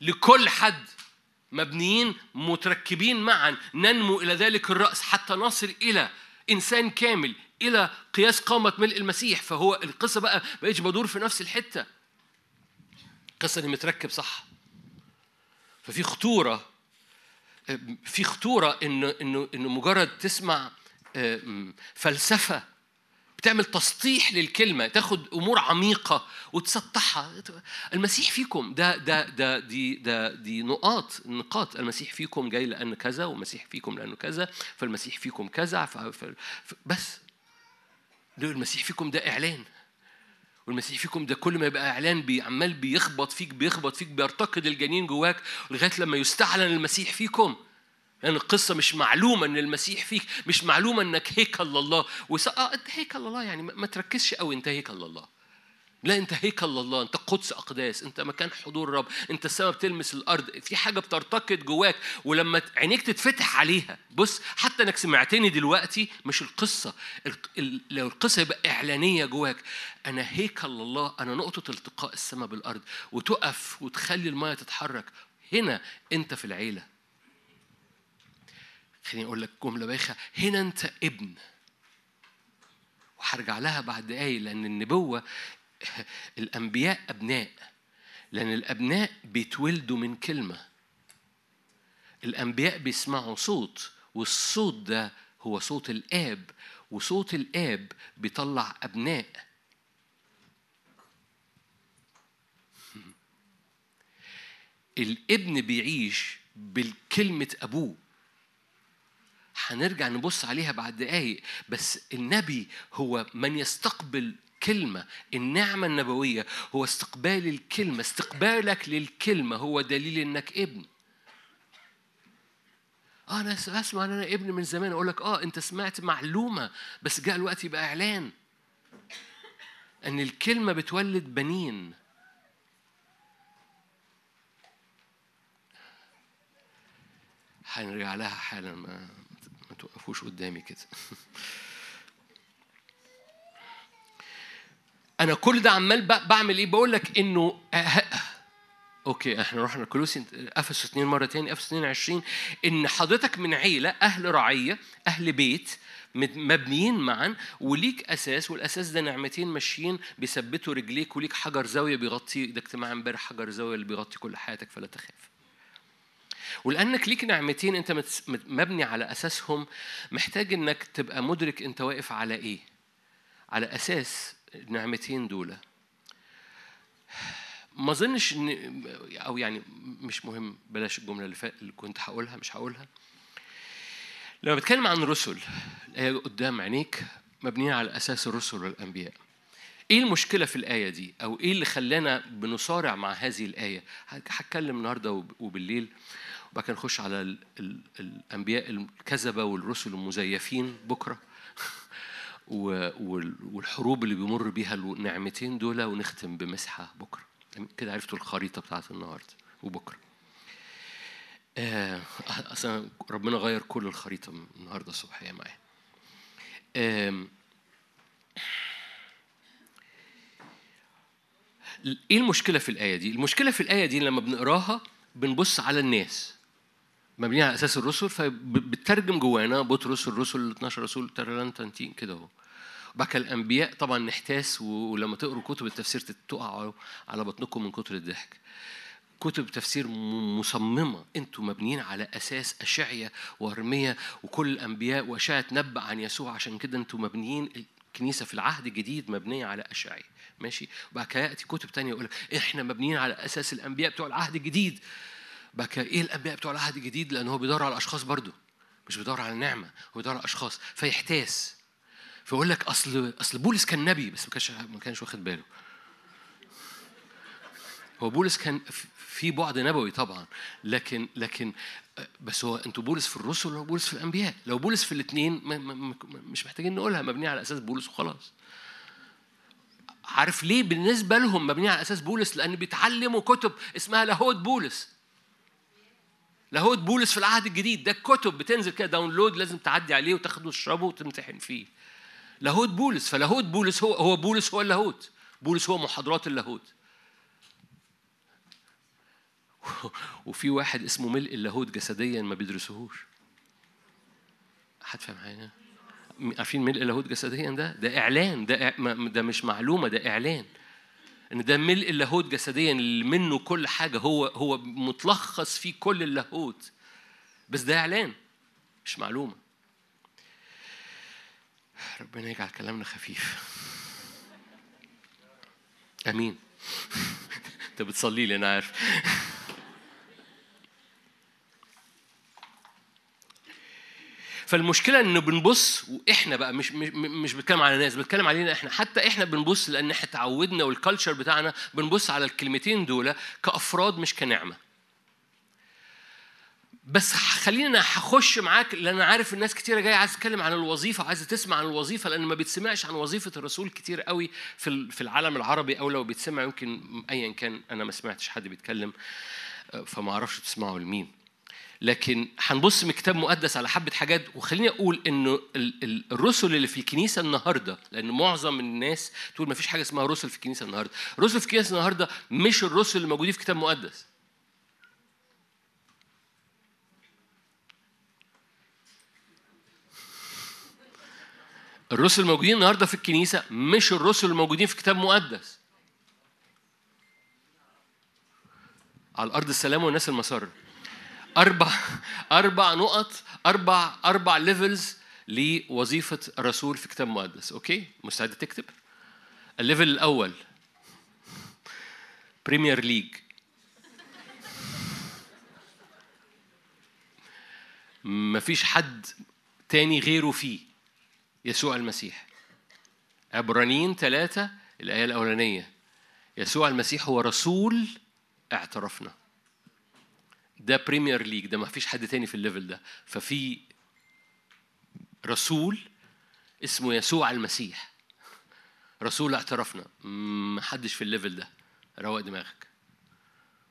لكل حد مبنيين متركبين معا ننمو إلى ذلك الرأس حتى نصل إلى إنسان كامل إلى قياس قامه ملء المسيح. فهو القصة بقى بقتش بدور في نفس الحتة. القصة اللي متركب صح. ففي خطورة في خطورة إنه إنه إنه مجرد تسمع فلسفة بتعمل تسطيح للكلمة تاخد أمور عميقة وتسطحها. المسيح فيكم. ده ده ده دي ده دي نقاط نقاط. المسيح فيكم جاي لأن كذا والمسيح فيكم لأنه كذا فالمسيح فيكم كذا. بس. المسيح فيكم ده إعلان والمسيح فيكم ده كل ما يبقى إعلان بيعمال بيخبط فيك بيخبط فيك بيرتقد الجنين جواك لغاية لما يستعلن المسيح فيكم. لأن يعني القصة مش معلومة إن المسيح فيك، مش معلومة إنك هيكل لله، وس... آه أنت هيكل الله يعني ما تركزش قوي أنت هيكل الله. لا أنت هيكل الله، أنت قدس أقداس، أنت مكان حضور الرب، أنت السماء بتلمس الأرض، في حاجة بترتقد جواك ولما عينيك تتفتح عليها، بص حتى إنك سمعتني دلوقتي مش القصة، لو القصة يبقى إعلانية جواك، أنا هيكل الله، أنا نقطة التقاء السماء بالأرض، وتقف وتخلي المايه تتحرك، هنا أنت في العيلة. خليني أقول لك جملة بايخة. هنا أنت ابن. وهرجع لها بعد دقايق لأن النبوة [LAUGHS] الأنبياء أبناء. لأن الأبناء بيتولدوا من كلمة. الأنبياء بيسمعوا صوت والصوت ده هو صوت الآب. وصوت الآب بيطلع أبناء. [LAUGHS] الابن بيعيش بالكلمة أبوه. هنرجع نبص عليها بعد دقايق بس النبي هو من يستقبل كلمة النعمة النبوية هو استقبال الكلمة استقبالك للكلمة هو دليل إنك ابن. آه أنا أسمع إن أنا ابن من زمان أقول لك آه أنت سمعت معلومة بس جاء الوقت يبقى إعلان. إن الكلمة بتولد بنين. هنرجع لها حالا. ما ما توقفوش قدامي كده. [LAUGHS] أنا كل ده عمال بعمل إيه؟ بقول لك إنه أه- okay إحنا رحنا كلوسي افسس 2 مرة تاني افسس 2 20 إن حضرتك من عيلة أهل رعية أهل بيت مبنيين معا وليك أساس والأساس ده نعمتين ماشيين بيثبتوا رجليك وليك حجر زاوية بيغطي ده اجتماع امبارح حجر زاوية اللي بيغطي كل حياتك فلا تخاف. ولأنك ليك نعمتين مت- مبني على أساسهم محتاج إنك تبقى مدرك أنت واقف على إيه. على أساس النعمتين دول. ما أظنش إن أو يعني مش مهم بلاش الجملة اللي, كنت هقولها مش هقولها. لما بتكلم عن رسل الآية قدام عينيك مبنية على أساس الرسل والأنبياء. إيه المشكلة في الآية دي؟ أو إيه اللي خلانا بنصارع مع هذه الآية؟ هتكلم النهارده وب- وبالليل. وبعد كده نخش على ال ال الأنبياء الكذبة والرسل المزيفين بكرة. [LAUGHS] والحروب اللي بيمر بيها النعمتين دول ونختم بمسحة بكرة. كده عرفتوا الخريطة بتاعت النهارده وبكرة. آه، أصلا ربنا غير كل الخريطة النهارده الصبحيه معايا. آم، إيه المشكلة في الآية دي؟ المشكلة في الآية دي لما بنقراها بنبص على الناس. مبنيين على أساس الرسل فبتترجم جوانا بطرس الرسل ال 12 رسول ترلان تنتين كده أهو. بعد كده الأنبياء طبعا نحتاس ولما تقروا كتب التفسير تقعوا على بطنكم من كتر الضحك. كتب تفسير مصممة أنتوا مبنيين على أساس أشعية وأرمية وكل الأنبياء وأشعية تنبأ عن يسوع. عشان كده أنتوا مبنيين الكنيسة في العهد الجديد مبنية على أشعية. ماشي؟ وبعد كده يأتي كتب تانية يقول لك إحنا مبنيين على أساس الأنبياء بتوع العهد الجديد. كده إيه الأنبياء بتوع العهد الجديد؟ لأن هو بيدور على الأشخاص برضو مش بيدور على النعمة هو بيدور على الأشخاص فيحتاس. فيقول لك أصل أصل بولس كان نبي بس ما كانش ما كانش واخد باله. هو بولس كان في بعد نبوي طبعا لكن لكن بس هو أنتوا بولس في الرسل ولا بولس في الأنبياء؟ لو بولس في الاثنين مش محتاجين نقولها مبنية على أساس بولس وخلاص. عارف ليه بالنسبة لهم مبنية على أساس بولس؟ لأن بيتعلموا كتب اسمها لاهوت بولس. لاهوت بولس في العهد الجديد. ده كتب بتنزل كده download لازم تعدي عليه وتاخده تشربه وتمتحن فيه. لاهوت بولس فلاهوت بولس هو هو بولس هو اللاهوت. بولس هو محاضرات اللاهوت. [LAUGHS] وفي واحد اسمه ملء اللاهوت جسديا ما بيدرسوهوش. حد فاهم حاجة؟ عارفين ملء اللاهوت جسديا ده؟ ده إعلان. ده ده مش معلومة ده إعلان. إن ده ملء اللاهوت جسديا اللي منه كل حاجة هو هو متلخص فيه كل اللاهوت. بس ده إعلان مش معلومة. ربنا يجعل كلامنا خفيف. آمين. [LAUGHS] أنت بتصلي لي أنا عارف. [LAUGHS] فالمشكلة إنه بنبص وإحنا بقى مش مش مش بتكلم على ناس بتكلم علينا إحنا. حتى إحنا بنبص لأن إحنا اتعودنا والكالتشر بتاعنا بنبص على الكلمتين دول كأفراد مش كنعمة. بس خلينا هخش معاك لأن أنا عارف الناس كتيرة جاية عايزة تتكلم عن الوظيفة وعايزة تسمع عن الوظيفة لأن ما بيتسمعش عن وظيفة الرسول كتير قوي في في العالم العربي أو لو بيتسمع يمكن ايا كان أنا ما سمعتش حد بيتكلم فما أعرفش تسمعوا لمين. لكن هنبص من كتاب مقدس على حبة حاجات وخليني أقول إنه الرسل اللي في الكنيسة النهارده لأن معظم الناس تقول ما فيش حاجة اسمها رسل في الكنيسة النهارده. الرسل في الكنيسة النهارده مش الرسل اللي موجودين في كتاب مقدس. الرسل الموجودين النهارده في الكنيسة مش الرسل الموجودين في كتاب مقدس. على الأرض السلام والناس المسره أربع أربع نقط أربع أربع levels لوظيفة الرسول في كتاب مقدس. okay؟ مستعد تكتب؟ ال level الأول. Premier League مفيش حد تاني غيره فيه. يسوع المسيح. عبرانيين ثلاثة الآية الأولانية. يسوع المسيح هو رسول اعترفنا. ده Premier League ده ما فيش حد تاني في ال level ده. ففي رسول اسمه يسوع المسيح. رسول اعترفنا. ما حدش في ال level ده. روق دماغك.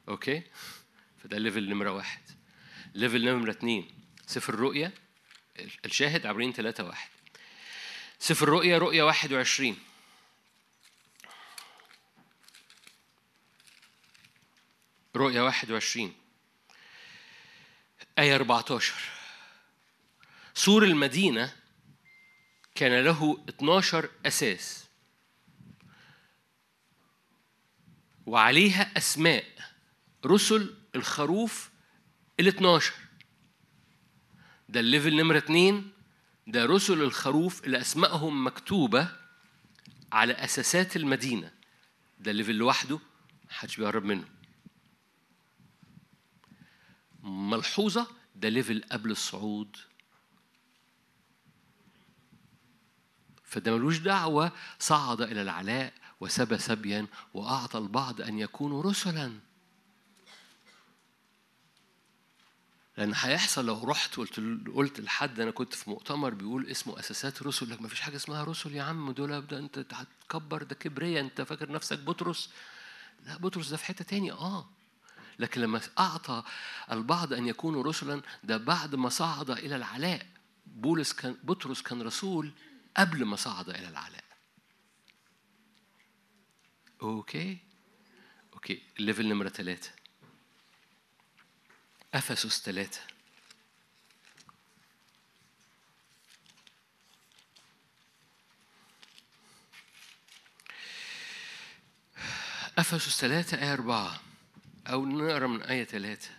okay؟ فده ال level نمرة واحد. level نمرة اتنين. سفر الرؤيا. الشاهد عبرانيين ثلاثة واحد. سفر الرؤيا رؤيا واحد وعشرين. رؤيا واحد وعشرين. آية 14 سور المدينة كان له 12 أساس. وعليها أسماء رسل الخروف ال 12 ده ال level نمرة اتنين. ده رسل الخروف اللي أسمائهم مكتوبة على أساسات المدينة. ده ال level لوحده. محدش بيقرب منه. ملحوظة ده level قبل الصعود. فده ملوش دعوة صعد إلى العلاء وسبى سبيا وأعطى البعض أن يكونوا رسلا. لأن هيحصل لو رحت قلت قلت لحد أنا كنت في مؤتمر بيقول اسمه أساسات رسل لك ما فيش حاجة اسمها رسل يا عم دول ده أنت هتكبر ده كبرية أنت فاكر نفسك بطرس؟ لا بطرس ده في حتة تانية آه. لكن لما أعطى البعض أن يكونوا رسلا ده بعد ما صعد إلى العلاء. بولس كان بطرس كان رسول قبل ما صعد إلى العلاء. أوكي؟ okay. ال level نمرة ثلاثة أفسس ثلاثة أفسس ثلاثة آية أربعة. أو نقرأ من آية ثلاثة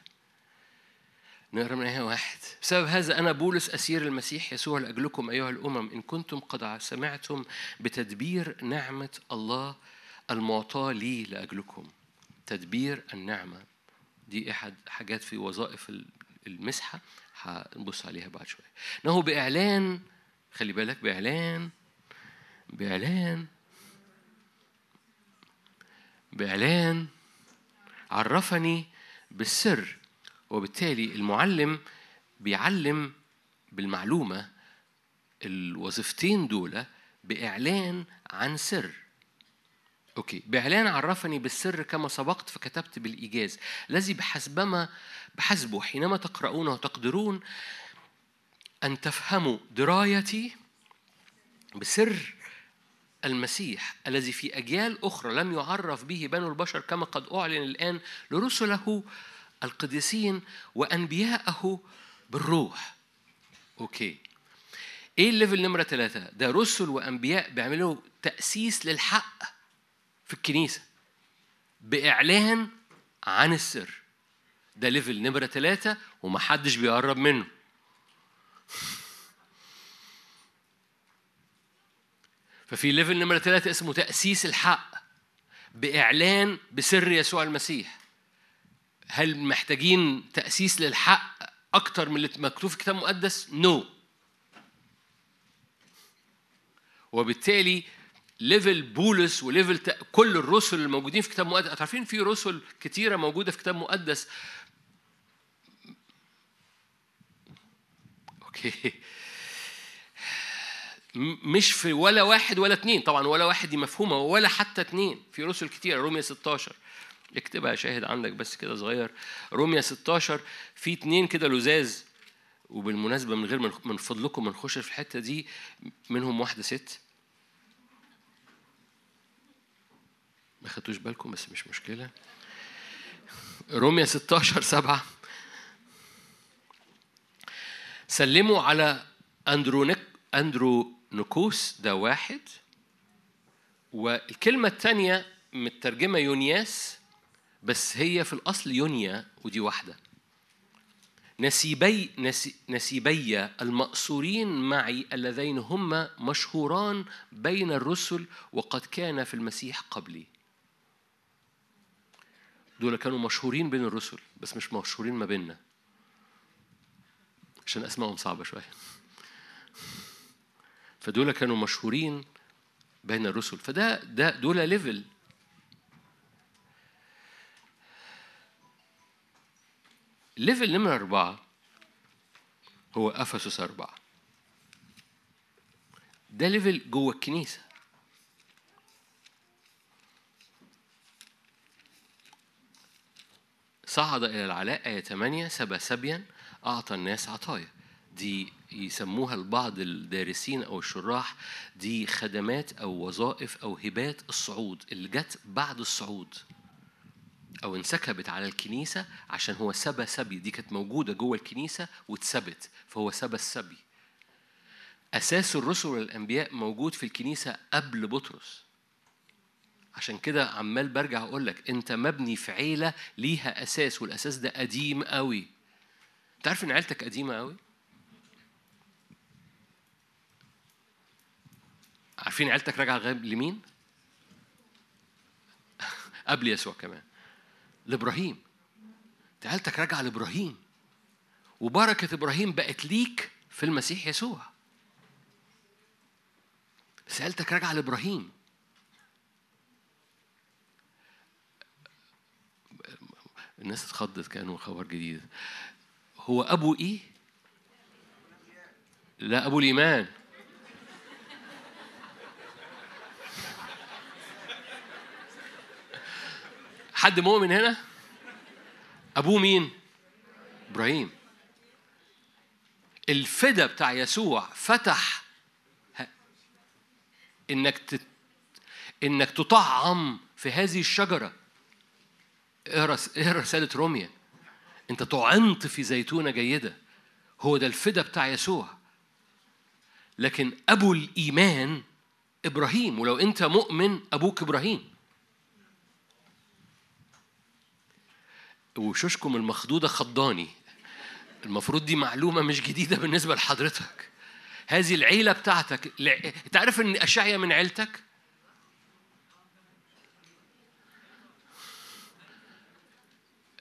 نقرأ من آية واحد. بسبب هذا أنا بولس أسير المسيح يسوع لأجلكم أيها الأمم إن كنتم قد سمعتم بتدبير نعمة الله المعطاة لي لأجلكم. تدبير النعمة. دي أحد حاجات في وظائف المسحة. هنبص عليها بعد شوية. إنه بإعلان خلي بالك بإعلان بإعلان بإعلان عرفني بالسر وبالتالي المعلم بيعلم بالمعلومة الوظيفتين دول بإعلان عن سر. okay بإعلان عرفني بالسر كما سبقت فكتبت بالإيجاز. الذي بحسبما بحسبه حينما تقرؤونه وتقدرون أن تفهموا درايتي بسر المسيح الذي في أجيال أخرى لم يعرف به بنو البشر كما قد أعلن الآن لرسله القديسين وأنبياءه بالروح. okay. إيه ال level نمرة ثلاثة؟ ده رسل وأنبياء بيعملوا تأسيس للحق في الكنيسة بإعلان عن السر. ده level نمرة ثلاثة ومحدش بيقرب منه. ففي level نمرة ثلاثة اسمه تأسيس الحق بإعلان بسر يسوع المسيح هل محتاجين تأسيس للحق أكتر من اللي مكتوب في الكتاب المقدس؟ no no. وبالتالي level بولس و level. كل الرسل الموجودين في الكتاب المقدس عارفين في رسل كتيرة موجودة في الكتاب المقدس okay مش في ولا واحد ولا اتنين. طبعا ولا واحد دي مفهومة ولا حتى اتنين. في رسل كتير روميا 16 اكتبها شاهد عندك بس كده صغير. روميا 16 في اتنين كده لزاز. وبالمناسبة من غير من فضلكم ما نخش في الحتة دي منهم واحدة ست. ما خدتوش بالكم بس مش مشكلة. روميا 16 سبعة. سلموا على اندرونيك اندرونكوس ده واحد. والكلمة الثانية مترجمة يونياس بس هي في الأصل يونيا ودي واحدة. نسيبي نسي نسيبي المأسورين معي اللذين هم مشهوران بين الرسل وقد كان في المسيح قبلي. دول كانوا مشهورين بين الرسل بس مش مشهورين ما بيننا. عشان أسمائهم صعبة شوية. فدول كانوا مشهورين بين الرسل. فده ده دول level. level نمرة أربعة هو أفسس أربعة. ده level جوه الكنيسة. صعد إلى العلاء آية 8 سبى سبيا أعطى الناس عطايا. دي يسموها البعض الدارسين أو الشراح دي خدمات أو وظائف أو هبات الصعود اللي جت بعد الصعود. أو انسكبت على الكنيسة عشان هو سبى سبي دي كانت موجودة جوه الكنيسة واتثبت فهو سبى السبي. أساس الرسل والأنبياء موجود في الكنيسة قبل بطرس. عشان كده عمال برجع أقول لك أنت مبني في عيلة ليها أساس والأساس ده قديم قوي أنت عارف إن عيلتك قديمة قوي عارفين عيلتك لغاية لمين؟ [LAUGHS] قبل يسوع كمان. لإبراهيم. عيلتك راجعة لإبراهيم. وبركة إبراهيم بقت ليك في المسيح يسوع. بس عيلتك راجعة لإبراهيم. الناس اتخضت كانوا خبر جديد. هو أبو إيه؟ لا أبو الإيمان. حد مؤمن هنا؟ أبوه مين؟ إبراهيم. الفدا بتاع يسوع فتح إنك تت... إنك تطعم في هذه الشجرة. اقرأ اقرأ رسالة روميا. أنت طعنت في زيتونة جيدة. هو ده الفدا بتاع يسوع. لكن أبو الإيمان إبراهيم. ولو أنت مؤمن أبوك إبراهيم. وشوشكم المخدودة خضاني. المفروض دي معلومة مش جديدة بالنسبة لحضرتك. هذه العيلة بتاعتك عارف إن أشعيا من عيلتك؟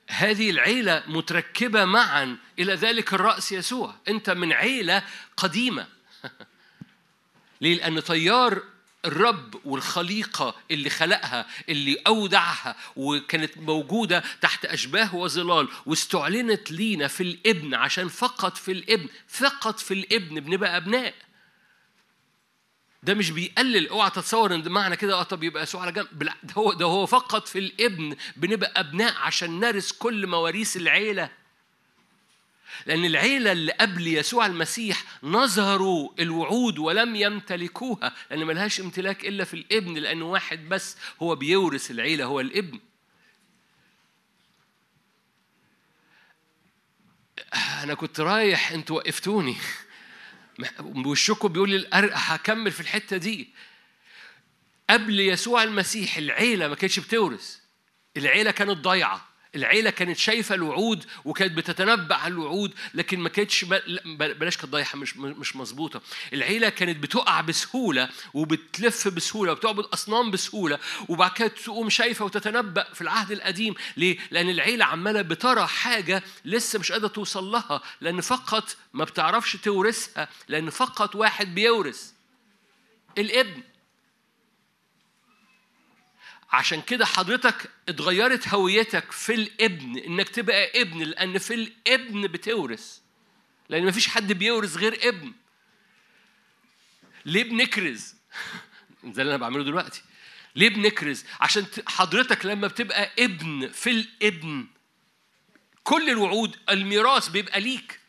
هذه العيلة متركبة معا إلى ذلك الرأس يسوع. أنت من عيلة قديمة. [LAUGHS] ليه؟ لأن طيار الرب والخليقة اللي خلقها اللي أودعها وكانت موجودة تحت أشباه وظلال واستعلنت لينا في الإبن عشان فقط في الإبن فقط في الإبن بنبقى أبناء. ده مش بيقلل اوعى تتصور إن معنى كده آه طب يبقى يسوع على جنب. ده هو ده هو فقط في الإبن بنبقى أبناء عشان نرث كل مواريث العيلة. لأن العيلة اللي قبل يسوع المسيح نظروا الوعود ولم يمتلكوها لأن ملهاش امتلاك إلا في الإبن لأن واحد بس هو بيورث العيلة هو الإبن. أنا كنت رايح أنتوا وقفتوني. [LAUGHS] وشكم بيقول لي هكمل في الحتة دي. قبل يسوع المسيح العيلة ما كانتش بتورث. العيلة كانت ضايعة. العيلة كانت شايفة الوعود وكانت بتتنبأ على الوعود لكن ما كانتش بلاش كانت ضايعة مش مش مظبوطة. العيلة كانت بتقع بسهولة وبتلف بسهولة وبتعبد أصنام بسهولة وبعد كده تقوم شايفة وتتنبأ في العهد القديم. ليه؟ لأن العيلة عمالة بترى حاجة لسه مش قادرة توصل لها لأن فقط ما بتعرفش تورثها لأن فقط واحد بيورث الابن. عشان كده حضرتك اتغيرت هويتك في الابن انك تبقى ابن لأن في الابن بتورث. لأن مفيش حد بيورث غير ابن. ليه بنكرز؟ [LAUGHS] ده اللي أنا بعمله دلوقتي. ليه بنكرز؟ عشان حضرتك لما بتبقى ابن في الابن كل الوعود الميراث بيبقى ليك.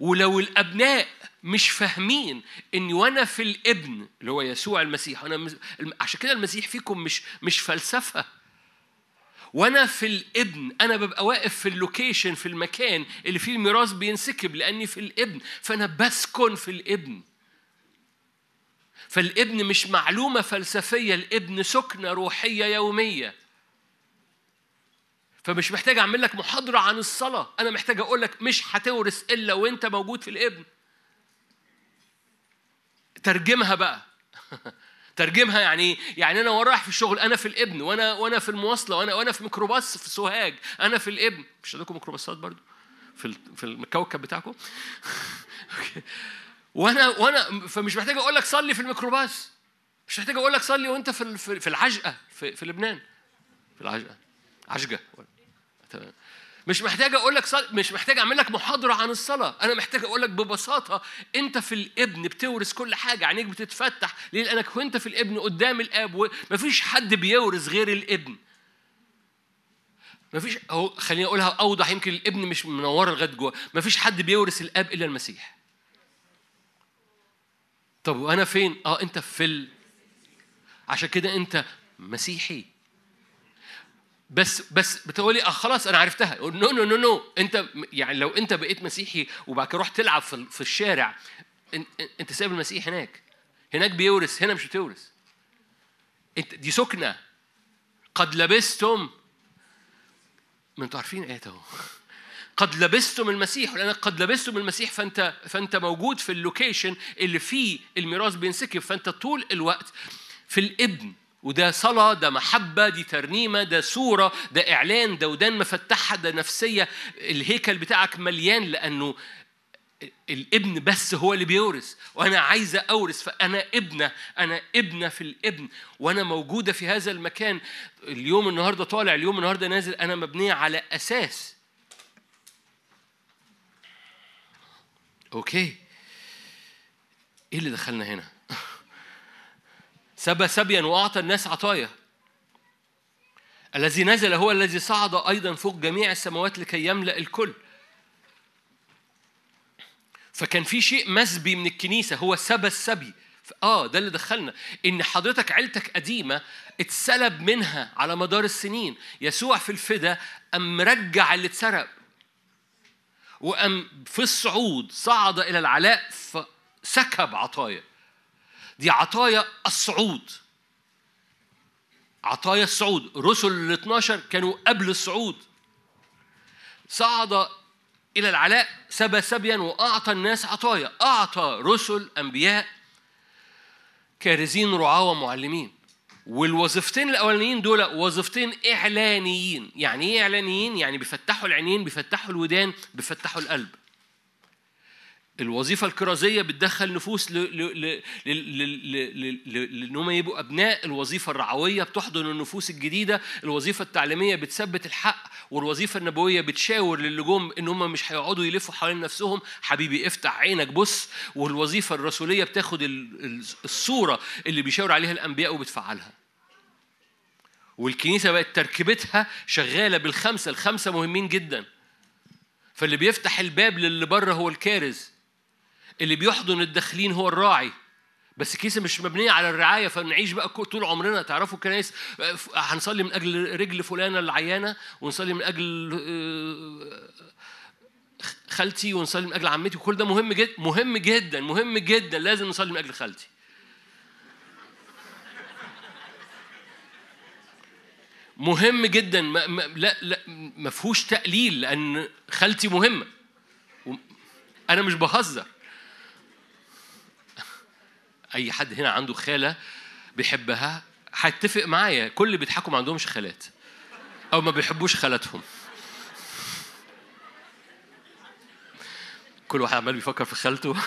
ولو الأبناء مش فاهمين اني وأنا في الابن اللي هو يسوع المسيح أنا عشان كده المسيح فيكم مش مش فلسفة. وأنا في الابن أنا ببقى واقف في اللوكيشن في المكان اللي فيه الميراث بينسكب لأني في الابن فأنا بسكن في الابن. فالابن مش معلومة فلسفية الابن سكنة روحية يومية. فمش محتاج أعمل لك محاضرة عن الصلاة أنا محتاج أقول لك مش هتورث إلا وأنت موجود في الابن. ترجمها بقى. [LAUGHS] ترجمها يعني؟ يعني أنا وأنا رايح في الشغل أنا في الابن وأنا وأنا في المواصلة وأنا وأنا في ميكروباص في سوهاج أنا في الابن. مش عندكم ميكروباصات برضو؟ في في الكوكب بتاعكم. [LAUGHS] وأنا وأنا فمش محتاج أقول لك صلي في الميكروباص. مش محتاج أقول لك صلي وأنت في في العجقه في, في لبنان. في العجقه عجقه تمام. مش محتاج أقول لك صل... مش محتاج أعمل لك محاضرة عن الصلاة. أنا محتاج أقول لك ببساطة أنت في الإبن بتورث كل حاجة عينيك بتتفتح. ليه؟ لأنك وأنت في الإبن قدام الآب ومفيش حد بيورث غير الإبن. مفيش اهو خليني أقولها أوضح يمكن الإبن مش منوره لغاية جوه. مفيش حد بيورث الآب إلا المسيح. طب وأنا فين؟ آه أنت في ال... عشان كده أنت مسيحي. بس بس بتقولي آه خلاص أنا عرفتها. no no no no أنت يعني لو أنت بقيت مسيحي وبعد كده رحت تلعب في في الشارع إن- أنت سايب المسيح هناك. هناك بيورث هنا مش بتورث. أنت دي سكنة. قد لبستم ما أنتوا عارفين إيه اهو قد لبستم المسيح. ولانك قد لبستم المسيح فأنت فأنت موجود في ال location اللي فيه الميراث بينسكب. فأنت طول الوقت في الابن. وده صلاة ده محبة دي ترنيمة ده صورة ده إعلان ده ودان مفتحة ده نفسية. الهيكل بتاعك مليان لأنه الابن بس هو اللي بيورث. وأنا عايزه أورث فأنا ابنة أنا ابنة في الابن. وأنا موجودة في هذا المكان. اليوم النهارده طالع اليوم النهارده نازل. أنا مبنية على أساس. أوكي. إيه اللي دخلنا هنا؟ سبى سبيا وأعطى الناس عطايا. الذي نزل هو الذي صعد أيضا فوق جميع السماوات لكي يملأ الكل. فكان في شيء مسبي من الكنيسة هو سبى السبي. آه ده اللي دخلنا. إن حضرتك عيلتك قديمة اتسلب منها على مدار السنين. يسوع في الفدا ام مرجع اللي اتسرق. وأم في الصعود صعد إلى العلاء فسكب عطايا. دي عطايا الصعود. عطايا الصعود. رسل ال 12 كانوا قبل الصعود. صعد إلى العلاء سبى سبيا وأعطى الناس عطايا. أعطى رسل أنبياء كارزين رعاة ومعلمين. والوظيفتين الأولانيين دول وظيفتين إعلانيين. يعني إيه إعلانيين؟ يعني بيفتحوا العينين بيفتحوا الودان بيفتحوا القلب. الوظيفة الكرازية بتدخل نفوس ل... ل... ل... ل... ل... ل... لإن هم يبقوا أبناء الوظيفة الرعوية بتحضن النفوس الجديدة الوظيفة التعليمية بتثبت الحق والوظيفة النبوية بتشاور للي جم إن هم مش هيقعدوا يلفوا حوالين نفسهم. حبيبي افتح عينك بص والوظيفة الرسولية بتاخد ال... الصورة اللي بيشاور عليها الأنبياء وبتفعلها. والكنيسة بقت تركيبتها شغالة بالخمسة الخمسة مهمين جدا. فاللي بيفتح الباب للي بره هو الكارز. اللي بيحضن الداخلين هو الراعي. بس الكنيسة مش مبنية على الرعاية فنعيش بقى طول عمرنا. تعرفوا الكنائس هنصلي من أجل رجل فلانة العيانة ونصلي من أجل خالتي ونصلي من أجل عمتي. وكل ده مهم جدا مهم جدا مهم جدا. لازم نصلي من أجل خالتي. مهم جدا. ما ما لا لا ما فيهوش تقليل لأن خالتي مهمة. أنا مش بهزر. أي حد هنا عنده خالة بيحبها هيتفق معايا. كل اللي بيضحكوا ما عندهمش خالات. أو ما بيحبوش خالاتهم. كل واحد عمال بيفكر في خالته. [LAUGHS]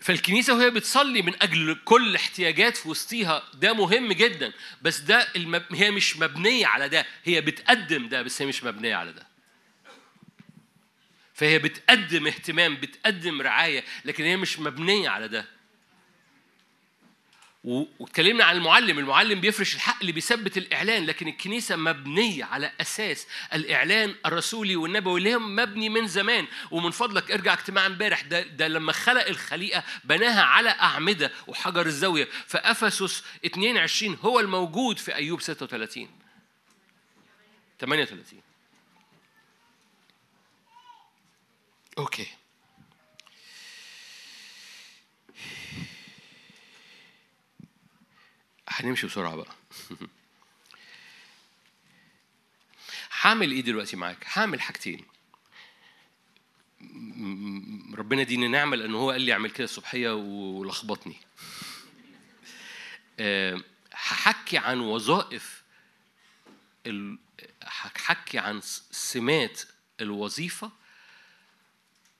فالكنيسة وهي بتصلي من أجل كل احتياجات في وسطيها. ده مهم جدا. بس ده المب... هي مش مبنية على ده. هي بتقدم ده بس هي مش مبنية على ده. فهي بتقدم اهتمام بتقدم رعاية لكن هي مش مبنية على ده. واتكلمنا عن المعلم المعلم بيفرش الحق اللي بيثبت الإعلان لكن الكنيسة مبنية على أساس الإعلان الرسولي والنبوي اللي مبني من زمان. ومن فضلك ارجع اجتماع امبارح ده, ده لما خلق الخليقة بناها على أعمدة وحجر الزاوية. فأفسس 22 هو الموجود في أيوب 36 38 أوكي هنمشي بسرعة بقى. [LAUGHS] هعمل إيه دلوقتي معاك؟ هعمل حاجتين. ربنا يديني نعمة لأن هو قال لي أعمل كده الصبحية ولخبطني هحكي عن وظائف هحكي عن سمات الوظيفة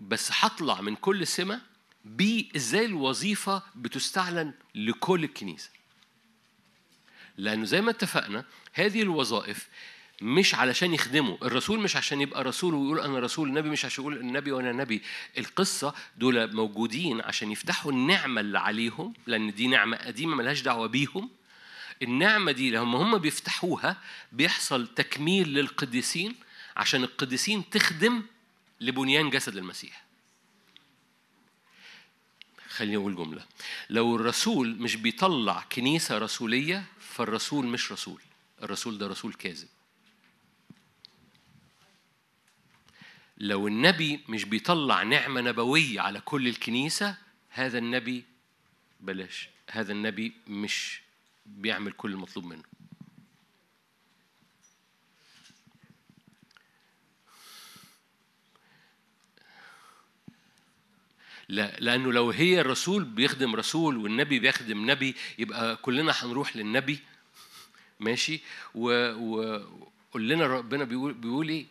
بس هطلع من كل سمة بإزاي الوظيفة بتستعلن لكل الكنيسة. لأنه زي ما اتفقنا هذه الوظائف مش علشان يخدموا الرسول مش عشان يبقى رسول ويقول أنا رسول النبي مش عشان يقول النبي وأنا نبي. القصة دول موجودين عشان يفتحوا النعمة اللي عليهم لأن دي نعمة قديمة ملهاش دعوة بيهم. النعمة دي لما هم بيفتحوها بيحصل تكميل للقديسين عشان القديسين تخدم لبنيان جسد المسيح. خليني أقول جملة. لو الرسول مش بيطلع كنيسة رسولية فالرسول مش رسول. الرسول ده رسول كاذب. لو النبي مش بيطلع نعمة نبوية على كل الكنيسة هذا النبي بلاش. هذا النبي مش بيعمل كل المطلوب منه. لا لأنه لو هي الرسول بيخدم رسول والنبي بيخدم نبي يبقى كلنا هنروح للنبي. ماشي؟ و, و... قول لنا ربنا بيقول بيقول إيه؟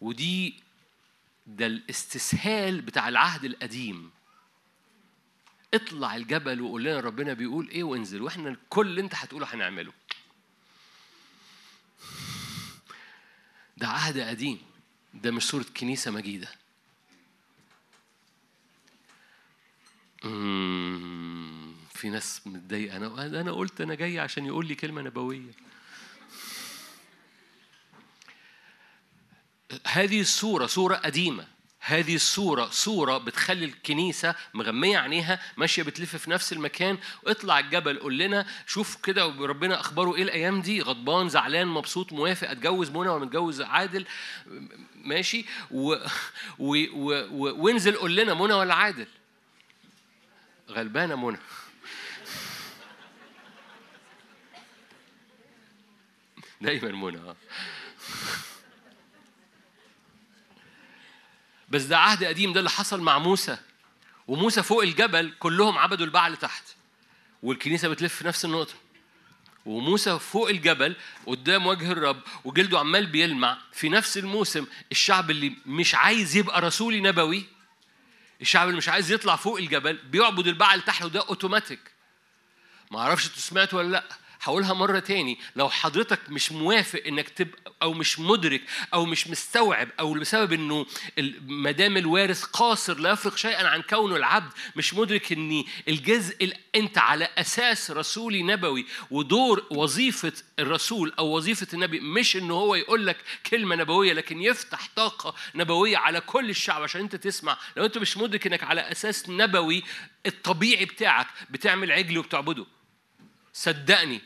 ودي ده الاستسهال بتاع العهد القديم. اطلع الجبل وقول لنا ربنا بيقول إيه وانزل وإحنا كل اللي أنت هتقوله هنعمله. ده عهد قديم ده مش صورة كنيسة مجيدة. في ناس متضايقة. أنا أنا قلت أنا جاي عشان يقول لي كلمة نبوية. هذه الصورة صورة قديمة. هذه الصورة صورة بتخلي الكنيسة مغمية عينيها ماشية بتلف في نفس المكان. واطلع الجبل قول لنا شوف كده ربنا أخباره إيه الأيام دي. غضبان زعلان مبسوط موافق أتجوز منى ولا متجوز عادل. ماشي. و... و... و... و... وانزل قول لنا منى ولا عادل. غلبانة منى. دايما منى آه. بس ده عهد قديم ده اللي حصل مع موسى. وموسى فوق الجبل كلهم عبدوا البعل تحت. والكنيسة بتلف في نفس النقطة. وموسى فوق الجبل قدام وجه الرب وجلده عمال بيلمع في نفس الموسم. الشعب اللي مش عايز يبقى رسولي نبوي الشعب اللي مش عايز يطلع فوق الجبل بيعبد البعل تحت وده اوتوماتيك ما أعرفش أنتوا سمعتوا ولا لأ؟ هقولها مرة تاني. لو حضرتك مش موافق إنك تبقى أو مش مدرك أو مش مستوعب أو بسبب إنه مدام الوارث قاصر لا يفرق شيئا عن كونه العبد مش مدرك إن الجزء ال- أنت على أساس رسولي نبوي ودور وظيفة الرسول أو وظيفة النبي مش ان هو يقول لك كلمة نبوية لكن يفتح طاقة نبوية على كل الشعب عشان أنت تسمع. لو أنت مش مدرك إنك على أساس نبوي الطبيعي بتاعك بتعمل عجل وبتعبده. صدقني.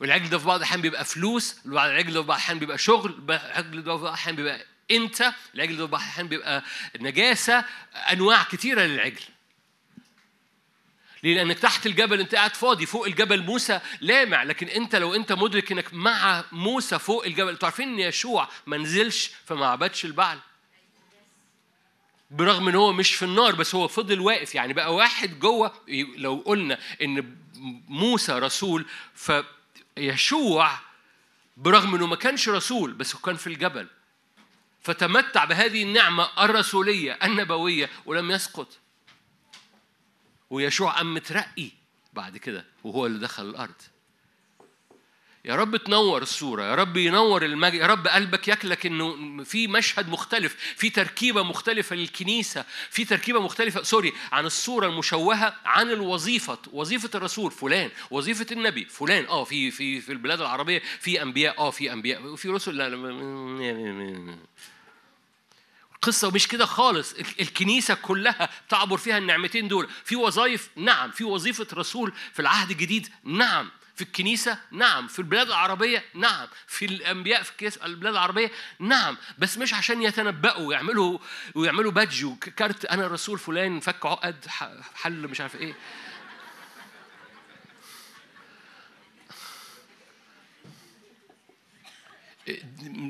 والعجل ده في بعض الأحيان بيبقى فلوس العجل ده في بعض الأحيان بيبقى شغل العجل ده في بعض الأحيان بيبقى انت العجل ده في بعض الأحيان بيبقى نجاسة أنواع كتيرة للعجل. ليه؟ لأنك تحت الجبل أنت قاعد فاضي فوق الجبل موسى لامع لكن أنت لو أنت مدرك إنك مع موسى فوق الجبل أنتوا عارفين إن يشوع ما نزلش فما عبدش البعل. برغم إن هو مش في النار بس هو فضل واقف. يعني بقى واحد جوه لو قلنا إن موسى رسول فيشوع برغم إنه ما كانش رسول بس كان في الجبل. فتمتع بهذه النعمة الرسولية النبوية ولم يسقط. ويشوع قام مترقي بعد كده وهو اللي دخل الأرض. يا رب تنور الصورة يا رب ينور المجد يا رب قلبك يكلك إنه في مشهد مختلف في تركيبة مختلفة للكنيسة في تركيبة مختلفة سوري عن الصورة المشوهة عن الوظيفة وظيفة الرسول فلان وظيفة النبي فلان آه في في في البلاد العربية في أنبياء آه في أنبياء وفي رسل لا لا القصة مش كده خالص الكنيسة كلها تعبر فيها النعمتين دول في وظائف نعم في وظيفة رسول في العهد الجديد نعم. في الكنيسة؟ نعم. في البلاد العربية؟ نعم. في الأنبياء في الكنيسة البلاد العربية؟ نعم. بس مش عشان يتنبأوا ويعملوا ويعملوا بادج وكارت أنا الرسول فلان فك عقد حل مش عارف إيه.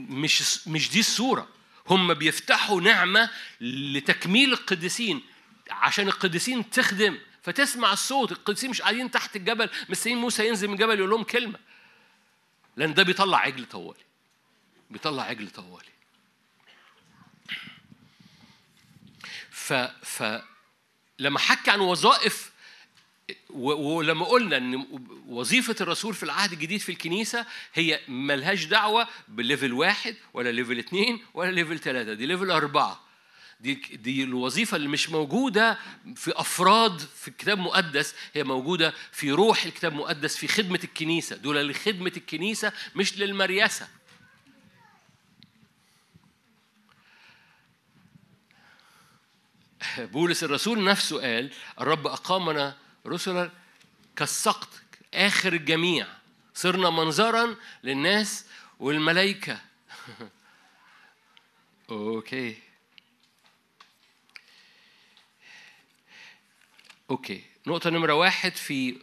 مش مش دي الصورة. هم بيفتحوا نعمة لتكميل القديسين. عشان القديسين تخدم. فتسمع الصوت القديسين مش قاعدين تحت الجبل مستنيين موسى ينزل من الجبل يقول لهم كلمة. لأن ده بيطلع عجل طوالي. بيطلع عجل طوالي. ف ف لما حكى عن وظائف ولما قلنا إن وظيفة الرسول في العهد الجديد في الكنيسة هي ملهاش دعوة ب level واحد ولا level اثنين ولا level ثلاثة دي level أربعة. دي دي الوظيفة اللي مش موجودة في أفراد في الكتاب المقدس هي موجودة في روح الكتاب المقدس في خدمة الكنيسة. دول لخدمه الكنيسة مش للمريسة. [LAUGHS] بولس الرسول نفسه قال الرب أقامنا رسلا كالسقط آخر الجميع. صرنا منظرا للناس والملائكة. [LAUGHS] okay. okay. نقطة نمرة واحد في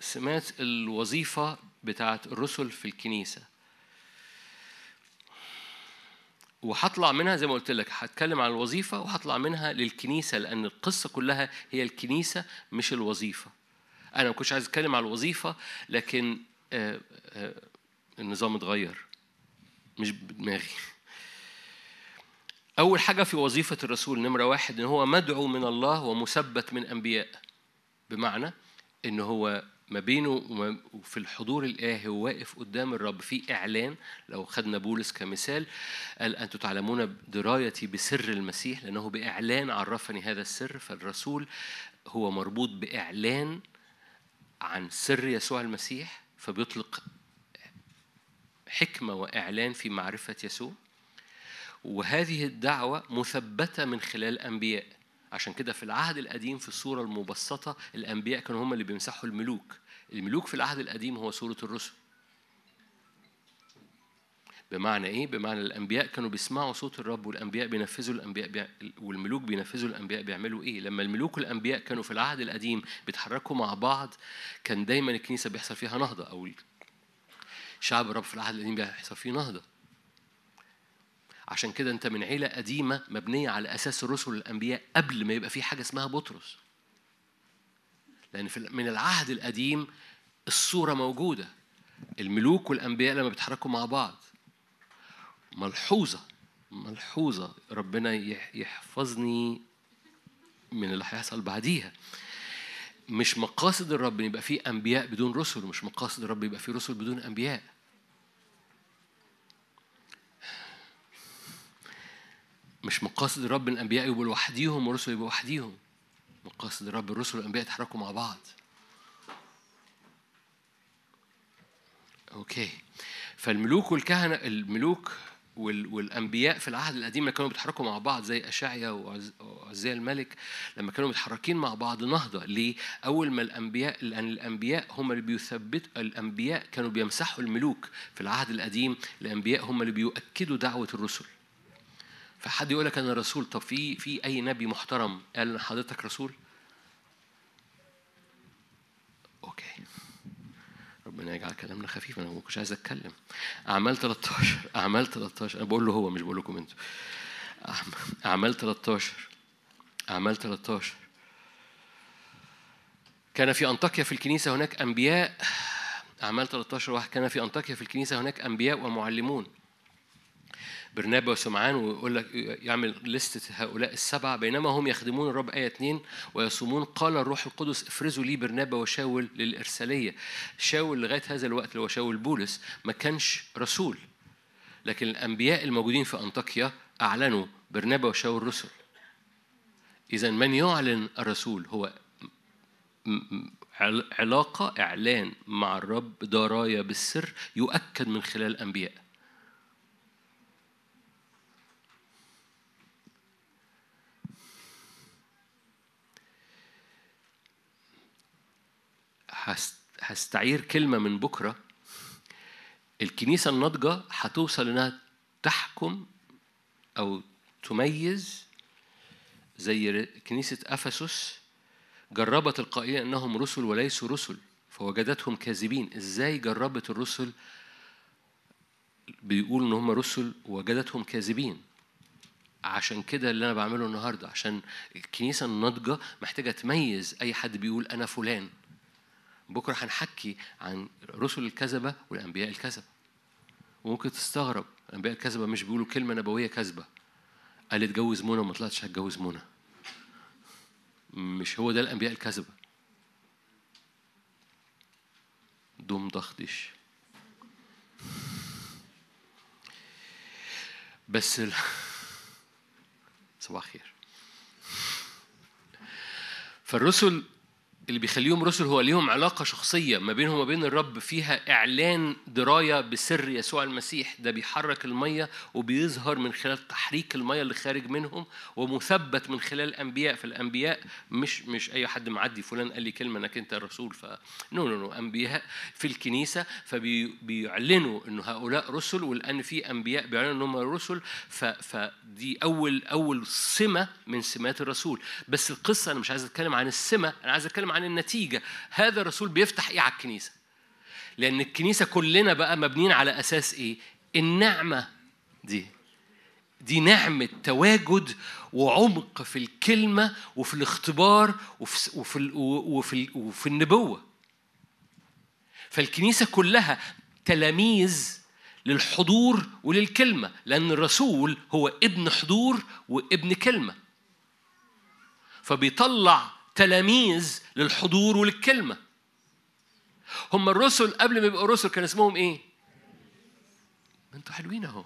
سمات الوظيفة بتاعت الرسل في الكنيسة. وهطلع منها زي ما قلت لك هتكلم عن الوظيفة وهطلع منها للكنيسة لأن القصة كلها هي الكنيسة مش الوظيفة. أنا ما كنتش عايز أتكلم عن الوظيفة لكن آه، آه، النظام اتغير. مش بدماغي. أول حاجة في وظيفة الرسول نمرة واحد إن هو مدعو من الله ومثبت من أنبياء. بمعنى إن هو ما بينه وفي الحضور الإلهي واقف قدام الرب. في إعلان لو خدنا بولس كمثال قال أنتم تعلمون درايتي بسر المسيح لأنه بإعلان عرفني هذا السر. فالرسول هو مربوط بإعلان عن سر يسوع المسيح فبيطلق حكمة وإعلان في معرفة يسوع. وهذه الدعوة مثبتة من خلال أنبياء عشان كده في العهد القديم في الصورة المبسطة الأنبياء كانوا هم اللي بيمسحوا الملوك الملوك في العهد القديم هو صورة الرسل بمعنى إيه؟ بمعنى الأنبياء كانوا بيسمعوا صوت الرب والأنبياء بينفذوا الأنبياء بيع... والملوك بينفذوا الأنبياء بيعملوا إيه؟ لما الملوك والأنبياء كانوا في العهد القديم بيتحركوا مع بعض كان دايما الكنيسة بيحصل فيها نهضة أو شعب الرب في العهد القديم بيحصل فيه نهضة. عشان كده انت من عيلة قديمة مبنية على أساس الرسل والانبياء قبل ما يبقى في حاجة اسمها بطرس. لأن في من العهد القديم الصورة موجودة. الملوك والأنبياء لما بيتحركوا مع بعض ملحوظة ملحوظة ربنا يح- يحفظني من اللي هيحصل بعديها مش مقاصد الرب يبقى فيه أنبياء بدون رسل ومش مقاصد الرب يبقى فيه رسل بدون أنبياء مش مقاصد الرب ان الأنبياء يبقوا لوحديهم والرسل يبقوا لوحديهم مقاصد الرب الرسل والأنبياء يتحركوا مع بعض. أوكي. فالملوك والكهنة الملوك وال- والأنبياء في العهد القديم اللي كانوا بيتحركوا مع بعض زي اشعيا وعز- وعزيا الملك لما كانوا متحركين مع بعض نهضة ليه؟ اول ما الأنبياء لأن الأنبياء هم اللي بيثبتوا الأنبياء كانوا بيمسحوا الملوك في العهد القديم الأنبياء هم اللي بيؤكدوا دعوة الرسل. فحد يقول لك أنا رسول طب في في أي نبي محترم قال إن حضرتك رسول؟ أوكي. ربنا يجعل كلامنا خفيف أنا ما كنتش عايز أتكلم. أعمال 13 أعمال 13 أنا بقول له هو مش بقول لكم أنتوا. أعمال 13 أعمال 13 كان في أنطاكيا في الكنيسة هناك أنبياء. أعمال 13 واحد. كان في أنطاكيا في الكنيسة هناك أنبياء ومعلمون. برنابا وسمعان ويقول لك يعمل لستة هؤلاء السبعة بينما هم يخدمون الرب آية 2 ويصومون. قال الروح القدس افرزوا لي برنابا وشاول للإرسالية. شاول لغاية هذا الوقت اللي هو شاول بولس ما كانش رسول لكن الأنبياء الموجودين في أنطاكيا أعلنوا برنابا وشاول رسل. إذا من يعلن الرسول هو علاقة إعلان مع الرب دراية بالسر يؤكد من خلال الأنبياء. هستعير كلمة من بكرة. الكنيسة الناضجة هتوصل إنها تحكم أو تميز زي كنيسة أفسس جربت القائلين أنهم رسل وليسوا رسل فوجدتهم كاذبين. إزاي جربت الرسل؟ بيقولوا إن هم رسل وجدتهم كاذبين. عشان كده اللي أنا بعمله النهارده عشان الكنيسة الناضجة محتاجة تميز أي حد بيقول أنا فلان. بكرة هنحكي عن رسل الكذبة والأنبياء الكذبة. وممكن تستغرب الأنبياء الكذبة مش بيقولوا كلمة نبوية كذبة. قال اتجوز منى وما طلعتش هتجوز منى. مش هو ده الأنبياء الكذبة. دم ضخدش بس ال... صباح الخير فالرسل اللي بيخليهم رسل هو ليهم علاقة شخصية ما بينهم وما بين الرب فيها إعلان دراية بسر يسوع المسيح. ده بيحرك المية وبيظهر من خلال تحريك المية اللي خارج منهم ومثبت من خلال الأنبياء. فالأنبياء مش مش أي حد معدي. فلان قال لي كلمة إنك أنت الرسول ف no no no أنبياء في الكنيسة فبيعلنوا إنه هؤلاء رسل ولأن في أنبياء بيعلنوا إنهم رسل. ف فدي أول أول سمة من سمات الرسول. بس القصة أنا مش عايز أتكلم عن السمة أنا عايز أتكلم عن النتيجة. هذا الرسول بيفتح إيه على الكنيسة. لأن الكنيسة كلنا بقى مبنيين على أساس إيه؟ النعمة دي. دي نعمة تواجد وعمق في الكلمة وفي الاختبار وفي وفي وفي, وفي النبوة. فالكنيسة كلها تلاميذ للحضور وللكلمة لأن الرسول هو ابن حضور وابن كلمة. فبيطلع تلاميذ للحضور وللكلمة هم الرسل قبل ما يبقوا رسل كان اسمهم إيه؟ أنتوا حلوين أهو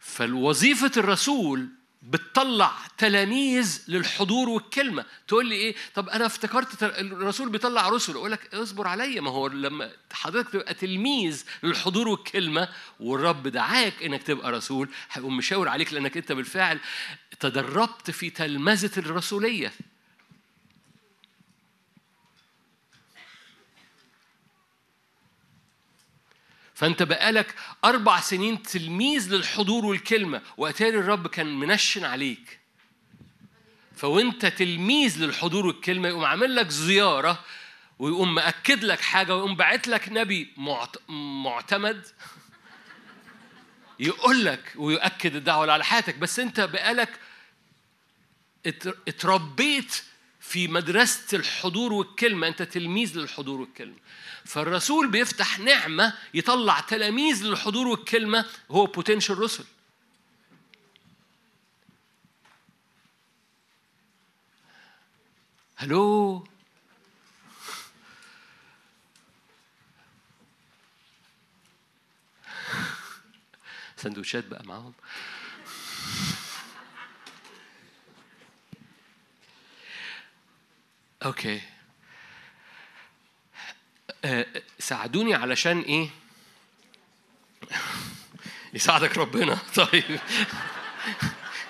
فالوظيفة الرسول بتطلع تلاميذ للحضور والكلمة. تقول لي إيه؟ طب أنا افتكرت الرسول بيطلع رسل أقول لك اصبر عليا. ما هو لما حضرتك تبقى تلميذ للحضور والكلمة والرب دعاك إنك تبقى رسول هيقوم مشاور عليك لأنك أنت بالفعل تدربت في تلمذة الرسولية. فانت بقالك أربع سنين تلميذ للحضور والكلمة وأتاري الرب كان منشن عليك. فوانت تلميذ للحضور والكلمة يقوم عامل لك زيارة ويقوم مأكد لك حاجة ويقوم باعت لك نبي معت... معتمد يقول لك ويؤكد الدعوة اللي على حياتك. بس انت بقالك ات- اتربيت في مدرسة الحضور والكلمة أنت تلميذ للحضور والكلمة. فالرسول بيفتح نعمة يطلع تلاميذ للحضور والكلمة هو بوتنشال رسل. هلو؟ سندوتشات بقى معاهم. أوكي. آه، ساعدوني علشان إيه؟ [LAUGHS] يساعدك ربنا. [LAUGHS] طيب.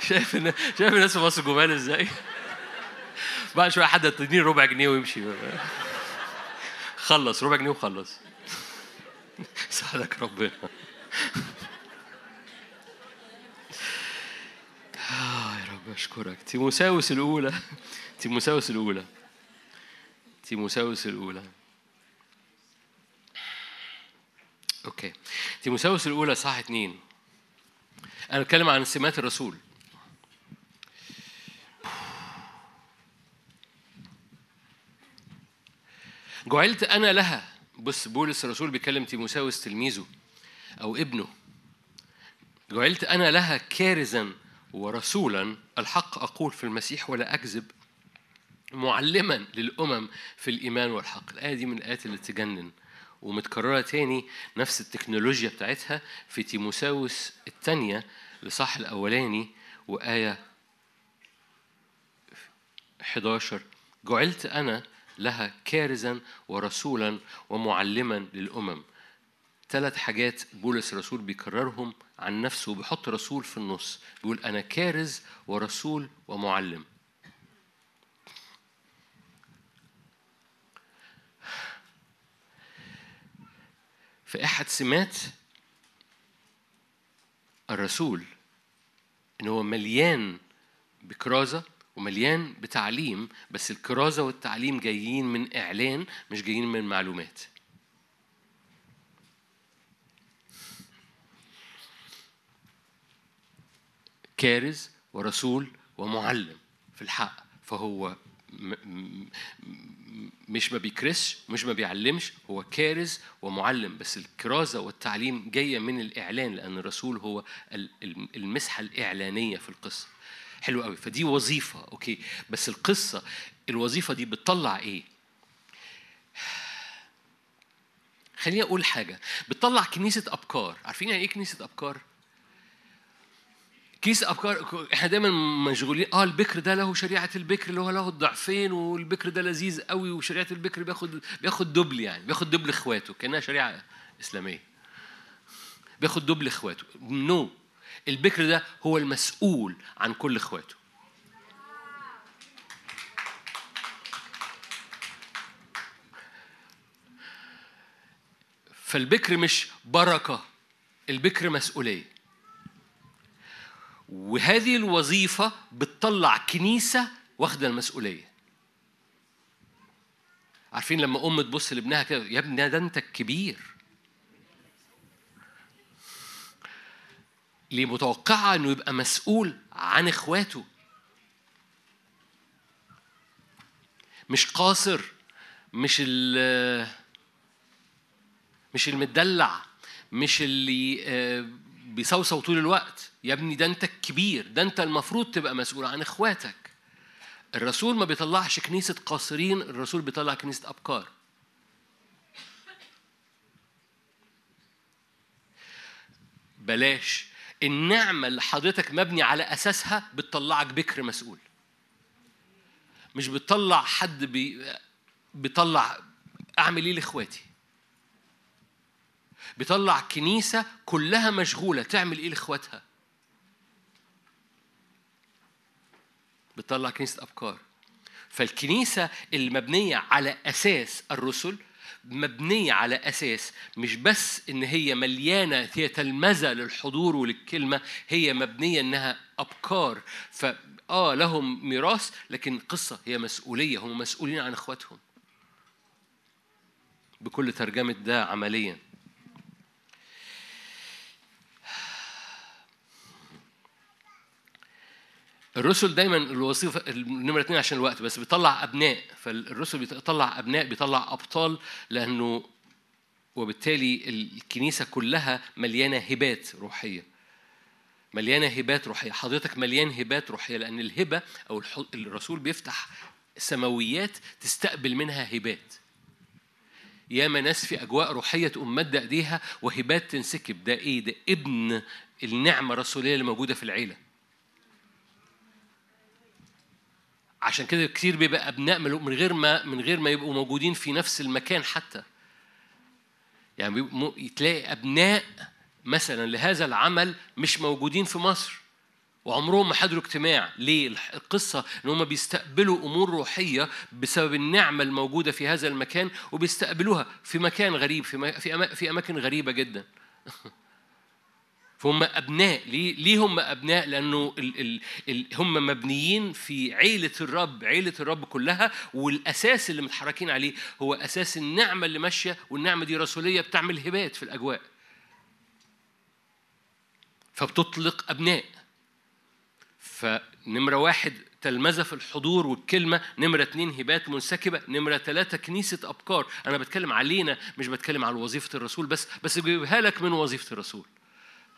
شايف إن- شايف الناس في مصر جمال إزاي؟ [LAUGHS] بعد شوية حد تديني ربع جنيه ويمشي. خلص ربع جنيه وخلص. يساعدك ربنا. آه يا رب أشكرك. تيموساوس الأولى. تيموساوس الأولى. تيموساوس الأولى. أوكي. تيموساوس الأولى صح اتنين. أنا بتكلم عن سمات الرسول. جعلت أنا لها. بص بولس الرسول بيكلم تيموساوس تلميذه أو ابنه. جعلت أنا لها كارزا ورسولا. الحق أقول في المسيح ولا أكذب؟ معلما للأمم في الإيمان والحق. الآية دي من الآيات اللي تجنن. ومتكررة تاني نفس التكنولوجيا بتاعتها في تيموساوس الثانية لصح الأولاني وآية 11 جعلت أنا لها كارزا ورسولا ومعلما للأمم. ثلاث حاجات بولس الرسول بيكررهم عن نفسه وبيحط رسول في النص. بيقول أنا كارز ورسول ومعلم. في أحد سمات الرسول إن هو مليان بكرازة ومليان بتعليم بس الكرازة والتعليم جايين من إعلان مش جايين من معلومات. كارز ورسول ومعلم في الحق فهو مش ما بيكرسش مش ما بيعلمش هو كارز ومعلم. بس الكرازة والتعليم جاية من الإعلان لأن الرسول هو ال- ال- المسحة الإعلانية في القصة. حلو قوي فدي وظيفة okay. بس القصة الوظيفة دي بتطلع إيه؟ خليني أقول حاجة. بتطلع كنيسة أبكار. عارفين يعني إيه كنيسة أبكار؟ كنيسة أبكار إحنا دايما مشغولين آه البكر ده له شريعة البكر اللي هو له الضعفين والبكر ده لذيذ قوي وشريعة البكر بياخد بياخد double يعني بياخد double إخواته كأنها شريعة إسلامية. بياخد دبل إخواته. نو no. البكر ده هو المسؤول عن كل إخواته. فالبكر مش بركة البكر مسؤولية. وهذه الوظيفة بتطلع كنيسة واخدة المسؤولية. عارفين لما أم تبص لابنها كده يا ابني ده أنت الكبير. ليه متوقعة إنه يبقى مسؤول عن إخواته. مش قاصر مش ال مش المدلع مش اللي آه، بيصوصو طول الوقت. يا ابني ده انت الكبير ده انت المفروض تبقى مسؤول عن اخواتك. الرسول ما بيطلعش كنيسة قاصرين الرسول بيطلع كنيسة أبكار بلاش. النعمة اللي حضرتك مبني على أساسها بتطلعك بكر مسؤول. مش بتطلع حد بي بيطلع أعمل إيه لإخواتي؟ بيطلع كنيسة كلها مشغولة. تعمل إيه لإخواتها؟ بتطلع كنيسة أبكار. فالكنيسة المبنية على أساس الرسل مبنية على أساس مش بس إن هي مليانة هي تلمذة للحضور وللكلمة هي مبنية إنها أبكار. فآه لهم ميراث لكن قصة هي مسؤولية. هم مسؤولين عن إخواتهم. بكل ترجمة ده عملياً. الرسل دايما الوظيفه النمرة اثنين عشان الوقت بس بيطلع أبناء فالرسل بيطلع أبناء بيطلع أبطال لأنه وبالتالي الكنيسة كلها مليانة هبات روحية. مليانة هبات روحية. حضرتك مليان هبات روحية لأن الهبة أو الرسول بيفتح سماويات تستقبل منها هبات. ياما ناس في أجواء روحية تقوم مادة إيديها وهبات تنسكب. ده إيه؟ ده ابن النعمة الرسولية اللي موجودة في العيلة. عشان كده كتير بيبقى أبناء من غير ما من غير ما يبقوا موجودين في نفس المكان حتى. يعني تلاقي أبناء مثلا لهذا العمل مش موجودين في مصر وعمرهم ما حضروا اجتماع. ليه؟ القصة إن هم بيستقبلوا أمور روحية بسبب النعمة الموجودة في هذا المكان وبيستقبلوها في مكان غريب في في أما- في أماكن غريبة جدا. [LAUGHS] فهم أبناء ليه؟ ليه هم أبناء؟ لأنه ال ال ال هم مبنيين في عيلة الرب، عيلة الرب كلها والأساس اللي متحركين عليه هو أساس النعمة اللي ماشية والنعمة دي رسولية بتعمل هبات في الأجواء. فبتطلق أبناء. فنمرة واحد تلمذة في الحضور والكلمة نمرة اتنين هبات منسكبة نمرة ثلاثة كنيسة أبكار أنا بتكلم علينا مش بتكلم على وظيفة الرسول بس بس بجيبها لك من وظيفة الرسول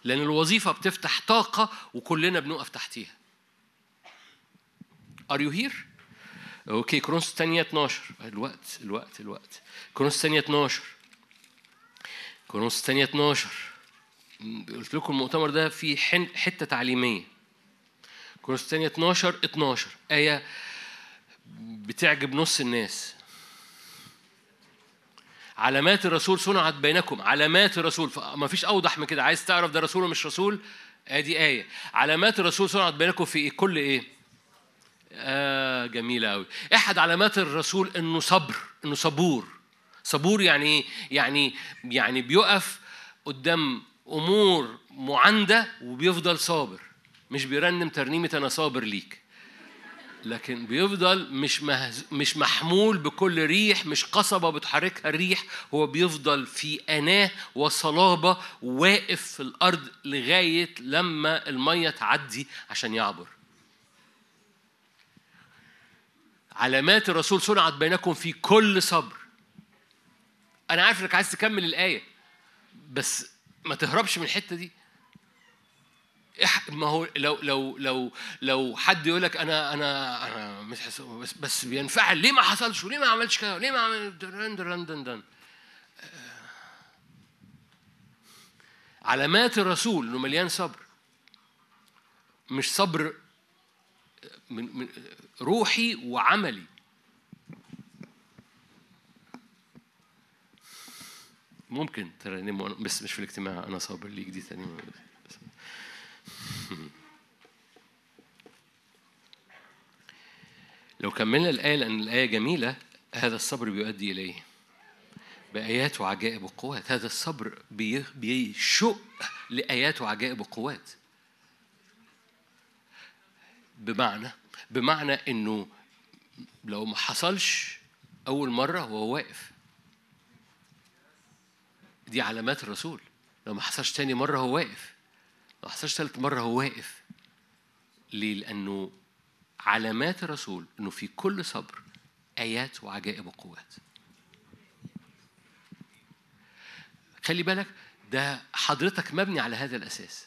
لأن الوظيفة بتفتح طاقة وكلنا بنقف تحتيها. Are you here؟ okay كرونس الثانية 12 الوقت الوقت الوقت. كرونس الثانية 12 كرونس الثانية 12 قلت لكم المؤتمر ده فيه حتة تعليمية. كرونس الثانية 12 12 آية بتعجب نص الناس. علامات الرسول صنعت بينكم. علامات الرسول. ما فيش أوضح من كده. عايز تعرف ده رسول مش رسول؟ أدي آية. علامات الرسول صنعت بينكم في؟ كل إيه؟ آه جميلة أوي. أحد علامات الرسول إنه صبر إنه صبور. صبور يعني إيه؟ يعني يعني بيقف قدام أمور معاندة وبيفضل صابر. مش بيرنم ترنيمة أنا صابر ليك. لكن بيفضل مش. مش محمول بكل ريح مش قصبة بتحركها الريح هو بيفضل في أناة وصلابة واقف في الأرض لغاية لما المية تعدي عشان يعبر علامات الرسول صنعت بينكم في كل صبر أنا عارف إنك عايز تكمل الآية بس ما تهربش من الحتة دي ما هو لو لو لو لو حد يقول لك أنا أنا أنا بس بس بينفعل ليه ما حصلش؟ وليه ما عملش كده؟ وليه ما عمل درن درن دن دن. آه. علامات الرسول إنه مليان صبر. مش صبر من من روحي وعملي. ممكن ترنموا بس مش في الاجتماع أنا صابر ليك دي تاني؟ [LAUGHS] لو كملنا الآية لأن الآية جميلة هذا الصبر بيؤدي إليه. بآيات وعجائب وقوات هذا الصبر بي- بيشق لآيات وعجائب وقوات بمعنى بمعنى إنه لو ما حصلش أول مرة هو واقف. دي علامات الرسول. لو ما حصلش تاني مرة هو واقف. ما حصلش تالت مرة هو واقف ليه؟ لأنه علامات الرسول إنه في كل صبر آيات وعجائب وقوات. خلي بالك ده حضرتك مبني على هذا الأساس.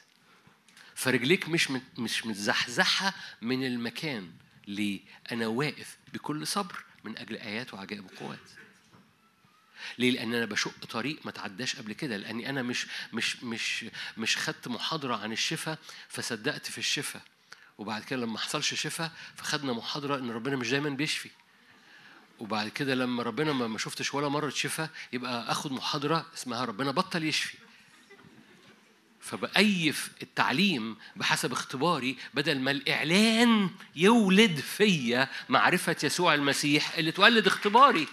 فرجليك مش مش متزحزحة من المكان ليه؟ أنا واقف بكل صبر من أجل آيات وعجائب وقوات. ليه؟ لأن أنا بشق طريق ما تعداش قبل كده، لأني أنا مش مش مش مش خدت محاضرة عن الشفاء فصدقت في الشفاء. وبعد كده لما حصلش شفاء فخدنا محاضرة إن ربنا مش دايما بيشفي. وبعد كده لما ربنا ما شفتش ولا مرة شفاء يبقى آخد محاضرة اسمها ربنا بطل يشفي. فبأيف التعليم بحسب اختباري بدل ما الإعلان يولد فيا معرفة يسوع المسيح اللي تولد اختباري.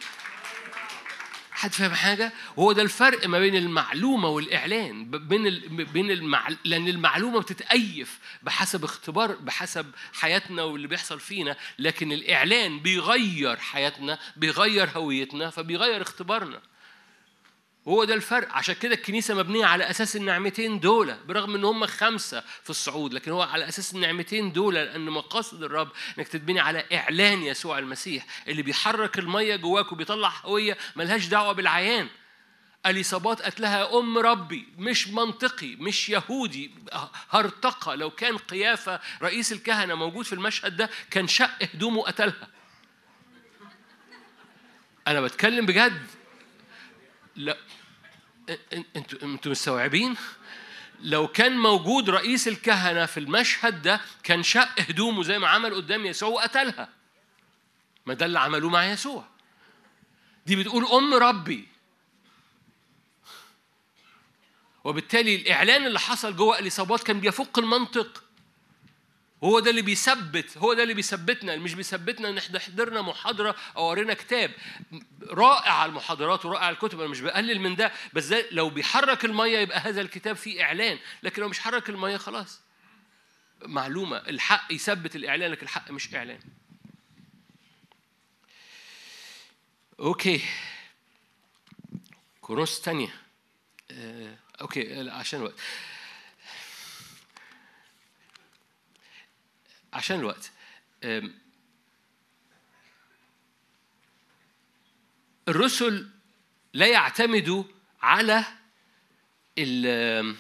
حد فاهم حاجة؟ وهو ده الفرق ما بين المعلومة والإعلان بين ال... بين. لأن المعلومة بتتأيف بحسب اختبار بحسب حياتنا واللي بيحصل فينا، لكن الإعلان بيغير حياتنا، بيغير هويتنا، فبيغير اختبارنا. هو ده الفرق. عشان كده الكنيسة مبنية على أساس النعمتين دول برغم إن هم خمسة في الصعود لكن هو على أساس النعمتين دول لأن مقاصد الرب إنك تتبني على إعلان يسوع المسيح اللي بيحرك المية جواك وبيطلع هوية ملهاش دعوة بالعيان. اليصابات قالت لها أم ربي مش منطقي مش يهودي هرطقة لو كان قيافة رئيس الكهنة موجود في المشهد ده كان شق هدومه وقتلها. أنا بتكلم بجد. لا. أنتوا أنتوا مستوعبين؟ لو كان موجود رئيس الكهنة في المشهد ده كان شق هدومه زي ما عمل قدام يسوع وقتلها. ما ده اللي عملوه مع يسوع. دي بتقول أم ربي. وبالتالي الإعلان اللي حصل جوه اليصابات كان بيفوق المنطق. هو ده اللي بيثبت هو ده اللي بيثبتنا مش بيثبتنا إن إحنا حضرنا محاضرة أو قرينا كتاب. رائع المحاضرات ورائع الكتب أنا مش بقلل من ده بس ده لو بيحرك المية يبقى هذا الكتاب فيه إعلان لكن لو مش حرك المية خلاص. معلومة الحق يثبت الإعلان لكن الحق مش إعلان. okay. كورنثوس تانية. آه، okay عشان الوقت. عشان الوقت. الرسل لا يعتمدوا على ال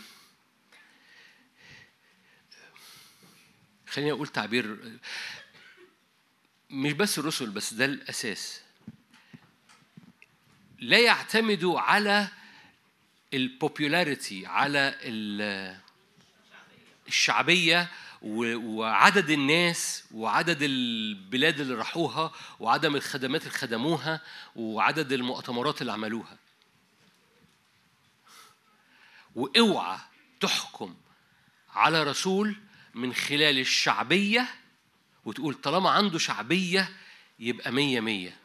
خليني أقول تعبير. مش بس الرسل بس ده الأساس. لا يعتمدوا على البوبولاريتي على ال- الشعبية وعدد الناس وعدد البلاد اللي راحوها وعدد الخدمات اللي خدموها وعدد المؤتمرات اللي عملوها. وأوعى تحكم على رسول من خلال الشعبية وتقول طالما عنده شعبية يبقى مية مية.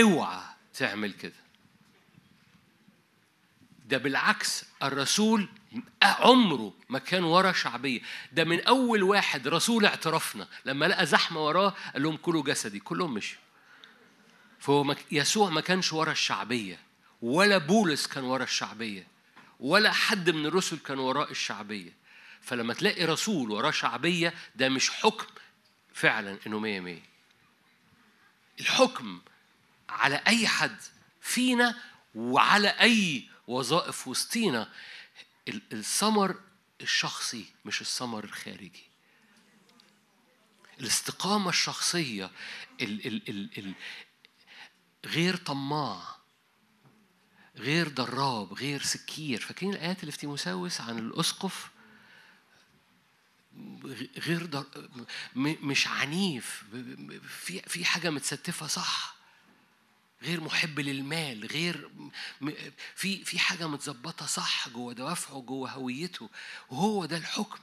اوعى تعمل كده. ده بالعكس الرسول عمره ما كان ورا شعبية. ده من أول واحد رسول اعترافنا لما لقى زحمة وراه قال لهم كلوا جسدي كلهم مشوا فهو يسوع ما كانش ورا الشعبية ولا بولس كان ورا الشعبية ولا حد من الرسل كان وراء الشعبية. فلما تلاقي رسول وراه شعبية ده مش حكم فعلا إنه مية مية. الحكم على أي حد فينا وعلى أي وظائف وسطينا ال- الثمر الشخصي مش الثمر الخارجي. الاستقامة الشخصية ال ال ال ال غير طماع غير ضراب غير سكير. فاكرين الآيات اللي في تيموساوس عن الأسقف؟ غير در... مش عنيف في في حاجة متستفة صح. غير محب للمال غير في في حاجة متظبطة صح جوه دوافعه جوه هويته. وهو ده الحكم.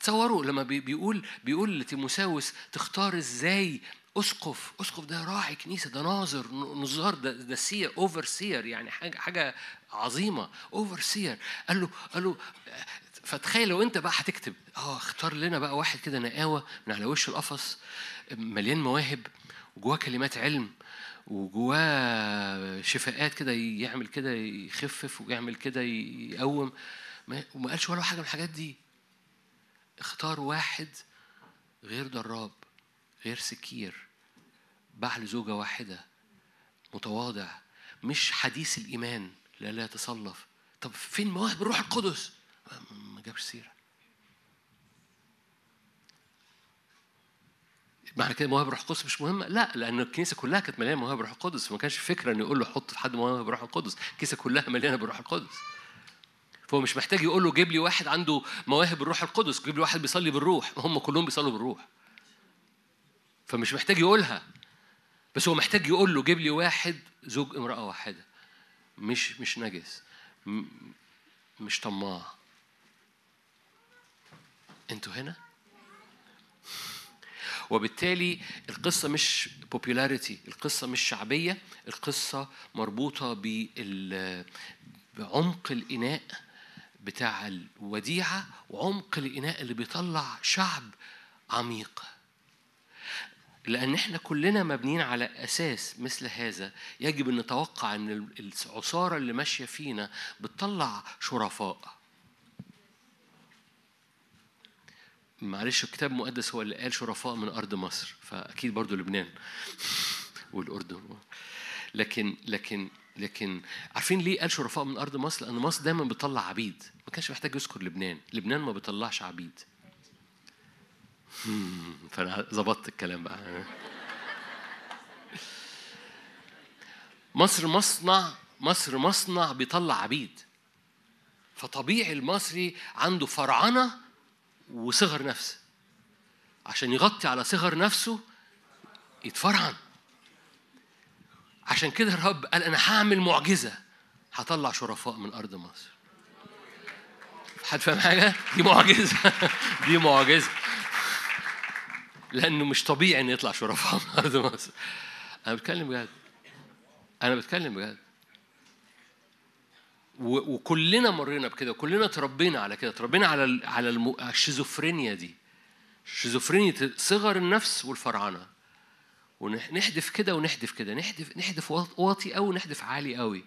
تصوروا لما بي- بيقول بيقول لتيموساوس تختار إزاي أسقف؟ أسقف ده راعي كنيسة ده ناظر نظار ده ده seer overseer يعني حاجة حاجة عظيمة overseer قال له قال له فتخيل لو أنت بقى هتكتب. آه اختار لنا بقى واحد كده نقاوة من على وش القفص مليان مواهب وجواه كلمات علم وجواه شفاءات كده يعمل كده يخفف ويعمل كده يقوم. ما- وما قالش ولا حاجة من الحاجات دي. اختار واحد غير ضراب غير سكير باع لزوجة واحدة متواضع مش حديث الإيمان لا لا يتصلف. طب فين مواهب الروح القدس؟ ما جابش سيرة. معنى كده مواهب الروح القدس مش مهمة؟ لا لأن الكنيسة كلها كانت مليانة مواهب الروح القدس فما كانش فكرة إنه يقول له حط في حد مواهب الروح القدس، الكنيسة كلها مليانة بالروح القدس. فهو مش محتاج يقول له جيب لي واحد عنده مواهب الروح القدس جيب لي واحد بيصلي بالروح. هم كلهم بيصلوا بالروح. فمش محتاج يقولها. بس هو محتاج يقول له جيب لي واحد زوج امرأة واحدة. مش مش نجس. مش طماع. أنتوا هنا؟ وبالتالي القصة مش popularity القصة مش شعبية القصة مربوطة بعمق الإناء بتاع الوديعة وعمق الإناء اللي بيطلع شعب عميق. لأن إحنا كلنا مبنيين على أساس مثل هذا يجب أن نتوقع أن العصارة اللي ماشية فينا بتطلع شرفاء. معلش الكتاب المقدس هو اللي قال شرفاء من أرض مصر فأكيد برضو لبنان [LAUGHS] والأردن. لكن لكن لكن عارفين ليه قال شرفاء من أرض مصر؟ لأن مصر دايما بتطلع عبيد ما كانش محتاج يذكر لبنان. لبنان ما بيطلعش عبيد. [LAUGHS] فأنا ظبطت الكلام بقى. مصر مصنع مصر مصنع بيطلع عبيد. فطبيعي المصري عنده فرعنة وصغر نفس عشان يغطي على صغر نفسه يتفرعن. عشان كده الرب قال أنا هعمل معجزة. هطلع شرفاء من أرض مصر. حد فاهم حاجة؟ دي معجزة. [LAUGHS] دي معجزة. لأنه مش طبيعي إن يطلع شرفاء من أرض مصر. أنا بتكلم بجد. أنا بتكلم بجد. وكلنا مرينا بكده وكلنا تربينا على كده تربينا على على الشيزوفرينيا دي. شيزوفرينيا صغر النفس والفرعنه ونحدف كده ونحدف كده نحدف نحدف واطي قوي ونحدف عالي قوي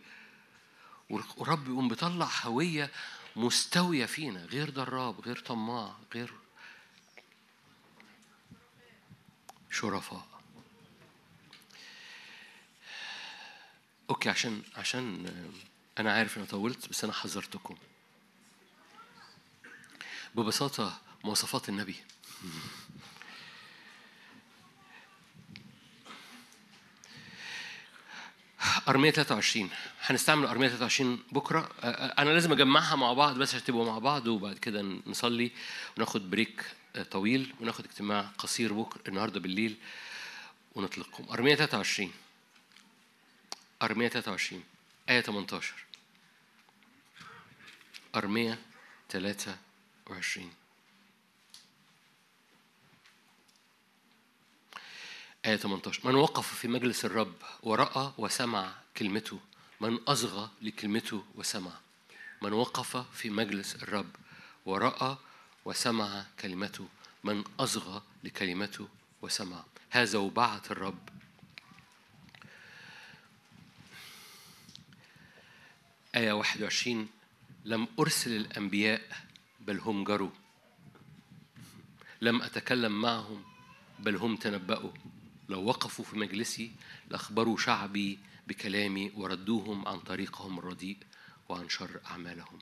والرب يقوم بيطلع هوية مستوية فينا غير ضراب غير طماع غير شرفاء. أوكي عشان عشان أنا عارف أنا طولت بس أنا حذرتكم. ببساطة مواصفات النبي. أرمية 23 هنستعمل أرمية 23 بكرة. أنا لازم أجمعها مع بعض بس عشان تبقوا مع بعض وبعد كده نصلي وناخد بريك طويل وناخد اجتماع قصير بكرة النهاردة بالليل ونطلقكم. أرمية 23 أرمية 23 آية 18 أرمية 23 آية 18 من وقف في مجلس الرب ورأى وسمع كلمته. من أصغى لكلمته وسمع. من وقف في مجلس الرب ورأى وسمع كلمته. من أصغى لكلمته وسمع. هذا وبعث الرب آية 21 لم أرسل الأنبياء بل هم جروا. لم أتكلم معهم بل هم تنبأوا. لو وقفوا في مجلسي لأخبروا شعبي بكلامي وردوهم عن طريقهم الرديء وعن شر أعمالهم.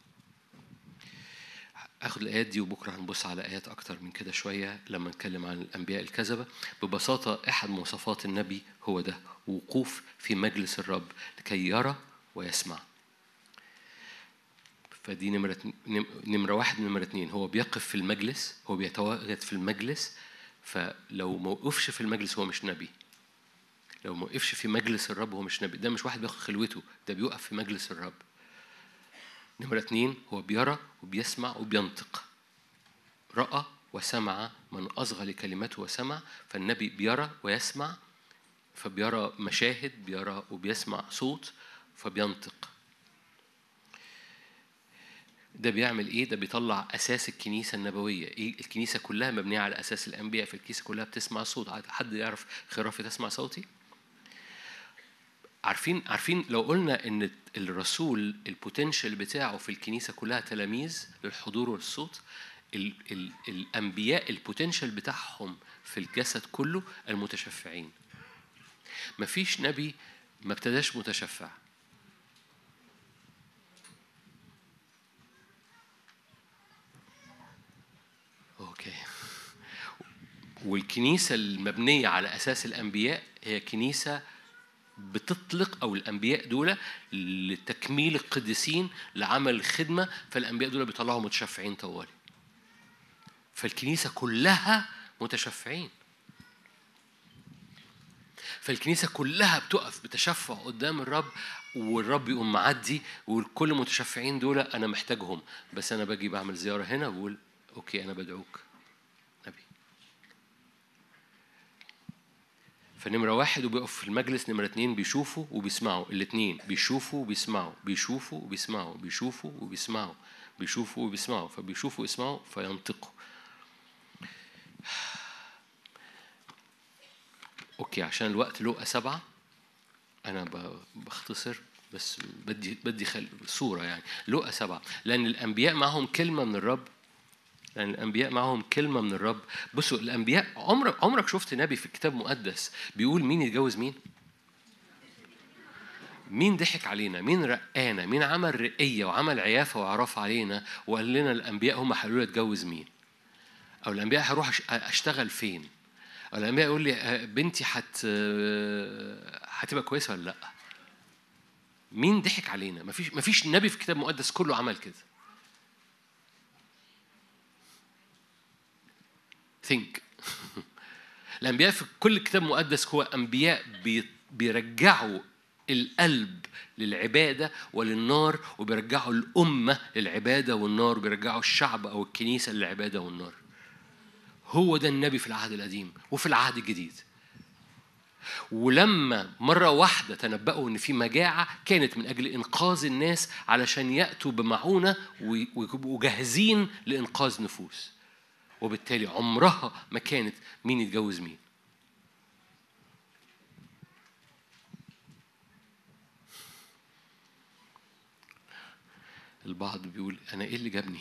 اخد الآيات دي وبكرة هنبص على آيات أكتر من كده شوية لما نتكلم عن الأنبياء الكذبة. ببساطة أحد مواصفات النبي هو ده وقوف في مجلس الرب لكي يرى ويسمع. فدي نمرة نم- نمرة واحد ونمرة اتنين. هو بيقف في المجلس هو بيتواجد في المجلس فلو ما وقفش في المجلس هو مش نبي. لو ما وقفش في مجلس الرب هو مش نبي. ده مش واحد بياخد خلوته ده بيوقف في مجلس الرب. نمرة اتنين هو بيرى وبيسمع وبينطق. رأى وسمع من أصغى لكلمته وسمع فالنبي بيرى ويسمع فبيرى مشاهد بيرى وبيسمع صوت فبينطق. ده بيعمل إيه؟ ده بيطلع أساس الكنيسة النبوية، إيه؟ الكنيسة كلها مبنية على أساس الأنبياء، فالكنيسه كلها بتسمع صوت، حد يعرف خرافه تسمع صوتي؟ عارفين عارفين لو قلنا إن الرسول ال potential بتاعه في الكنيسة كلها تلاميذ للحضور والصوت ال ال الأنبياء ال potential بتاعهم في الجسد كله المتشفعين مفيش نبي ما ابتداش متشفع أوكي والكنيسة المبنية على أساس الأنبياء هي كنيسة بتطلق أو الأنبياء دول لتكميل القديسين لعمل الخدمة فالأنبياء دول بيطلعوا متشفعين طوالي. فالكنيسة كلها متشفعين. فالكنيسة كلها بتقف بتشفع قدام الرب والرب يقوم معدي والكل متشفعين دول أنا محتاجهم بس أنا باجي بعمل زيارة هنا بقول أوكي أنا بدعوك. فنمرة واحد وبيقف في المجلس نمرة اتنين بيشوفوا وبيسمعوا الاتنين بيشوفوا وبيسمعوا بيشوفوا وبيسمعوا بيشوفوا وبيسمعوا بيشوفوا وبيسمعوا فبيشوفوا ويسمعوا فينطقوا. أوكي عشان الوقت لقى سبعة أنا بختصر بس بدي بدي خل... صورة يعني لقى سبعة لأن الأنبياء معهم كلمة من الرب لأن الأنبياء معهم كلمة من الرب بصوا الأنبياء عمرك عمرك شفت نبي في الكتاب المقدس بيقول مين يتجوز مين؟ مين ضحك علينا؟ مين رقانا؟ مين عمل رقية وعمل عيافة وعرف علينا وقال لنا الأنبياء هم لي أتجوز مين؟ أو الأنبياء هروح أش- أشتغل فين؟ أو الأنبياء يقول لي آه، بنتي آه، هتبقى كويسة ولا لأ؟ مين ضحك علينا؟ مفيش مفيش نبي في الكتاب المقدس كله عمل كده. Think. [LAUGHS] الأنبياء في كل الكتاب المقدس هو أنبياء بي- بيرجعوا القلب للعبادة وللنار وبيرجعوا الأمة للعبادة والنار وبيرجعوا الشعب أو الكنيسة للعبادة والنار. هو ده النبي في العهد القديم وفي العهد الجديد. ولما مرة واحدة تنبأوا إن في مجاعة كانت من أجل إنقاذ الناس علشان يأتوا بمعونة وي- ويبقوا جاهزين لإنقاذ نفوس. وبالتالي عمرها ما كانت مين يتجوز مين. البعض بيقول أنا إيه اللي جابني؟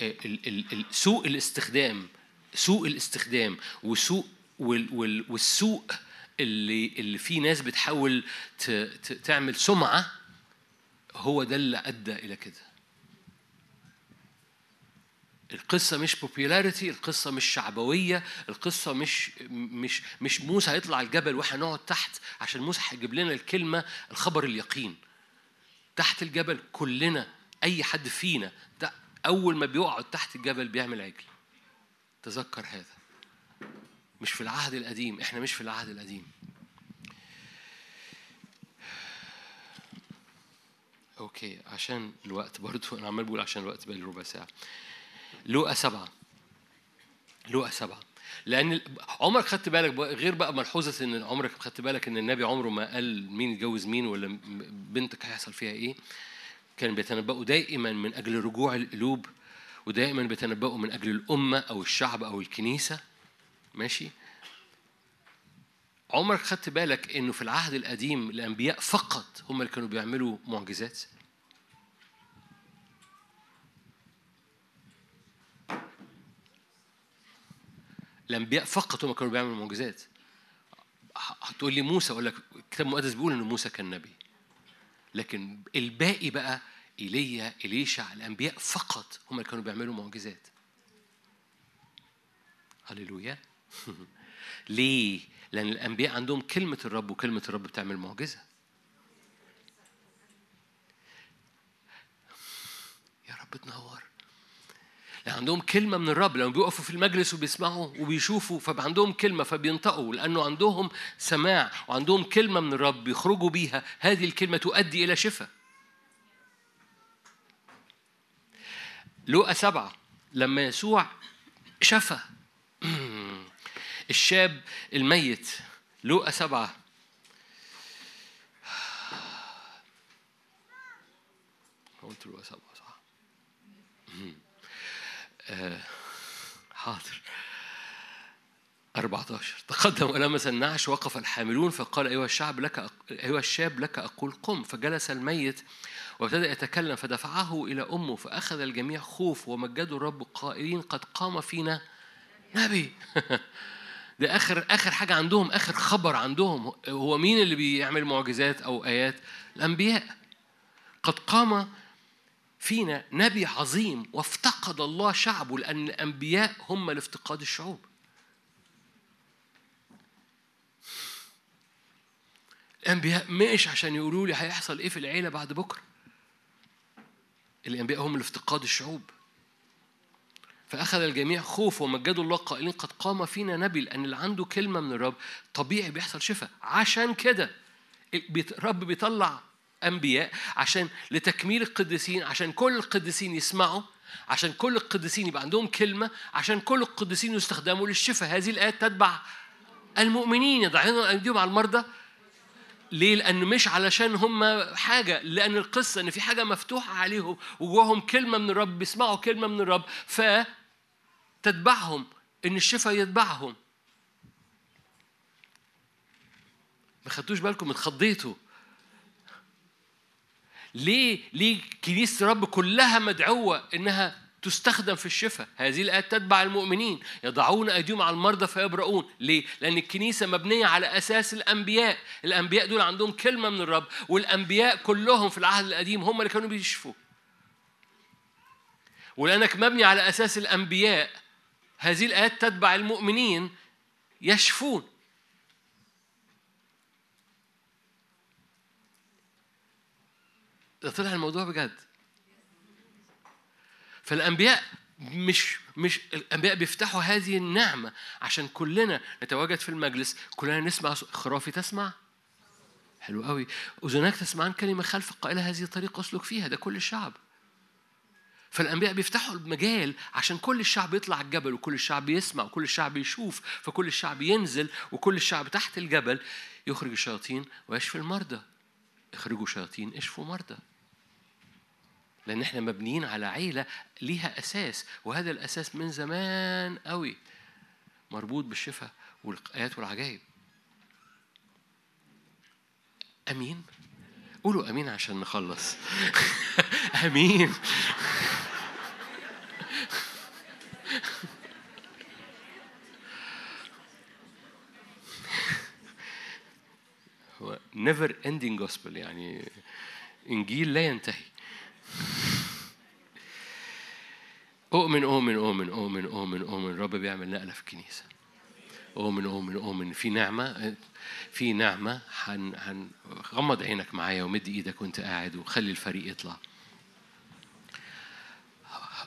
ال- سوء الاستخدام سوء الاستخدام وسوء وال وال والسوء اللي اللي فيه ناس بتحاول تعمل سمعة هو ده اللي أدى إلى كده. القصة مش popularity القصة مش شعبوية القصة مش مش مش موسى هيطلع الجبل وإحنا نقعد تحت عشان موسى هيجيب لنا الكلمة الخبر اليقين. تحت الجبل كلنا أي حد فينا ده أول ما بيقعد تحت الجبل بيعمل عجل. تذكر هذا. مش في العهد القديم إحنا مش في العهد القديم. أوكي عشان الوقت برضو أنا عمال بقول عشان الوقت بقى ربع ساعة. لوقا سبعة. لوقا سبعة. ال- عمرك خدت بالك غير بقى ملحوظة إن عمرك خدت بالك إن النبي عمره ما قال مين يتجوز مين ولا بنتك هيحصل فيها إيه؟ كان بيتنبأوا دائما من أجل رجوع القلوب ودائما بيتنبأوا من أجل الأمة أو الشعب أو الكنيسة. ماشي؟ عمرك خدت بالك إنه في العهد القديم الأنبياء فقط هم اللي كانوا بيعملوا معجزات؟ الانبياء فقط هم كانوا بيعملوا معجزات. هتقول لي موسى أقول لك الكتاب المقدس بيقول إن موسى كان نبي. لكن الباقي بقى إيليا إليشع الأنبياء فقط هم اللي كانوا بيعملوا معجزات. هللويا. [LAUGHS] ليه؟ لأن الأنبياء عندهم كلمة الرب وكلمة الرب بتعمل معجزة. يا رب تنور. لأن عندهم كلمة من الرب لما بيقفوا في المجلس وبيسمعوا وبيشوفوا فبقى عندهم كلمة فبينطقوا لأنه عندهم سماع وعندهم كلمة من الرب بيخرجوا بيها. هذه الكلمة تؤدي إلى شفاء. لوقا سبعة لما يسوع شفى [CLEARS THROAT] الشاب الميت لوقا سبعة قلت لوقا سبعة. آه، حاضر. 14 تقدم. ولمس النعش وقف الحاملون فقال أيها الشعب لك. أيها الشاب لك أقول قم. فجلس الميت وابتدأ يتكلم فدفعه إلى أمه فأخذ الجميع خوف ومجدوا الرب قائلين قد قام فينا نبي. [LAUGHS] ده آخر آخر حاجة عندهم آخر خبر عندهم. هو مين اللي بيعمل معجزات أو آيات؟ الأنبياء. قد قام فينا نبي عظيم وافتقد الله شعبه لأن الأنبياء هم لافتقاد الشعوب. الأنبياء مش عشان يقولوا لي هيحصل إيه في العيلة بعد بكرة. الأنبياء هم لافتقاد الشعوب. فأخذ الجميع خوف ومجدوا الله قائلين قد قام فينا نبي لأن اللي عنده كلمة من الرب طبيعي بيحصل شفاء. عشان كده الرب بيطلع أنبياء عشان لتكميل القديسين عشان كل القديسين يسمعوا عشان كل القديسين يبقى عندهم كلمة عشان كل القديسين يستخدموا للشفاء هذه الآيات تتبع المؤمنين يضعون أيديهم على المرضى ليه؟ لأن مش علشان هم حاجة، لأن القصة إن في حاجة مفتوحة عليهم وجواهم كلمة من الرب بيسمعوا كلمة من الرب فتتبعهم إن الشفاء يتبعهم. ما خدتوش بالكم اتخضيتوا. ليه؟ ليه كنيسة الرب كلها مدعوة إنها تستخدم في الشفاء هذه الآيات تتبع المؤمنين يضعون أيديهم على المرضى فيبرؤون ليه؟ لأن الكنيسة مبنية على أساس الأنبياء الأنبياء دول عندهم كلمة من الرب والأنبياء كلهم في العهد القديم هم اللي كانوا بيشفوا ولأنك مبني على أساس الأنبياء هذه الآيات تتبع المؤمنين يشفون ده طلع الموضوع بجد. فالأنبياء مش مش الأنبياء بيفتحوا هذه النعمة عشان كلنا نتواجد في المجلس كلنا نسمع خرافي تسمع؟ حلو قوي أذناك تسمعان كلمة خلف قائلة هذه الطريقة أسلك فيها ده كل الشعب. فالأنبياء بيفتحوا المجال عشان كل الشعب يطلع الجبل وكل الشعب يسمع وكل الشعب يشوف فكل الشعب ينزل وكل الشعب تحت الجبل. يخرج الشياطين ويشفي المرضى. اخرجوا شياطين اشفوا مرضى. لأن إحنا مبنيين على عيلة ليها أساس وهذا الأساس من زمان قوي مربوط بالشفاء والآيات والعجائب. أمين؟ قولوا أمين عشان نخلص. [LAUGHS] أمين. [LAUGHS] هو never ending gospel يعني إنجيل لا ينتهي. أؤمن أؤمن أؤمن أؤمن أؤمن أؤمن. الرب بيعمل نقلة في الكنيسة. أؤمن أؤمن أؤمن. في نعمة في نعمة هن هن غمض عينك معايا ومد إيدك وأنت قاعد وخلي الفريق يطلع.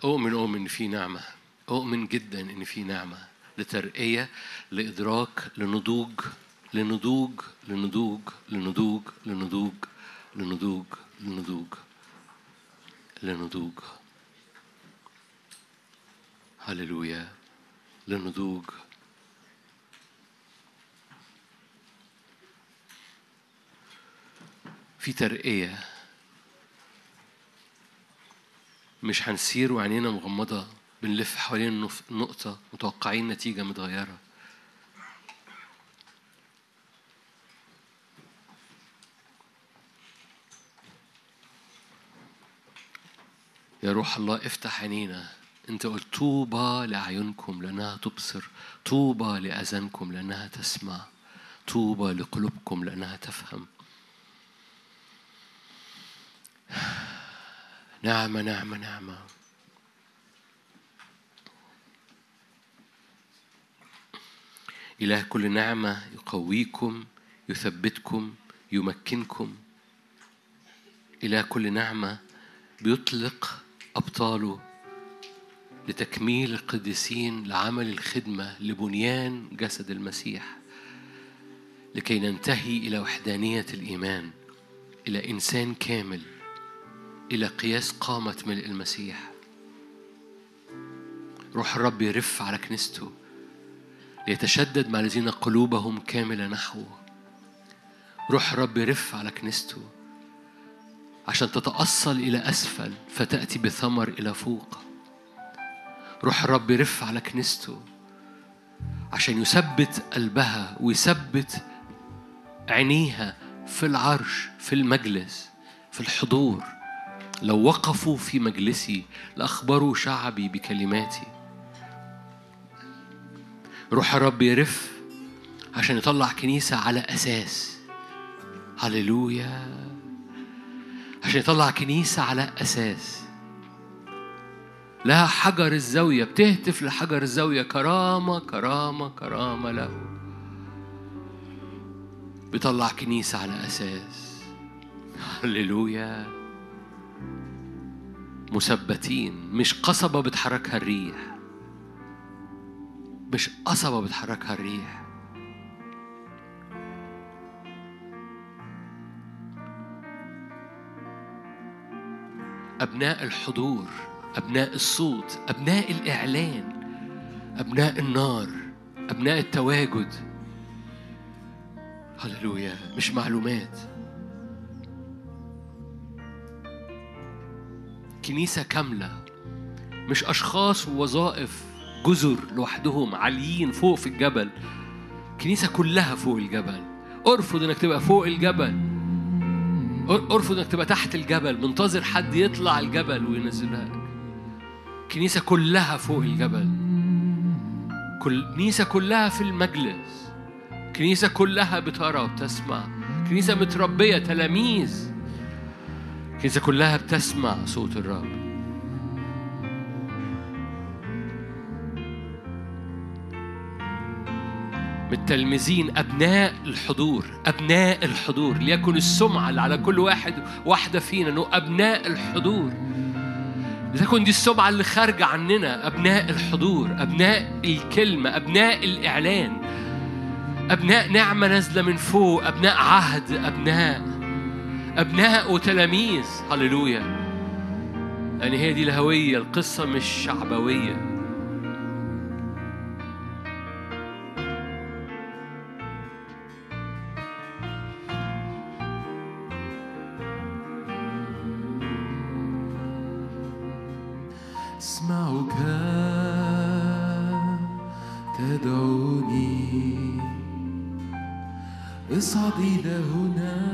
أؤمن أؤمن. في نعمة. أؤمن جدا إن في نعمة لترقية لإدراك لنضوج لنضوج لنضوج لنضوج لنضوج لنضوج لنضوج لنضوج. هللويا لنضوج في ترقية. مش هنسير وعينينا مغمضة بنلف حوالين نقطة متوقعين نتيجة متغيرة. يا روح الله افتح عينينا. انت قلت طوبى لأعينكم لأنها تبصر طوبى لأذانكم لأنها تسمع طوبى لقلوبكم لأنها تفهم. نعمة نعمة نعمة. إله كل نعمة يقويكم يثبتكم يمكنكم. إله كل نعمة بيطلق أبطاله لتكميل القديسين لعمل الخدمة لبنيان جسد المسيح لكي ننتهي إلى وحدانية الإيمان إلى إنسان كامل إلى قياس قامة ملء المسيح. روح الرب يرف على كنيسته ليتشدد مع الذين قلوبهم كاملة نحوه روح الرب يرف على كنيسته عشان تتأصل إلى أسفل فتأتي بثمر إلى فوق. روح الرب يرف على كنيسته عشان يثبت قلبها ويثبت عينيها في العرش في المجلس في الحضور. لو وقفوا في مجلسي لأخبروا شعبي بكلماتي. روح الرب يرف عشان يطلع كنيسة على أساس. هللويا. عشان يطلع كنيسة على أساس. لها حجر الزاوية بتهتف لحجر الزاوية. كرامة كرامة كرامة له. بيطلع كنيسة على أساس. هللويا. مثبتين. مش قصبة بتحركها الريح. مش قصبة بتحركها الريح. أبناء الحضور. أبناء الصوت أبناء الإعلان أبناء النار أبناء التواجد. هللويا مش معلومات. كنيسة كاملة مش أشخاص ووظائف جزر لوحدهم عاليين فوق في الجبل. كنيسة كلها فوق الجبل. ارفض إنك تبقى فوق الجبل. أر- ارفض إنك تبقى تحت الجبل. منتظر حد يطلع الجبل وينزلها. لك كنيسة كلها فوق الجبل. كل كنيسة كلها في المجلس. كنيسة كلها بترى وبتسمع. كنيسة متربية تلاميذ. كنيسة كلها بتسمع صوت الرب. متلمذين أبناء الحضور أبناء الحضور. ليكن السمعة اللي على كل واحد واحدة فينا أنه أبناء الحضور. لتكن دي السمعة اللي خارجة عننا أبناء الحضور أبناء الكلمة أبناء الإعلان أبناء نعمة نازلة من فوق أبناء عهد أبناء أبناء وتلاميذ. هللويا. يعني هي دي الهوية القصة مش شعبوية. تدعوني. اصعدي إلى هنا.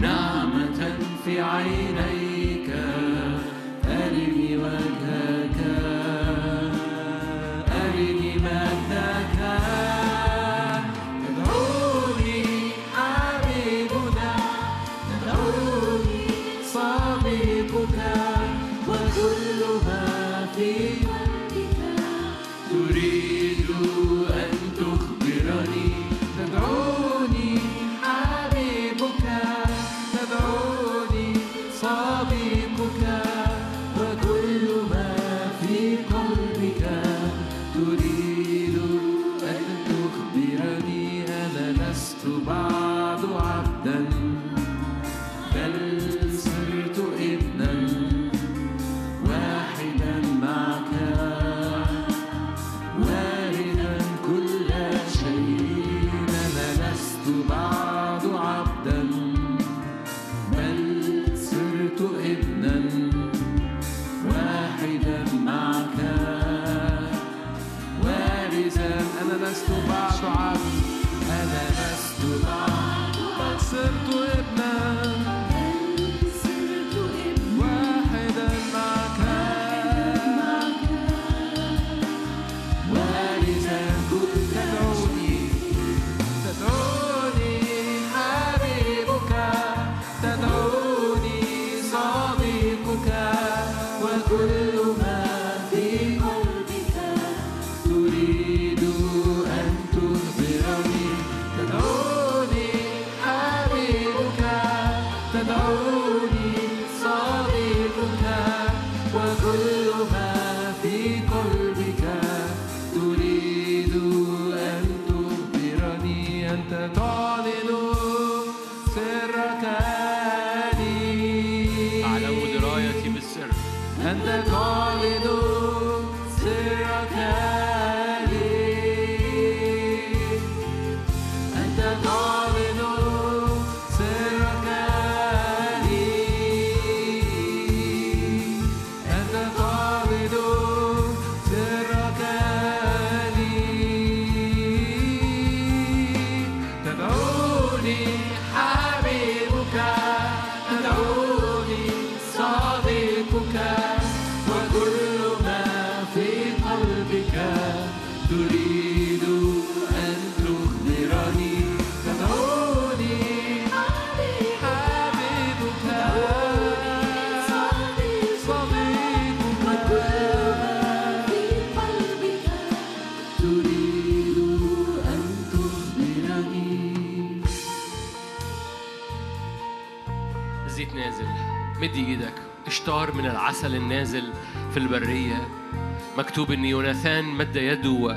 نعمة في عينيك أرني وجهك.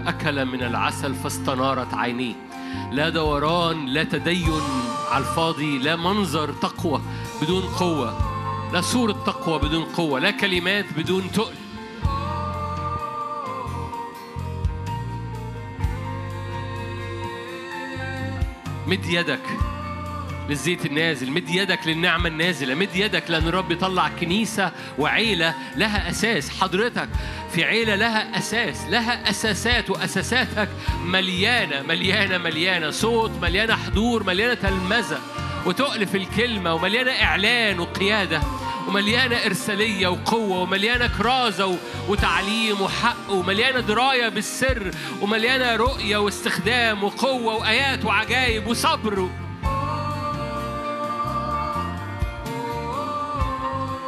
واكل من العسل فاستنارت عينيه لا دوران لا تدين على الفاضي لا منظر تقوى بدون قوة. لا صورة تقوى بدون قوة لا كلمات بدون تقل. مد يدك. للزيت النازل. مد يدك للنعمة النازلة. مد يدك لأن الرب يطلع كنيسة وعيلة لها أساس. حضرتك في عيلة لها أساس. لها أساسات وأساساتك مليانة مليانة مليانة. صوت مليانة حضور مليانة تلمذة وتؤلف الكلمة ومليانة إعلان وقيادة ومليانة إرسالية وقوة ومليانة كرازة وتعليم وحق ومليانة دراية بالسر ومليانة رؤية واستخدام وقوة وآيات وعجائب وصبر.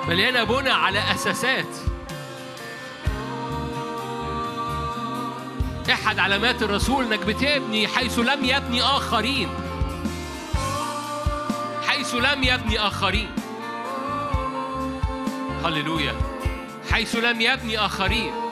مليانة بنى على أساسات. أحد علامات الرسول إنك بتبني حيث لم يبني آخرين. حيث لم يبني آخرين. هللويا. حيث لم يبني آخرين.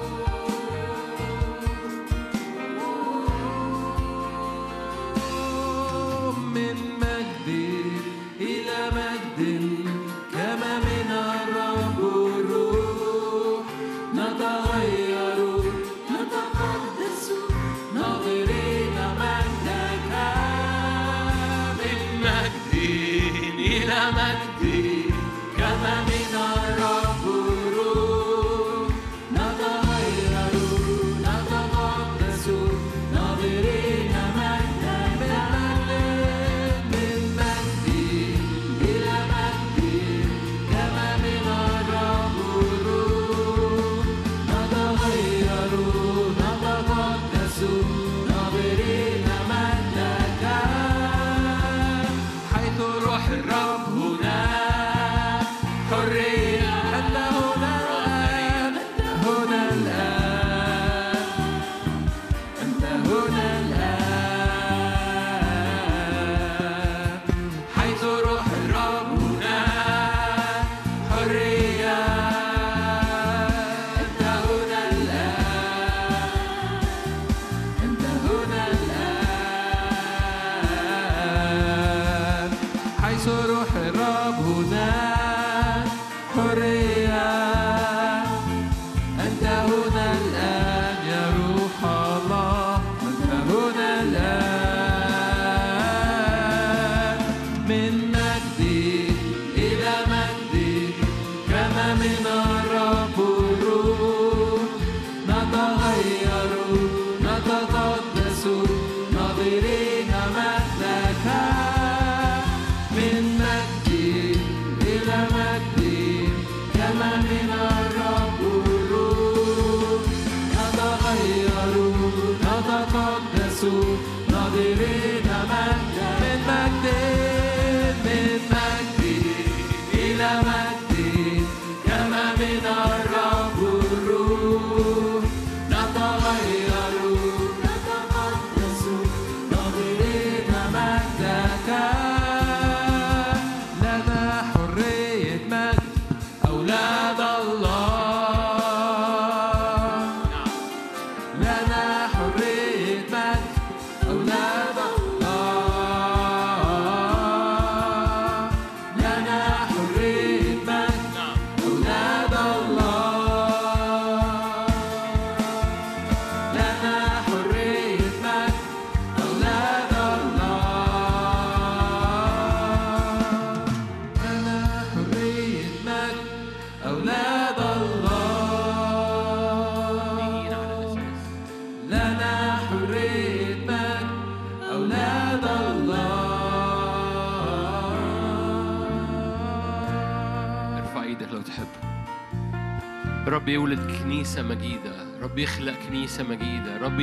رب يولد كنيسة مجيدة. رب يخلق كنيسة مجيدة. رب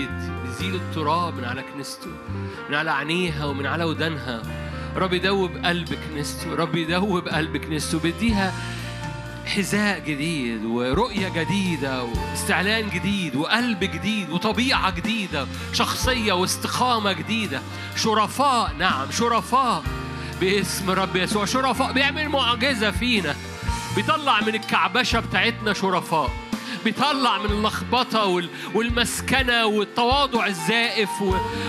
يزيل التراب من على كنيسته من على عينيها ومن على ودانها. رب يدوب قلب كنيسته رب يدوب قلب كنيسته بيديها حذاء جديد ورؤية جديدة واستعلان جديد وقلب جديد وطبيعة جديدة شخصية واستقامة جديدة. شرفاء نعم شرفاء باسم رب يسوع. شرفاء بيعمل معجزة فينا. بيطلع من الكعبشة بتاعتنا شرفاء. بيطلع من اللخبطة وال- والمسكنة والتواضع الزائف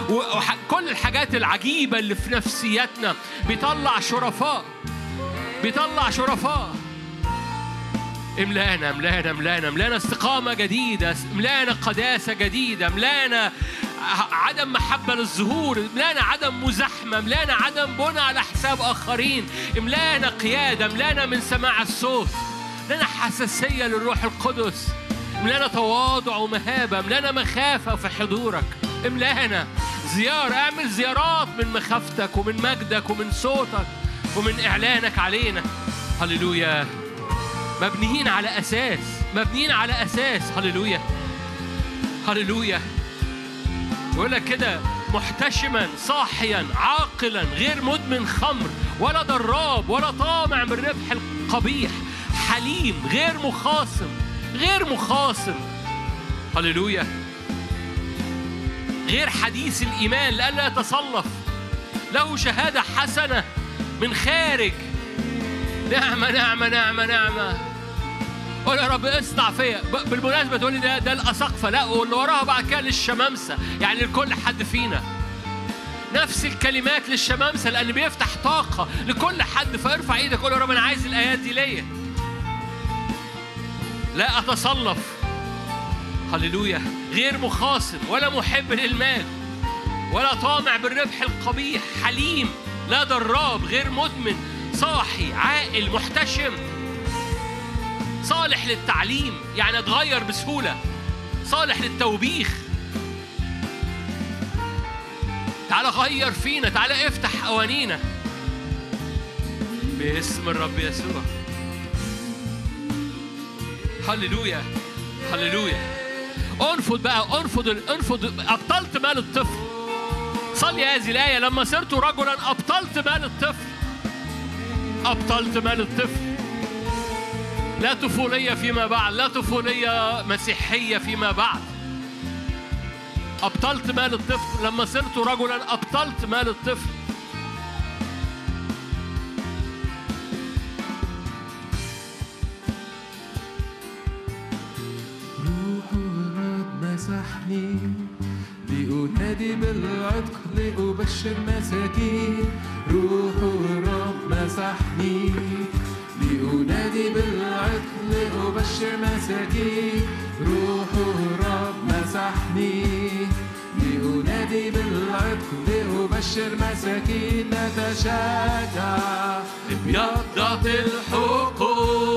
وكل الحاجات العجيبة اللي في نفسياتنا. بيطلع شرفاء. بيطلع شرفاء. املانا املانا املانا املانا استقامة جديدة املانا قداسة جديدة املانا عدم محبة للظهور املانا عدم مزاحمة املانا عدم بنى على حساب آخرين املانا قيادة املانا من سماع الصوت املانا حساسية للروح القدس املانا تواضع ومهابة املانا مخافة في حضورك املانا زيارة اعمل زيارات من مخافتك ومن مجدك ومن صوتك ومن إعلانك علينا. هللويا. مبنيين على أساس مبنيين على أساس. هللويا. هللويا. يقول لك كده محتشما صاحيا عاقلا غير مدمن خمر ولا ضراب ولا طامع من ربح القبيح حليم غير مخاصم غير مخاصم. هللويا. غير حديث الإيمان لئلا يتصلف له شهادة حسنة من خارج. نعمة نعمة نعمة نعمة. قول يا رب اصنع فيا. ب- بالمناسبة تقول لي ده ده الأساقفة لا واللي وراها بعد كده للشمامسة. يعني لكل حد فينا. نفس الكلمات للشمامسة لأن بيفتح طاقة لكل حد. فارفع إيدك قول يا رب أنا عايز الآيات دي ليا. لا أتصلف هللويا. غير مخاصم ولا محب للمال ولا طامع بالربح القبيح حليم لا ضراب غير مدمن صاحي عاقل محتشم. صالح للتعليم يعني اتغير بسهولة. صالح للتوبيخ. تعالى غير فينا تعالى افتح قوانينا باسم الرب يسوع. هللويا هللويا. انفض بقى انفض انفض أبطلت مال الطفل. صلي هذه الآية لما صرت رجلا أبطلت مال الطفل. أبطلت مال الطفل. لا طفولية فيما بعد لا طفولية مسيحية فيما بعد. أبطلت مال الطفل. لما صرت رجلا أبطلت مال الطفل. روح الرب مسحني لأنادي بالعتق لأبشر مساكين. روح الرب مسحني لأنادي بالعتق لأبشر مساكين روح الرب مسحني. لأنادي بالعتق لأبشر مساكين نتشجع بيضة الحقول.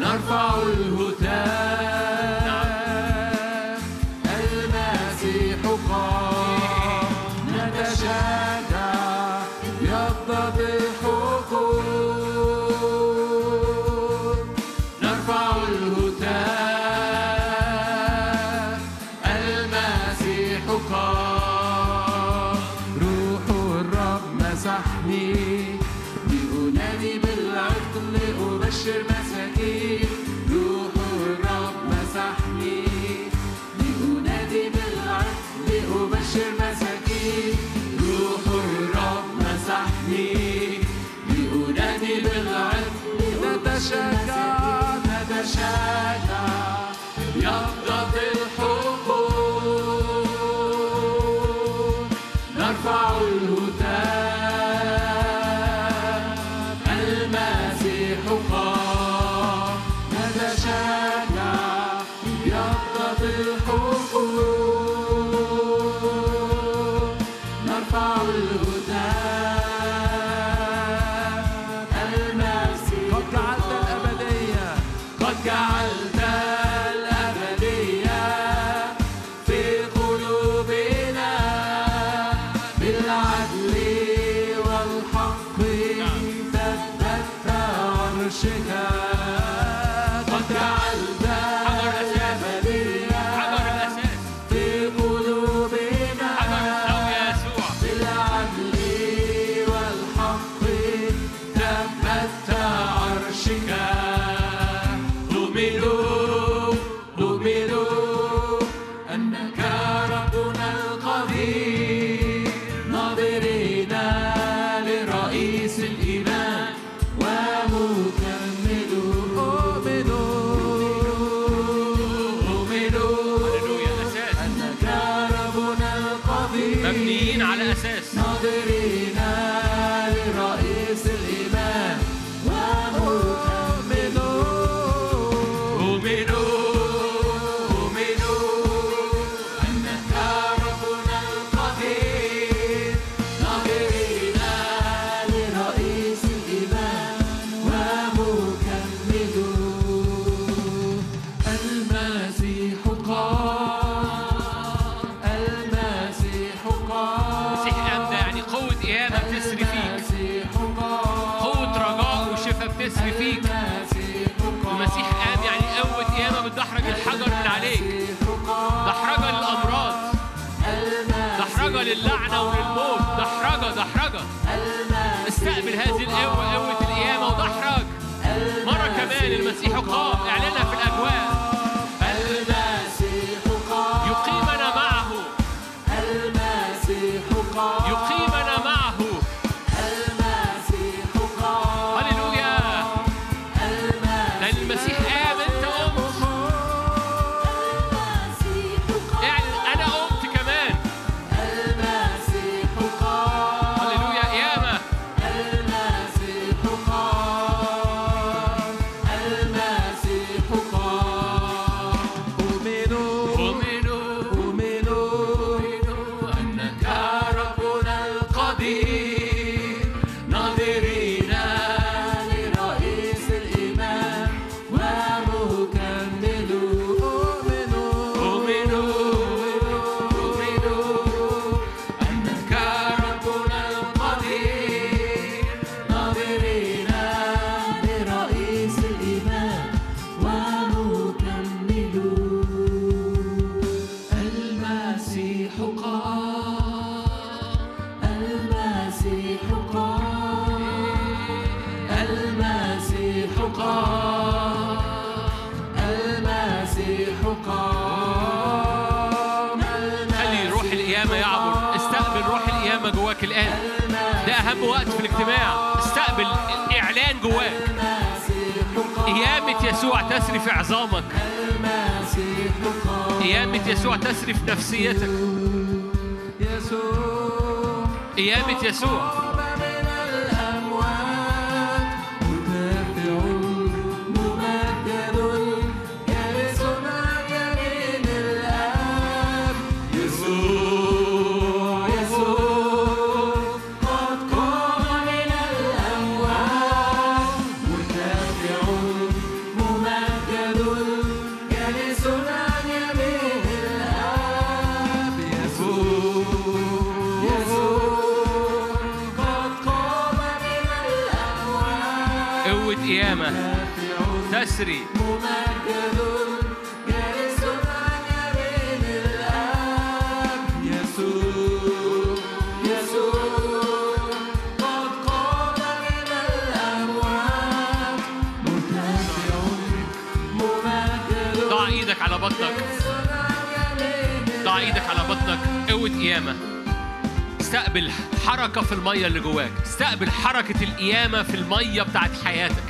نرفع تسري في عظامك. قيامة يسوع تسري في نفسيتك. قيامة يسوع. قوة قيامة استقبل حركة في المية اللي جواك. استقبل حركة القيامة في المية بتاعت حياتك.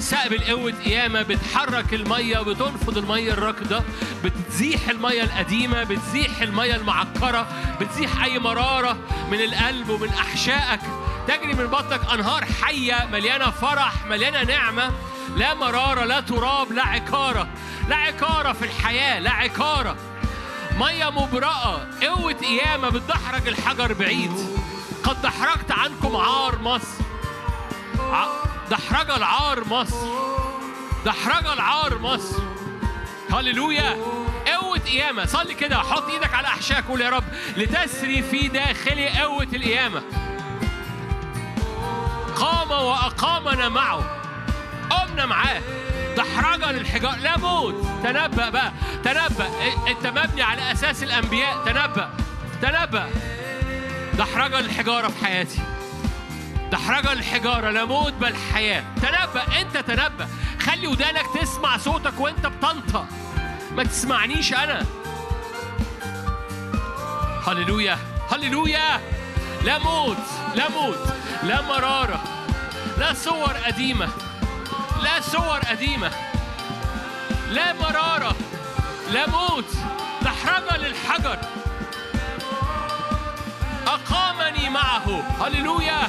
استقبل قوة قيامة بتحرك المية بتنفض المية الراكدة بتزيح المية القديمة بتزيح المية المعكرة بتزيح أي مرارة من القلب ومن أحشائك. تجري من بطنك أنهار حية مليانة فرح مليانة نعمة. لا مرارة لا تراب لا عكارة لا عكارة في الحياة لا عكارة مية مبرقة قوة قيامة بتدحرج الحجر بعيد. قد دحرجت عنكم عار مصر. دحرج العار مصر. دحرج العار مصر. هللويا. قوة قيامة. صلي كده. حط إيدك على احشائك قول يا رب. لتسري في داخلي قوة القيامة. قام وأقامنا معه. قمنا معاه. دحرجة للحجار لا موت تنبأ بقى. تنبأ. انت مبني على أساس الأنبياء. تنبأ. تنبأ. دحرجة للحجارة في حياتي. دحرجة للحجارة. لا موت بل حياة تنبأ. انت تنبأ. خلي ودانك تسمع صوتك وانت بتنطق. ما تسمعنيش أنا. هللويا. هللويا. لا موت لا موت لا مرارة. لا صور قديمة. لا صور قديمة لا مرارة لا موت دحرجة للحجر. أقامني معه. هللويا.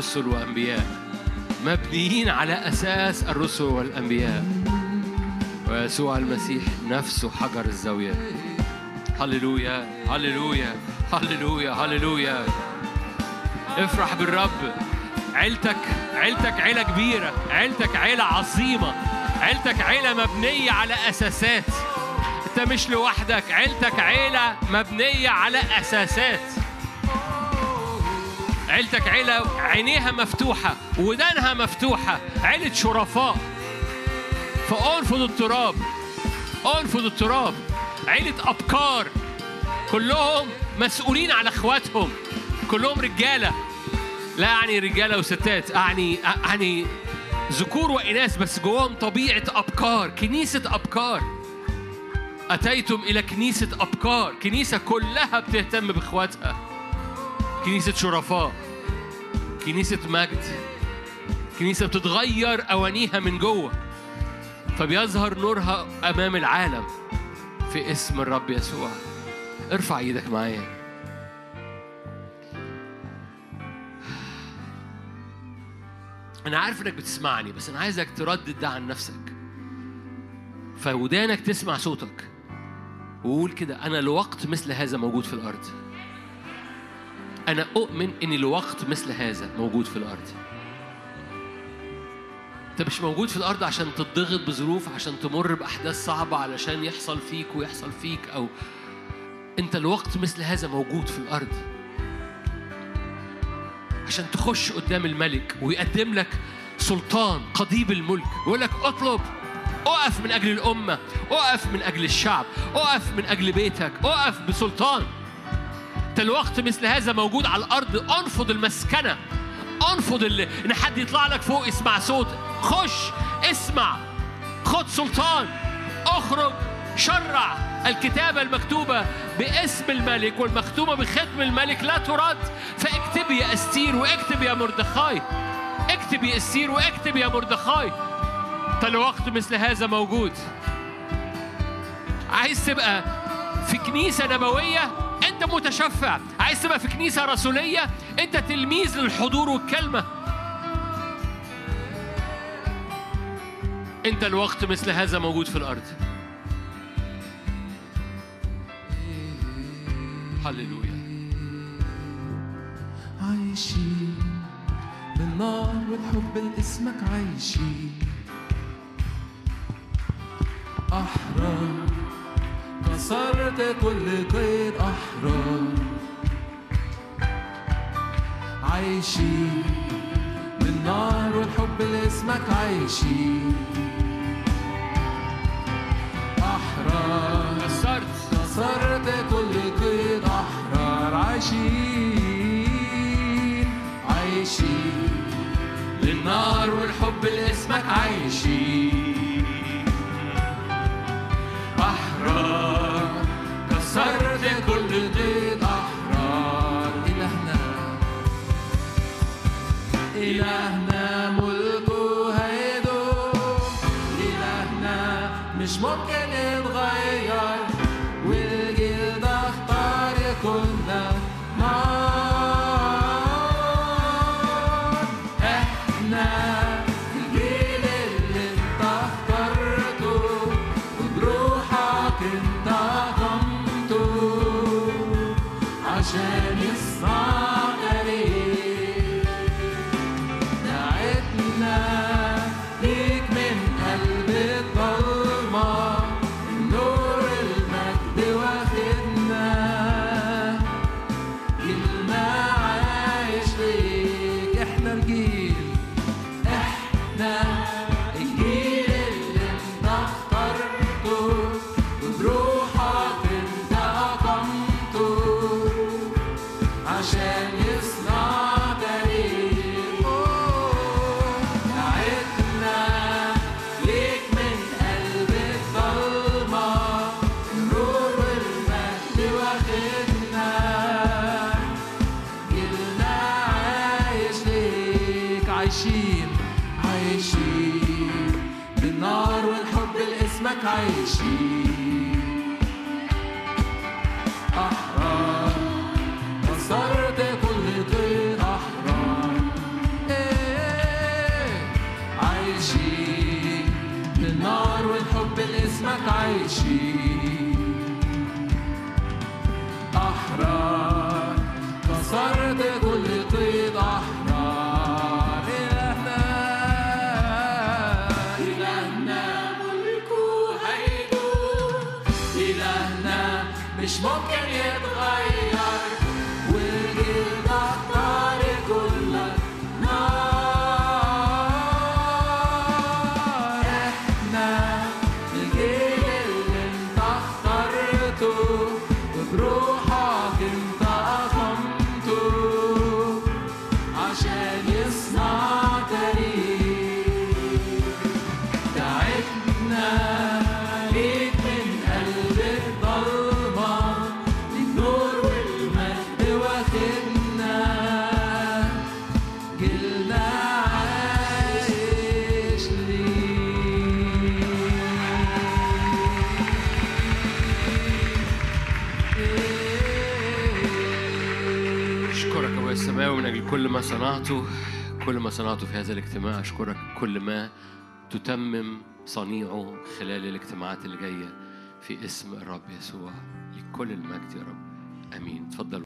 رسل وأنبياء مبنيين على أساس الرسل والأنبياء. ويسوع المسيح نفسه حجر الزاوية. هللويا هللويا هللويا هللويا. افرح بالرب. عيلتك عيلتك عيلة كبيرة عيلتك عيلة عظيمة عيلتك عيلة مبنية على أساسات. أنت مش لوحدك عيلتك عيلة مبنية على أساسات. عيلتك عيلة عينيها مفتوحة ودانها مفتوحة عيلة شرفاء. فأنفض التراب أنفض التراب. عيلة أبكار كلهم مسؤولين على إخواتهم. كلهم رجالة. لا أعني رجالة وستات أعني أعني ذكور وإناث بس جواهم طبيعة أبكار كنيسة أبكار. أتيتم إلى كنيسة أبكار كنيسة كلها بتهتم بإخواتها. كنيسة شرفاء كنيسة مجد كنيسة بتتغير أوانيها من جوه فبيظهر نورها أمام العالم في اسم الرب يسوع. ارفع إيدك معايا. أنا عارف إنك بتسمعني بس أنا عايزك تردد ده عن نفسك. فودانك تسمع صوتك وقول كده أنا لوقت مثل هذا موجود في الأرض. أنا أؤمن إن لوقت مثل هذا موجود في الأرض. أنت مش موجود في الأرض عشان تضغط بظروف عشان تمر بأحداث صعبة علشان يحصل فيك ويحصل فيك أو أنت لوقت مثل هذا موجود في الأرض. عشان تخش قدام الملك ويقدم لك سلطان قضيب الملك يقول لك اطلب اقف من أجل الأمة اقف من أجل الشعب اقف من أجل بيتك اقف بسلطان. انت الوقت مثل هذا موجود على الأرض. أنفض المسكنة. أنفض ال... إن حد يطلع لك فوق يسمع صوت. خش اسمع. خد سلطان. اخرج. شرع الكتابة المكتوبة باسم الملك والمختومة بختم الملك. لا ترد. فاكتب يا أستير واكتب يا مردخاي. اكتب يا أستير واكتب يا مردخاي. فالوقت مثل هذا موجود. عايز تبقى في كنيسة نبوية؟ أنت متشفع. عايز تبقى في كنيسة رسولية؟ أنت تلميذ للحضور والكلمة. أنت الوقت مثل هذا موجود في الأرض. هللويا. عايشين بالنار والحب لاسمك عايشين أحرار كسرت كل قيد أحرار. عايشين بالنار والحب لاسمك عايشين. أحرار. كسرت. كسرت كل قيد أحرار. عايشين عايشين للنار والحب لاسمك عايشين. أحرار كل ما صنعته في هذا الاجتماع أشكرك كل ما تتمم صنيعه خلال الاجتماعات اللي جاية في اسم الرب يسوع لكل المجد يا رب. آمين. تفضل.